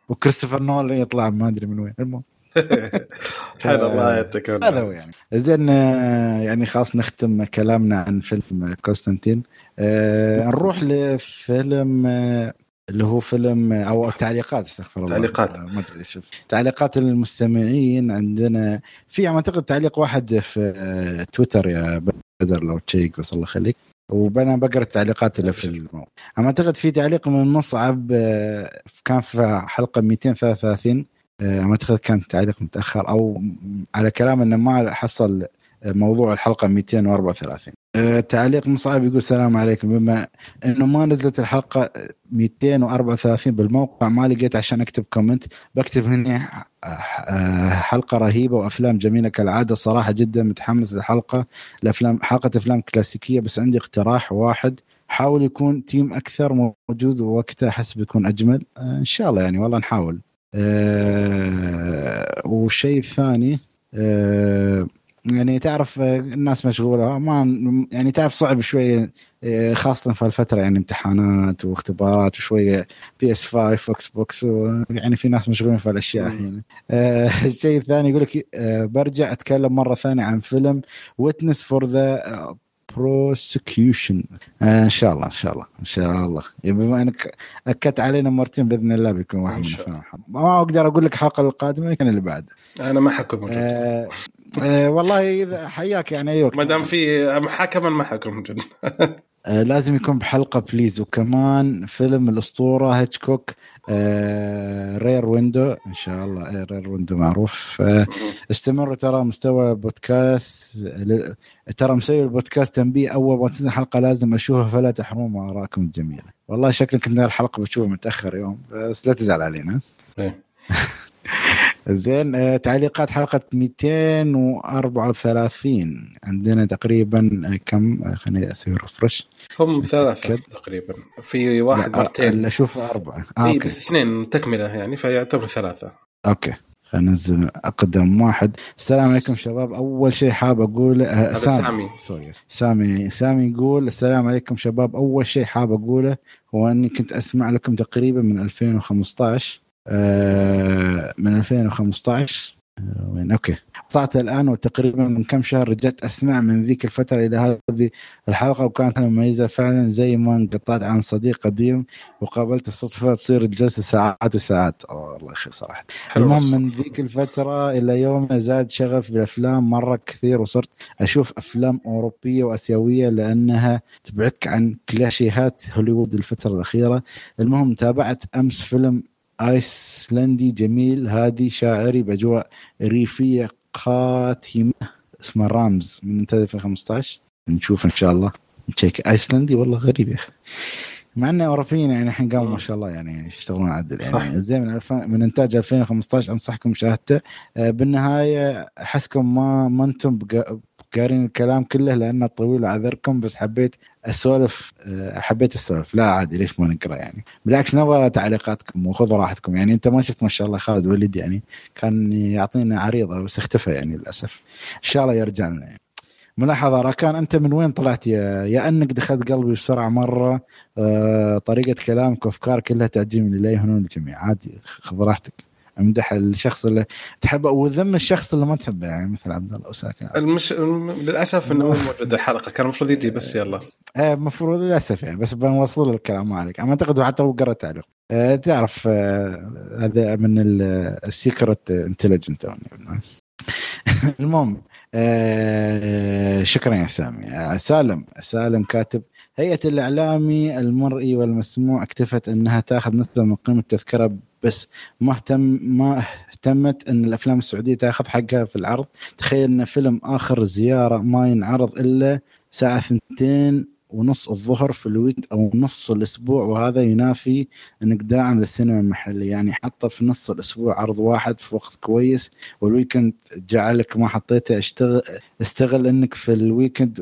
وكريستوفر نولان يطلع ما أدري من وين المهم حلو الله يعطيك. هذا هو يعني. زين آه، يعني خلاص نختم كلامنا عن فيلم كونستانتين. آه نروح لفيلم آه اللي هو فيلم أو تعليقات استغفر الله. تعليقات. آه، ما أدري شوف. تعليقات المستمعين عندنا. في أعتقد تعليق واحد في تويتر يا بدر لو تشيك بس الله يخليك. وأنا بقرأ التعليقات اللي في الموقع. أعتقد في تعليق من مصعب كان في حلقة 233 آه، أعتقد كان تعليق متأخر أو على كلام إنه ما حصل موضوع الحلقة 234 آه، تعليق مصعب يقول السلام عليكم. بما إنه ما نزلت الحلقة 234 بالموقع ما لقيت عشان أكتب comment. بكتب هنا آه، حلقة رهيبة وأفلام جميلة كالعادة. صراحة جدا متحمس للحلقة. الافلام حلقة أفلام كلاسيكية بس عندي اقتراح واحد. حاول يكون team أكثر موجود ووقتها احس بيكون أجمل. إن شاء الله يعني والله نحاول. أه والشيء الثاني أه يعني تعرف الناس مشغولة ما يعني تعرف صعب شوية خاصة في الفترة يعني امتحانات واختبارات وشوية PS 5 و Xbox يعني في ناس مشغولين في الاشياء الحين. آه الشيء الثاني يقول لك آه برجع أتكلم مرة ثانية عن فيلم Witness for the Prosecution آه إن شاء الله إن شاء الله إن شاء الله. بما إنك أكدت علينا مرتين بإذن الله بيكون واحد من ما أقدر أقول لك الحلقة القادمة يمكن اللي بعد. أنا ما حكون موجود آه آه والله اذا حياك يعني اي وقت ما دام في محاكمة ما حكون موجود آه لازم يكون بحلقة please وكمان فيلم الأسطورة هيتشكوك آه Rear Window إن شاء الله آه Rear Window معروف. آه استمروا ترى مستوى بودكاست ترى مسوي البودكاست تنبيه أول ما تنزل حلقة لازم أشوفها فلا تحرموا ارائكم الجميلة. والله شكلك إن الحلقة بتشوفها متأخر يوم بس لا تزعل علينا. زين. آه تعليقات حلقة 234 عندنا تقريبا كم؟ خليني أسوي refresh هم ثلاثة تقريبا. في واحد مرتين. أشوف أربعة. آه إي بس اثنين تكملة يعني فيعتبر ثلاثة. أوكي. خلينا ننزل أقدم واحد. السلام عليكم شباب. أول شيء حاب أقول آه سامي. سامي. sorry. سامي سامي يقول السلام عليكم شباب. أول شيء حاب أقوله هو أني كنت أسمع لكم تقريبا من 2015 من 2015 وين؟ أوكي. قطعت الآن وتقريبا من كم شهر رجعت أسمع من ذيك الفترة إلى هذه الحلقة وكانت مميزة فعلا زي ما انقطعت عن صديق قديم وقابلت الصدفة تصير الجلسه ساعات وساعات. الله أخي صراحة. المهم من ذيك الفترة إلى يوم زاد شغف بالأفلام مرة كثير وصرت أشوف أفلام أوروبية وآسيوية لأنها تبعدك عن كلاشيهات هوليوود الفترة الأخيرة. المهم تابعت أمس فيلم آيسلندي جميل. هادي شاعري باجواء ريفية قاتمة اسمه رامز من انتاج 2015 نشوف إن شاء الله. تشيك. آيسلندي والله غريب يا أخي. مع إنه أوروبيين يعني الحين قاموا ما شاء الله يعني يشتغلون عدل يعني. زين من, الف... من إنتاج 2015 أنصحكم مشاهدته. بالنهاية أحسكم ما ما أنتم قارين الكلام كله لأنه طويل اعذركم بس حبيت اسولف حبيت اسولف لا عادي ليش ما نقرأ يعني؟ بالعكس نبغى تعليقاتكم وخذوا راحتكم. يعني أنت ما شفت ما شاء الله خالد وليد يعني كان يعطينا عريضة بس اختفى يعني للأسف. إن شاء الله يرجع لنا يعني. ملاحظة راكان أنت من وين طلعت يا يا أنك دخلت قلبي بسرعة مرة؟ آه طريقة كلامك وافكار كلها تعجبني. لا يهونون الجميع. عادي خذ راحتك. امدح الشخص اللي تحبه وذم الشخص اللي ما تحبه يعني مثل عبد الله وساكن المش... للأسف إنه مو موجود الحلقة. كان المفروض يجي بس يلا. إيه المفروض للأسف يعني بس بنوصل الكلام ما عليك. أنا أعتقد حتى هو قرأ تعليق. أه تعرف أه هذا من ال secret intelligence المهم أه شكرا يا سامي. سالم. سالم كاتب هيئة الإعلامي المرئي والمسموع اكتفت أنها تأخذ نسبة من قيمة التذكرة بس ما اهتم ما اهتمت أن الأفلام السعودية تأخذ حقها في العرض. تخيل أن فيلم آخر زيارة ما ينعرض إلا ساعة ثنتين ونص الظهر في الويك end أو نص الأسبوع وهذا ينافي إنك داعم للسينما المحلية. يعني حطه في نص الأسبوع عرض واحد في وقت كويس وال weekend جعلك ما حطيته. اشتغل استغل إنك في ال weekend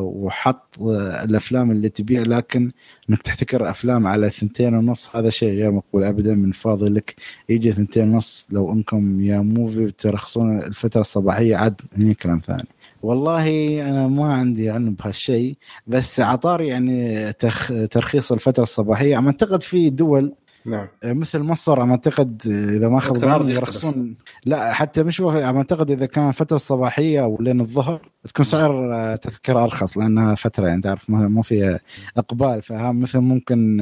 وحط الأفلام اللي تبيع. لكن إنك تحتكر أفلام على ثنتين ونص هذا شيء غير مقبول ابدا. من فاضلك يجي ثنتين ونص. لو إنكم يا موفي ترخصون الفترة الصباحية عاد هني كلام ثاني. والله أنا ما عندي علم بهالشيء بس عطاري يعني تخ... ترخيص الفترة الصباحية. عم أعتقد في دول نعم. مثل مصر عم أعتقد إذا ما خاب ظني يرخصون. لا حتى مش عم أعتقد إذا كان فترة صباحية ولين الظهر تكون سعر تذكرة أرخص لأنها فترة يعني تعرف ما فيها إقبال. فهم مثل ممكن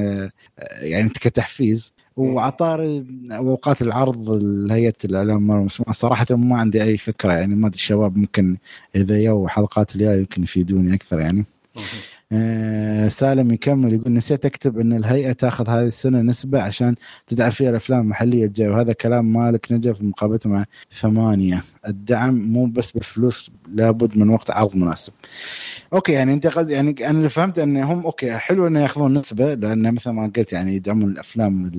يعني كتحفيز وعطار اوقات العرض لهيئه الإعلام صراحة ما عندي أي فكرة يعني ما أدري الشباب ممكن إذا يو حلقات الجايه يمكن يفيدوني أكثر يعني. سالم يكمل يقول نسيت أكتب إن الهيئة تأخذ هذه السنة نسبة عشان تدعم فيها الأفلام المحلية الجاية وهذا كلام مالك نجف في مقابلته مع ثمانية الدعم مو بس بالفلوس لابد من وقت عرض مناسب. okay يعني أنت قصدي يعني أنا اللي فهمت إن هم okay حلو إنه يأخذون نسبة لأن مثل ما قلت يعني يدعمون الأفلام.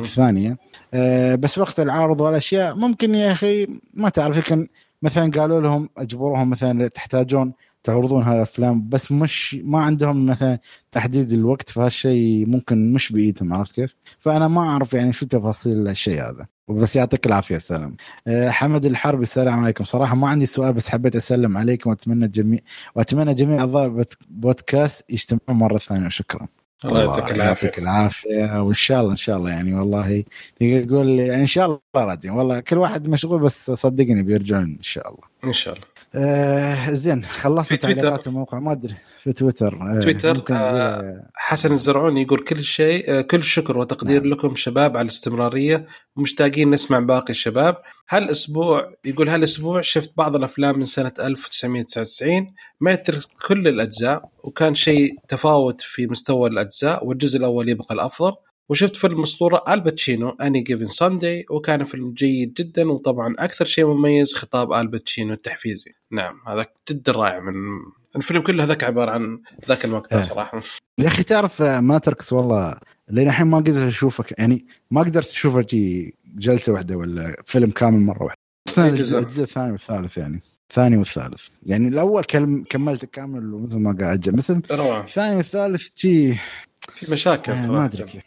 الثانية آه، بس وقت العرض والأشياء ممكن يا أخي ما تعرف يمكن مثلا قالوا لهم أجبروهم مثلا تحتاجون تعرضون هالافلام بس مش ما عندهم مثلا تحديد الوقت فهالشيء ممكن مش بايدهم عرفت كيف؟ فأنا ما أعرف يعني شو تفاصيل الشيء هذا. بس يعطيك العافية سلام. أه حمد الحربي السلام عليكم. صراحة ما عندي سؤال بس حبيت أسلم عليكم وأتمنى جميع وأتمنى جميع أعضاء بودكاست يجتمعون مرة ثانية. وشكرا الله يعطيك العافيه يعطيك العافية. وإن شاء الله إن شاء الله يعني والله تقدر تقول يعني إن شاء الله راجعين والله كل واحد مشغول بس صدقني بيرجعون إن شاء الله. إن شاء الله. آه زين خلصنا تويتر. تعليقات الموقع. ما أدري في تويتر. آه تويتر، آه، آه. حسن الزرعوني يقول كل شيء آه، كل الشكر وتقدير نعم. لكم شباب على الاستمرارية. ومشتاقين نسمع باقي الشباب. هالاسبوع يقول هالاسبوع شفت بعض الأفلام من سنة 1999 ماتريكس كل الأجزاء وكان شيء تفاوت في مستوى الأجزاء والجزء الأول يبقى الأفضل. وشفت فيلم أسطورة الباتشينو Any Given Sunday وكان فيلم جيد جدا وطبعا أكثر شيء مميز خطاب الباتشينو التحفيزي نعم هذا جدا رائع من الفيلم كله هذاك عبارة عن ذاك المقطع إيه. صراحة يا أخي تعرف آه، ماتريكس والله لين الحين ما قدرت أشوفك يعني ما قدرت اشوفه جلسة واحدة ولا فيلم كامل مرة واحدة الجزء جزء؟ الجزء الثاني والثالث يعني الثاني والثالث يعني الأول كملت كامل ومثل ما قاعد. مثل الثاني والثالث جي في مشاكل آه، صراحة. ما أدري كيف.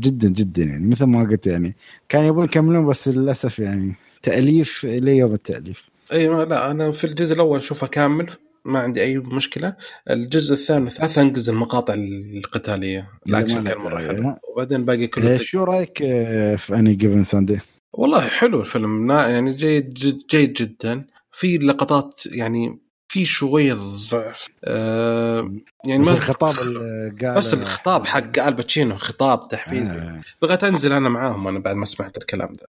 جدا جدا يعني. مثل ما قلت يعني. كان يبون يكملون بس للأسف يعني تأليف إلى يوم التأليف. أي ما لا أنا في الجزء الأول أشوفه كامل ما عندي أي مشكلة. الجزء الثاني والثالث انقز المقاطع القتالية. الاكشن كان مرة حلو. وبعدين باقي كله آه، شو رأيك آه، في Any Given Sunday؟ والله حلو الفيلم. يعني جيد جيد جدا. في لقطات يعني في شوية ضعف. آه يعني ما الخطاب بس الخطاب حق الباتشينو خطاب تحفيزي. آه، بغيت أنزل أنا معاهم أنا بعد ما سمعت الكلام ده.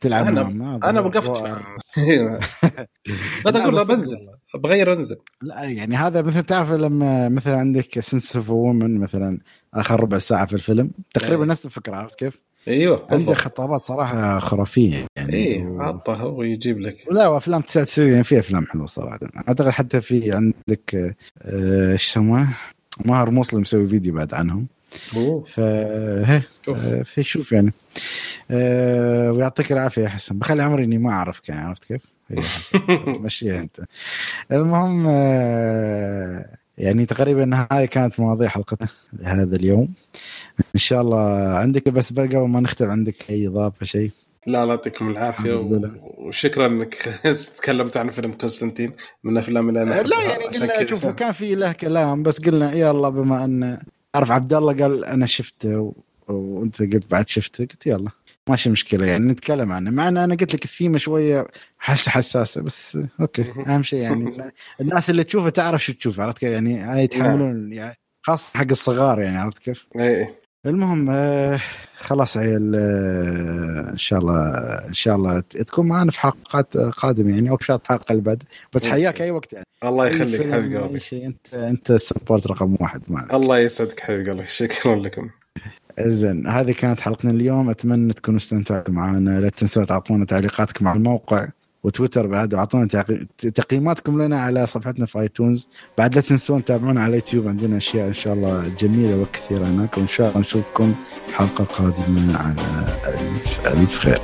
تلعب معهم هذا أنا وقفت معاهم لا أقول له بس- بنزل. بغير أنزل. لا يعني هذا مثل تعرف لما مثلا عندك Scent of a Woman مثلا آخر ربع ساعة في الفيلم تقريبا إيه. نفس الفكرة عرفت كيف؟ أيوه عنده خطابات صراحة خرافية يعني. إيه و- عطه هو يجيب لك. لا وأفلام 99 يعني في أفلام حلوة صراحة. أعتقد حتى في عندك آه، إيش يسموه؟ ماهر موصل مسوي فيديو بعد عنهم. أوه. فهي شوف. آه، يعني. آه، ويعطيك العافية يا حسن. بخلي عمري إني ما اعرفك يعني عرفت كيف؟ حسن. مشيها أنت. المهم آه، يعني تقريبا هاي كانت مواضيع حلقتنا لهذا اليوم. إن شاء الله. عندك بس بقى قبل ما نختم عندك أي إضافة شيء؟ لا الله يعطيكم العافية. وشكرا إنك تكلمت عن فيلم قسطنطين من الافلام اللي أنا لا. يعني قلنا. شوف كان في له كلام بس قلنا يلا بما أن أعرف عبد الله قال أنا شفته و... وأنت قلت بعد شفته قلت يلا. ماشي مشكلة يعني نتكلم عنه. مع أن أنا قلت لك الثيمة شوية حس حساسة بس okay. أهم شيء يعني الناس اللي تشوفه تعرف شو تشوف عرفت كيف؟ يعني يتحملون يعني خاصة حق الصغار يعني عرفت كيف؟ إيه. المهم آه خلاص عيل آه إن شاء الله إن شاء الله تكون معنا في حلقات قادمة يعني أو في الحلقة اللي بعد. بس حياك أي وقت يعني. الله يخليك فيلم، حبيب أي قلبي شيء أنت أنت ال support رقم واحد معنا الله يسعدك حبيب قلبي. شكرا لكم. زين هذه كانت حلقتنا اليوم. أتمنى تكونوا استمتعتوا معنا. لا تنسوا تعطونا تعليقاتكم على الموقع. وتويتر بعد واعطونا تقييماتكم لنا على صفحتنا في آيتونز. بعد لا تنسون تتابعونا على اليوتيوب عندنا أشياء إن شاء الله جميلة وكثيرة هناك. وإن شاء الله نشوفكم حلقة قادمة على الف ألف خير.